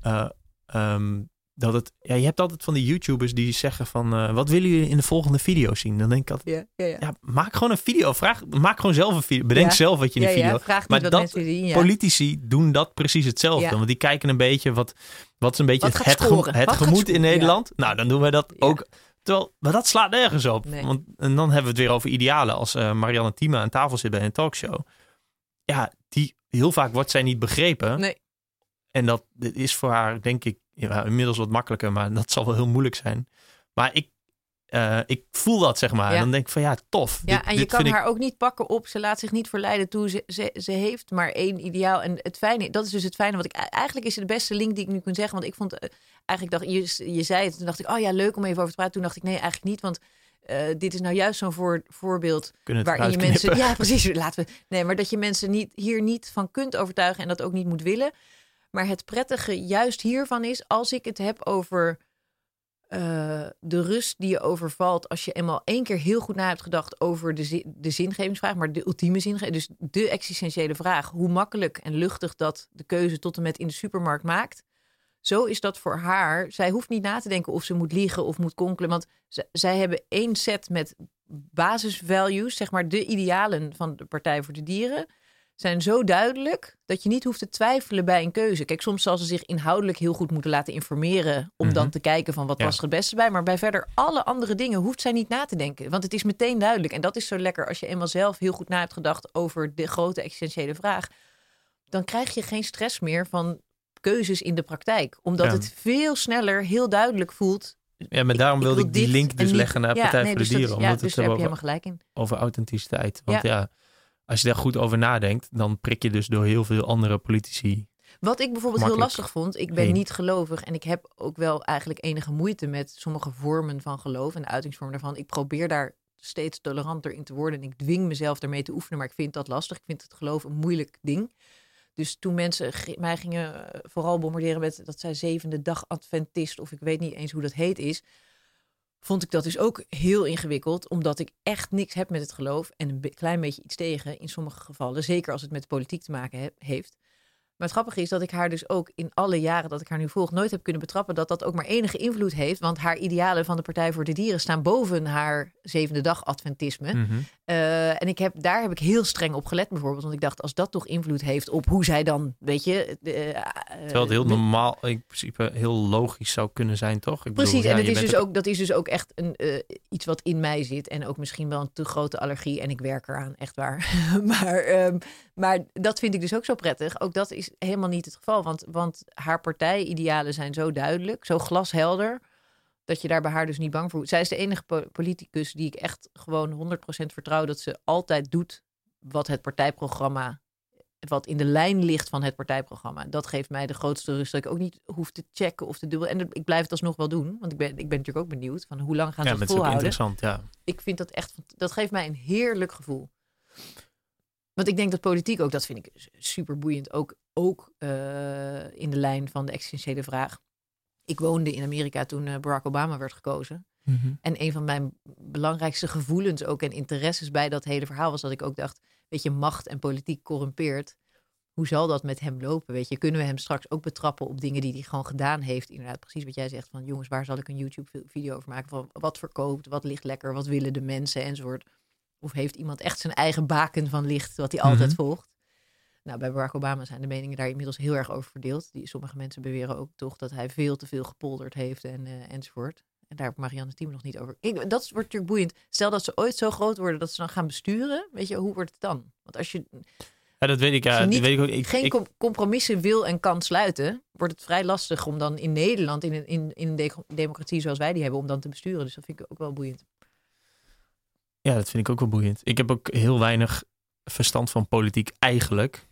eh, ehm, dat het. Ja, je hebt altijd van die YouTubers die zeggen van. eh, wat willen jullie in de volgende video zien? Dan denk ik altijd. ja, ja, ja. Ja, maak gewoon een video. Vraag, maak gewoon zelf een video. Bedenk zelf wat je in de video. ja, vraag Maar dat zien. Politici doen dat precies hetzelfde. Want die kijken een beetje wat, wat is een beetje Wat het, het gaat gemoed in. Nederland. Nou, dan doen wij dat ook. Terwijl, maar dat slaat nergens op. Nee. Want, en dan hebben we het weer over idealen. Als eh, Marianne Thieme aan tafel zit bij een talkshow. Ja, die, heel vaak wordt zij niet begrepen. Nee. En dat is voor haar, denk ik, ja, inmiddels wat makkelijker. Maar dat zal wel heel moeilijk zijn. Maar ik, eh, ik voel dat, zeg maar. Ja. En dan denk ik van, ja, tof. Ja, Dit- en je dit kan ik- haar ook niet pakken op. Ze laat zich niet verleiden toe. Ze, ze, ze heeft maar één ideaal. En het fijne, dat is dus het fijne. Wat ik eigenlijk is het de beste link die ik nu kan zeggen. Want ik vond eh, eigenlijk dacht je, je zei het. Toen dacht ik, oh ja, leuk om even over te praten. Toen dacht ik, nee, eigenlijk niet. Want eh, dit is nou juist zo'n voor, voorbeeld waarin je mensen. Ja, precies. [laughs] Laten we. Nee, maar dat je mensen niet, hier niet van kunt overtuigen en dat ook niet moet willen. Maar het prettige juist hiervan is, als ik het heb over eh, de rust die je overvalt als je eenmaal één keer heel goed na hebt gedacht over de, de zingevingsvraag, maar de ultieme zingeving, dus de existentiële vraag, hoe makkelijk en luchtig dat de keuze tot en met in de supermarkt maakt. Zo is dat voor haar. Zij hoeft niet na te denken of ze moet liegen of moet konkelen. Want zij hebben één set met basisvalues, zeg maar de idealen van de Partij voor de Dieren. Zijn zo duidelijk dat je niet hoeft te twijfelen bij een keuze. Kijk, soms zal ze zich inhoudelijk heel goed moeten laten informeren om dan Mhm. te kijken van wat Ja. was er het beste bij. Maar bij verder alle andere dingen hoeft zij niet na te denken. Want het is meteen duidelijk. En dat is zo lekker als je eenmaal zelf heel goed na hebt gedacht over de grote existentiële vraag. Dan krijg je geen stress meer van keuzes in de praktijk. Omdat Ja. het veel sneller heel duidelijk voelt. Ja, maar daarom ik wilde wil ik die link dus niet- leggen naar Ja, Partij nee, voor dus de dat- Dieren. Ja, omdat dus het daar heb je helemaal gelijk in. over, over authenticiteit. Want ja. Als je daar goed over nadenkt, dan prik je dus door heel veel andere politici. Wat ik bijvoorbeeld heel lastig vond, ik ben heen. niet gelovig en ik heb ook wel eigenlijk enige moeite met sommige vormen van geloof en de uitingsvormen daarvan. Ik probeer daar steeds toleranter in te worden en ik dwing mezelf ermee te oefenen, maar ik vind dat lastig. Ik vind het geloof een moeilijk ding. Dus toen mensen mij gingen eh, vooral bombarderen met dat zij zevende dag Adventist of ik weet niet eens hoe dat heet is, vond ik dat dus ook heel ingewikkeld, omdat ik echt niks heb met het geloof en een klein beetje iets tegen in sommige gevallen, zeker als het met politiek te maken he- heeft. Maar het grappige is dat ik haar dus ook in alle jaren dat ik haar nu volg nooit heb kunnen betrappen dat dat ook maar enige invloed heeft. Want haar idealen van de Partij voor de Dieren staan boven haar zevende dag Adventisme. Mhm. Eh, en ik heb, daar heb ik heel streng op gelet bijvoorbeeld. Want ik dacht, als dat toch invloed heeft op hoe zij dan, weet je... eh, eh, Terwijl het heel normaal, in principe heel logisch zou kunnen zijn, toch? Ik bedoel, Precies, ja, en het is dus ook- dat is dus ook echt een, iets wat in mij zit. En ook misschien wel een te grote allergie. En ik werk eraan, echt waar. [laughs] maar, ehm, maar dat vind ik dus ook zo prettig. Ook dat is helemaal niet het geval. Want, want haar partijidealen zijn zo duidelijk, zo glashelder. Dat je daar bij haar dus niet bang voor hoeft. Zij is de enige po- politicus die ik echt gewoon 100% vertrouw dat ze altijd doet wat het partijprogramma wat in de lijn ligt van het partijprogramma. Dat geeft mij de grootste rust dat ik ook niet hoef te checken of te dubbel. En ik blijf het alsnog wel doen, want ik ben, ik ben natuurlijk ook benieuwd van hoe lang gaan ja, ze met het is ook volhouden. interessant, ja. Ik vind dat echt, dat geeft mij een heerlijk gevoel. Want ik denk dat politiek ook, dat vind ik super boeiend, ook, ook eh, in de lijn van de existentiële vraag. Ik woonde in Amerika toen eh, Barack Obama werd gekozen. Mhm. En een van mijn belangrijkste gevoelens ook en interesses bij dat hele verhaal was dat ik ook dacht, weet je, macht en politiek corrumpeert. Hoe zal dat met hem lopen? Weet je, kunnen we hem straks ook betrappen op dingen die hij gewoon gedaan heeft? Inderdaad, precies wat jij zegt van jongens, waar zal ik een YouTube-video over maken? Van wat verkoopt, wat ligt lekker, wat willen de mensen enzovoort. Of heeft iemand echt zijn eigen baken van licht wat hij altijd Mhm. volgt? Nou, bij Barack Obama zijn de meningen daar inmiddels heel erg over verdeeld. Die, sommige mensen beweren ook toch dat hij veel te veel gepolderd heeft en, eh, enzovoort. En daar ik Marianne Team nog niet over. Ik, dat wordt natuurlijk boeiend. Stel dat ze ooit zo groot worden dat ze dan gaan besturen. Weet je, hoe wordt het dan? Want als je Ja, dat weet ik. Ja, dat weet ik ook. Ik, geen ik- compromissen wil en kan sluiten, wordt het vrij lastig om dan in Nederland, in een, in, in een de- democratie zoals wij die hebben, om dan te besturen. Dus dat vind ik ook wel boeiend. ja, dat vind ik ook wel boeiend. Ik heb ook heel weinig verstand van politiek eigenlijk.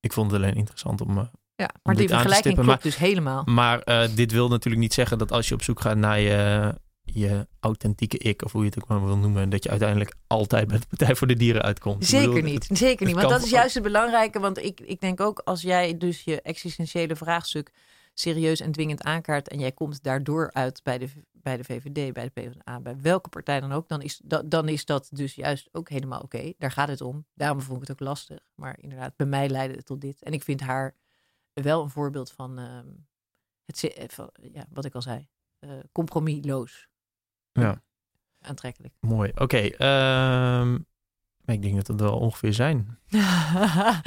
Ik vond het alleen interessant om. eh, Ja, maar dit die aan te vergelijking klopt dus helemaal. maar eh, dit wil natuurlijk niet zeggen dat als je op zoek gaat naar je, je authentieke ik, of hoe je het ook maar wil noemen, dat je uiteindelijk altijd bij de Partij voor de Dieren uitkomt. Zeker bedoel, niet, het- zeker niet. Want dat is juist het belangrijke. Want ik, ik denk ook als jij dus je existentiële vraagstuk serieus en dwingend aankaart en jij komt daardoor uit bij de, bij de VVD, bij de PvdA, bij welke partij dan ook, dan is dat, dan is dat dus juist ook helemaal oké. Daar gaat het om. Daarom vond ik het ook lastig. Maar inderdaad, bij mij leidde het tot dit. En ik vind haar wel een voorbeeld van, ehm, het, eh, van ja, wat ik al zei, eh, compromisloos. Ja. Aantrekkelijk. Mooi. Oké. ehm, ik denk dat het wel ongeveer zijn. [laughs]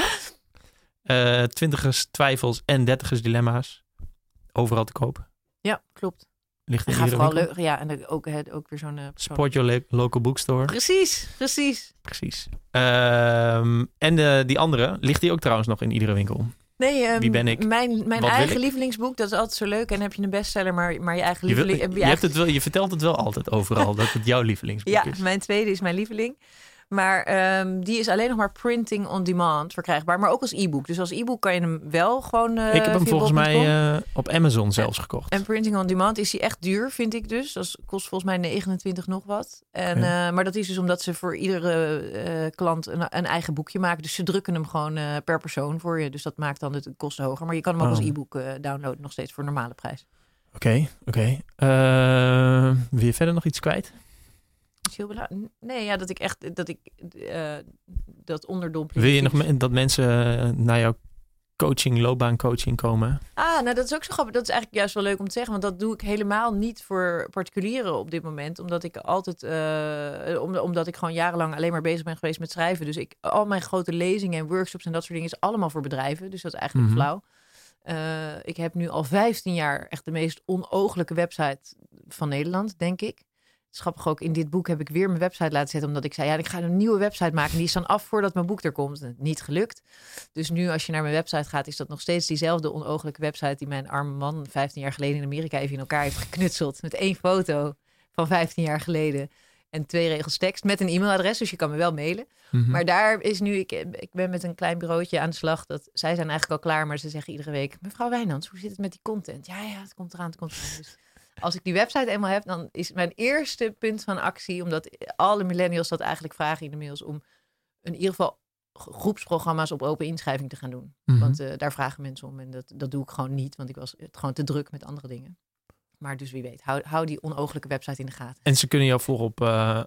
Eh twintigers twijfels en dertigers dilemma's. Overal te koop. ja, klopt. Ligt in Ga iedere vooral leuk. Ja, en ook, het, ook weer zo'n. eh, persoon- Support your lo- local bookstore. Precies, precies. Precies. Ehm, en die andere, ligt die ook trouwens nog in iedere winkel? Nee, ehm, Wie ben ik? Mijn, mijn Wat eigen lievelingsboek, dat is altijd zo leuk. En dan heb je een bestseller, maar, maar je eigen Je, wil- lieveling. je, hebt het wel, je vertelt het wel altijd overal [laughs] dat het jouw lievelingsboek Ja, is. mijn tweede is mijn lieveling. Maar ehm, die is alleen nog maar printing on demand verkrijgbaar. Maar ook als e-book. Dus als e-book kan je hem wel gewoon. eh, ik heb hem volgens mij eh, op Amazon zelfs gekocht. En printing on demand is die echt duur, vind ik dus. Dat kost volgens mij 29 nog wat. En, Ja. eh, maar dat is dus omdat ze voor iedere klant een, een eigen boekje maken. Dus ze drukken hem gewoon per persoon voor je. Dus dat maakt dan de kosten hoger. Maar je kan hem ook Oh. als e-book downloaden, nog steeds voor normale prijs. Oké, oké. Eh, wil je verder nog iets kwijt? Heel. Nee, ja, dat ik echt dat ik eh, dat onderdompeling. Wil je nog me- dat mensen eh, naar jou coaching, loopbaancoaching komen. Ah, nou dat is ook zo grappig. Dat is eigenlijk juist wel leuk om te zeggen. Want dat doe ik helemaal niet voor particulieren op dit moment. Omdat ik altijd, uh, om, omdat ik gewoon jarenlang alleen maar bezig ben geweest met schrijven. Dus ik, al mijn grote lezingen en workshops en dat soort dingen is allemaal voor bedrijven. Dus dat is eigenlijk Mhm. flauw. Uh, ik heb nu al 15 jaar echt de meest onogelijke website van Nederland, denk ik. Schappig ook, in dit boek heb ik weer mijn website laten zetten. Omdat ik zei, ja, ik ga een nieuwe website maken. Die is dan af voordat mijn boek er komt. Niet gelukt. Dus nu als je naar mijn website gaat, is dat nog steeds diezelfde onogelijke website... die mijn arme man 15 jaar geleden in Amerika even in elkaar heeft geknutseld. Met één foto van 15 jaar geleden. En twee regels tekst met een e-mailadres. Dus je kan me wel mailen. Mhm. Maar daar is nu, ik, ik ben met een klein bureautje aan de slag. Dat, zij zijn eigenlijk al klaar, maar ze zeggen iedere week... Mevrouw Wijnands, hoe zit het met die content? Ja, ja, het komt eraan, het komt eraan. Dus als ik die website eenmaal heb, dan is mijn eerste punt van actie... omdat alle millennials dat eigenlijk vragen in de mails... om in ieder geval groepsprogramma's op open inschrijving te gaan doen. Mhm. Want uh, daar vragen mensen om en dat, dat doe ik gewoon niet. Want ik was het gewoon te druk met andere dingen. Maar dus wie weet, hou, hou die onogelijke website in de gaten. En ze kunnen jou volgen op uh,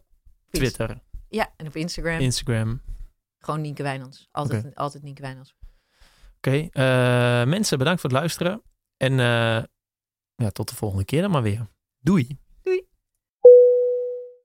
Twitter. Ja, en op Instagram. Instagram. Gewoon Nienke Wijnands. Altijd, altijd Nienke Wijnands. Oké, okay, uh, mensen bedankt voor het luisteren. En ja, tot de volgende keer dan maar weer. Doei!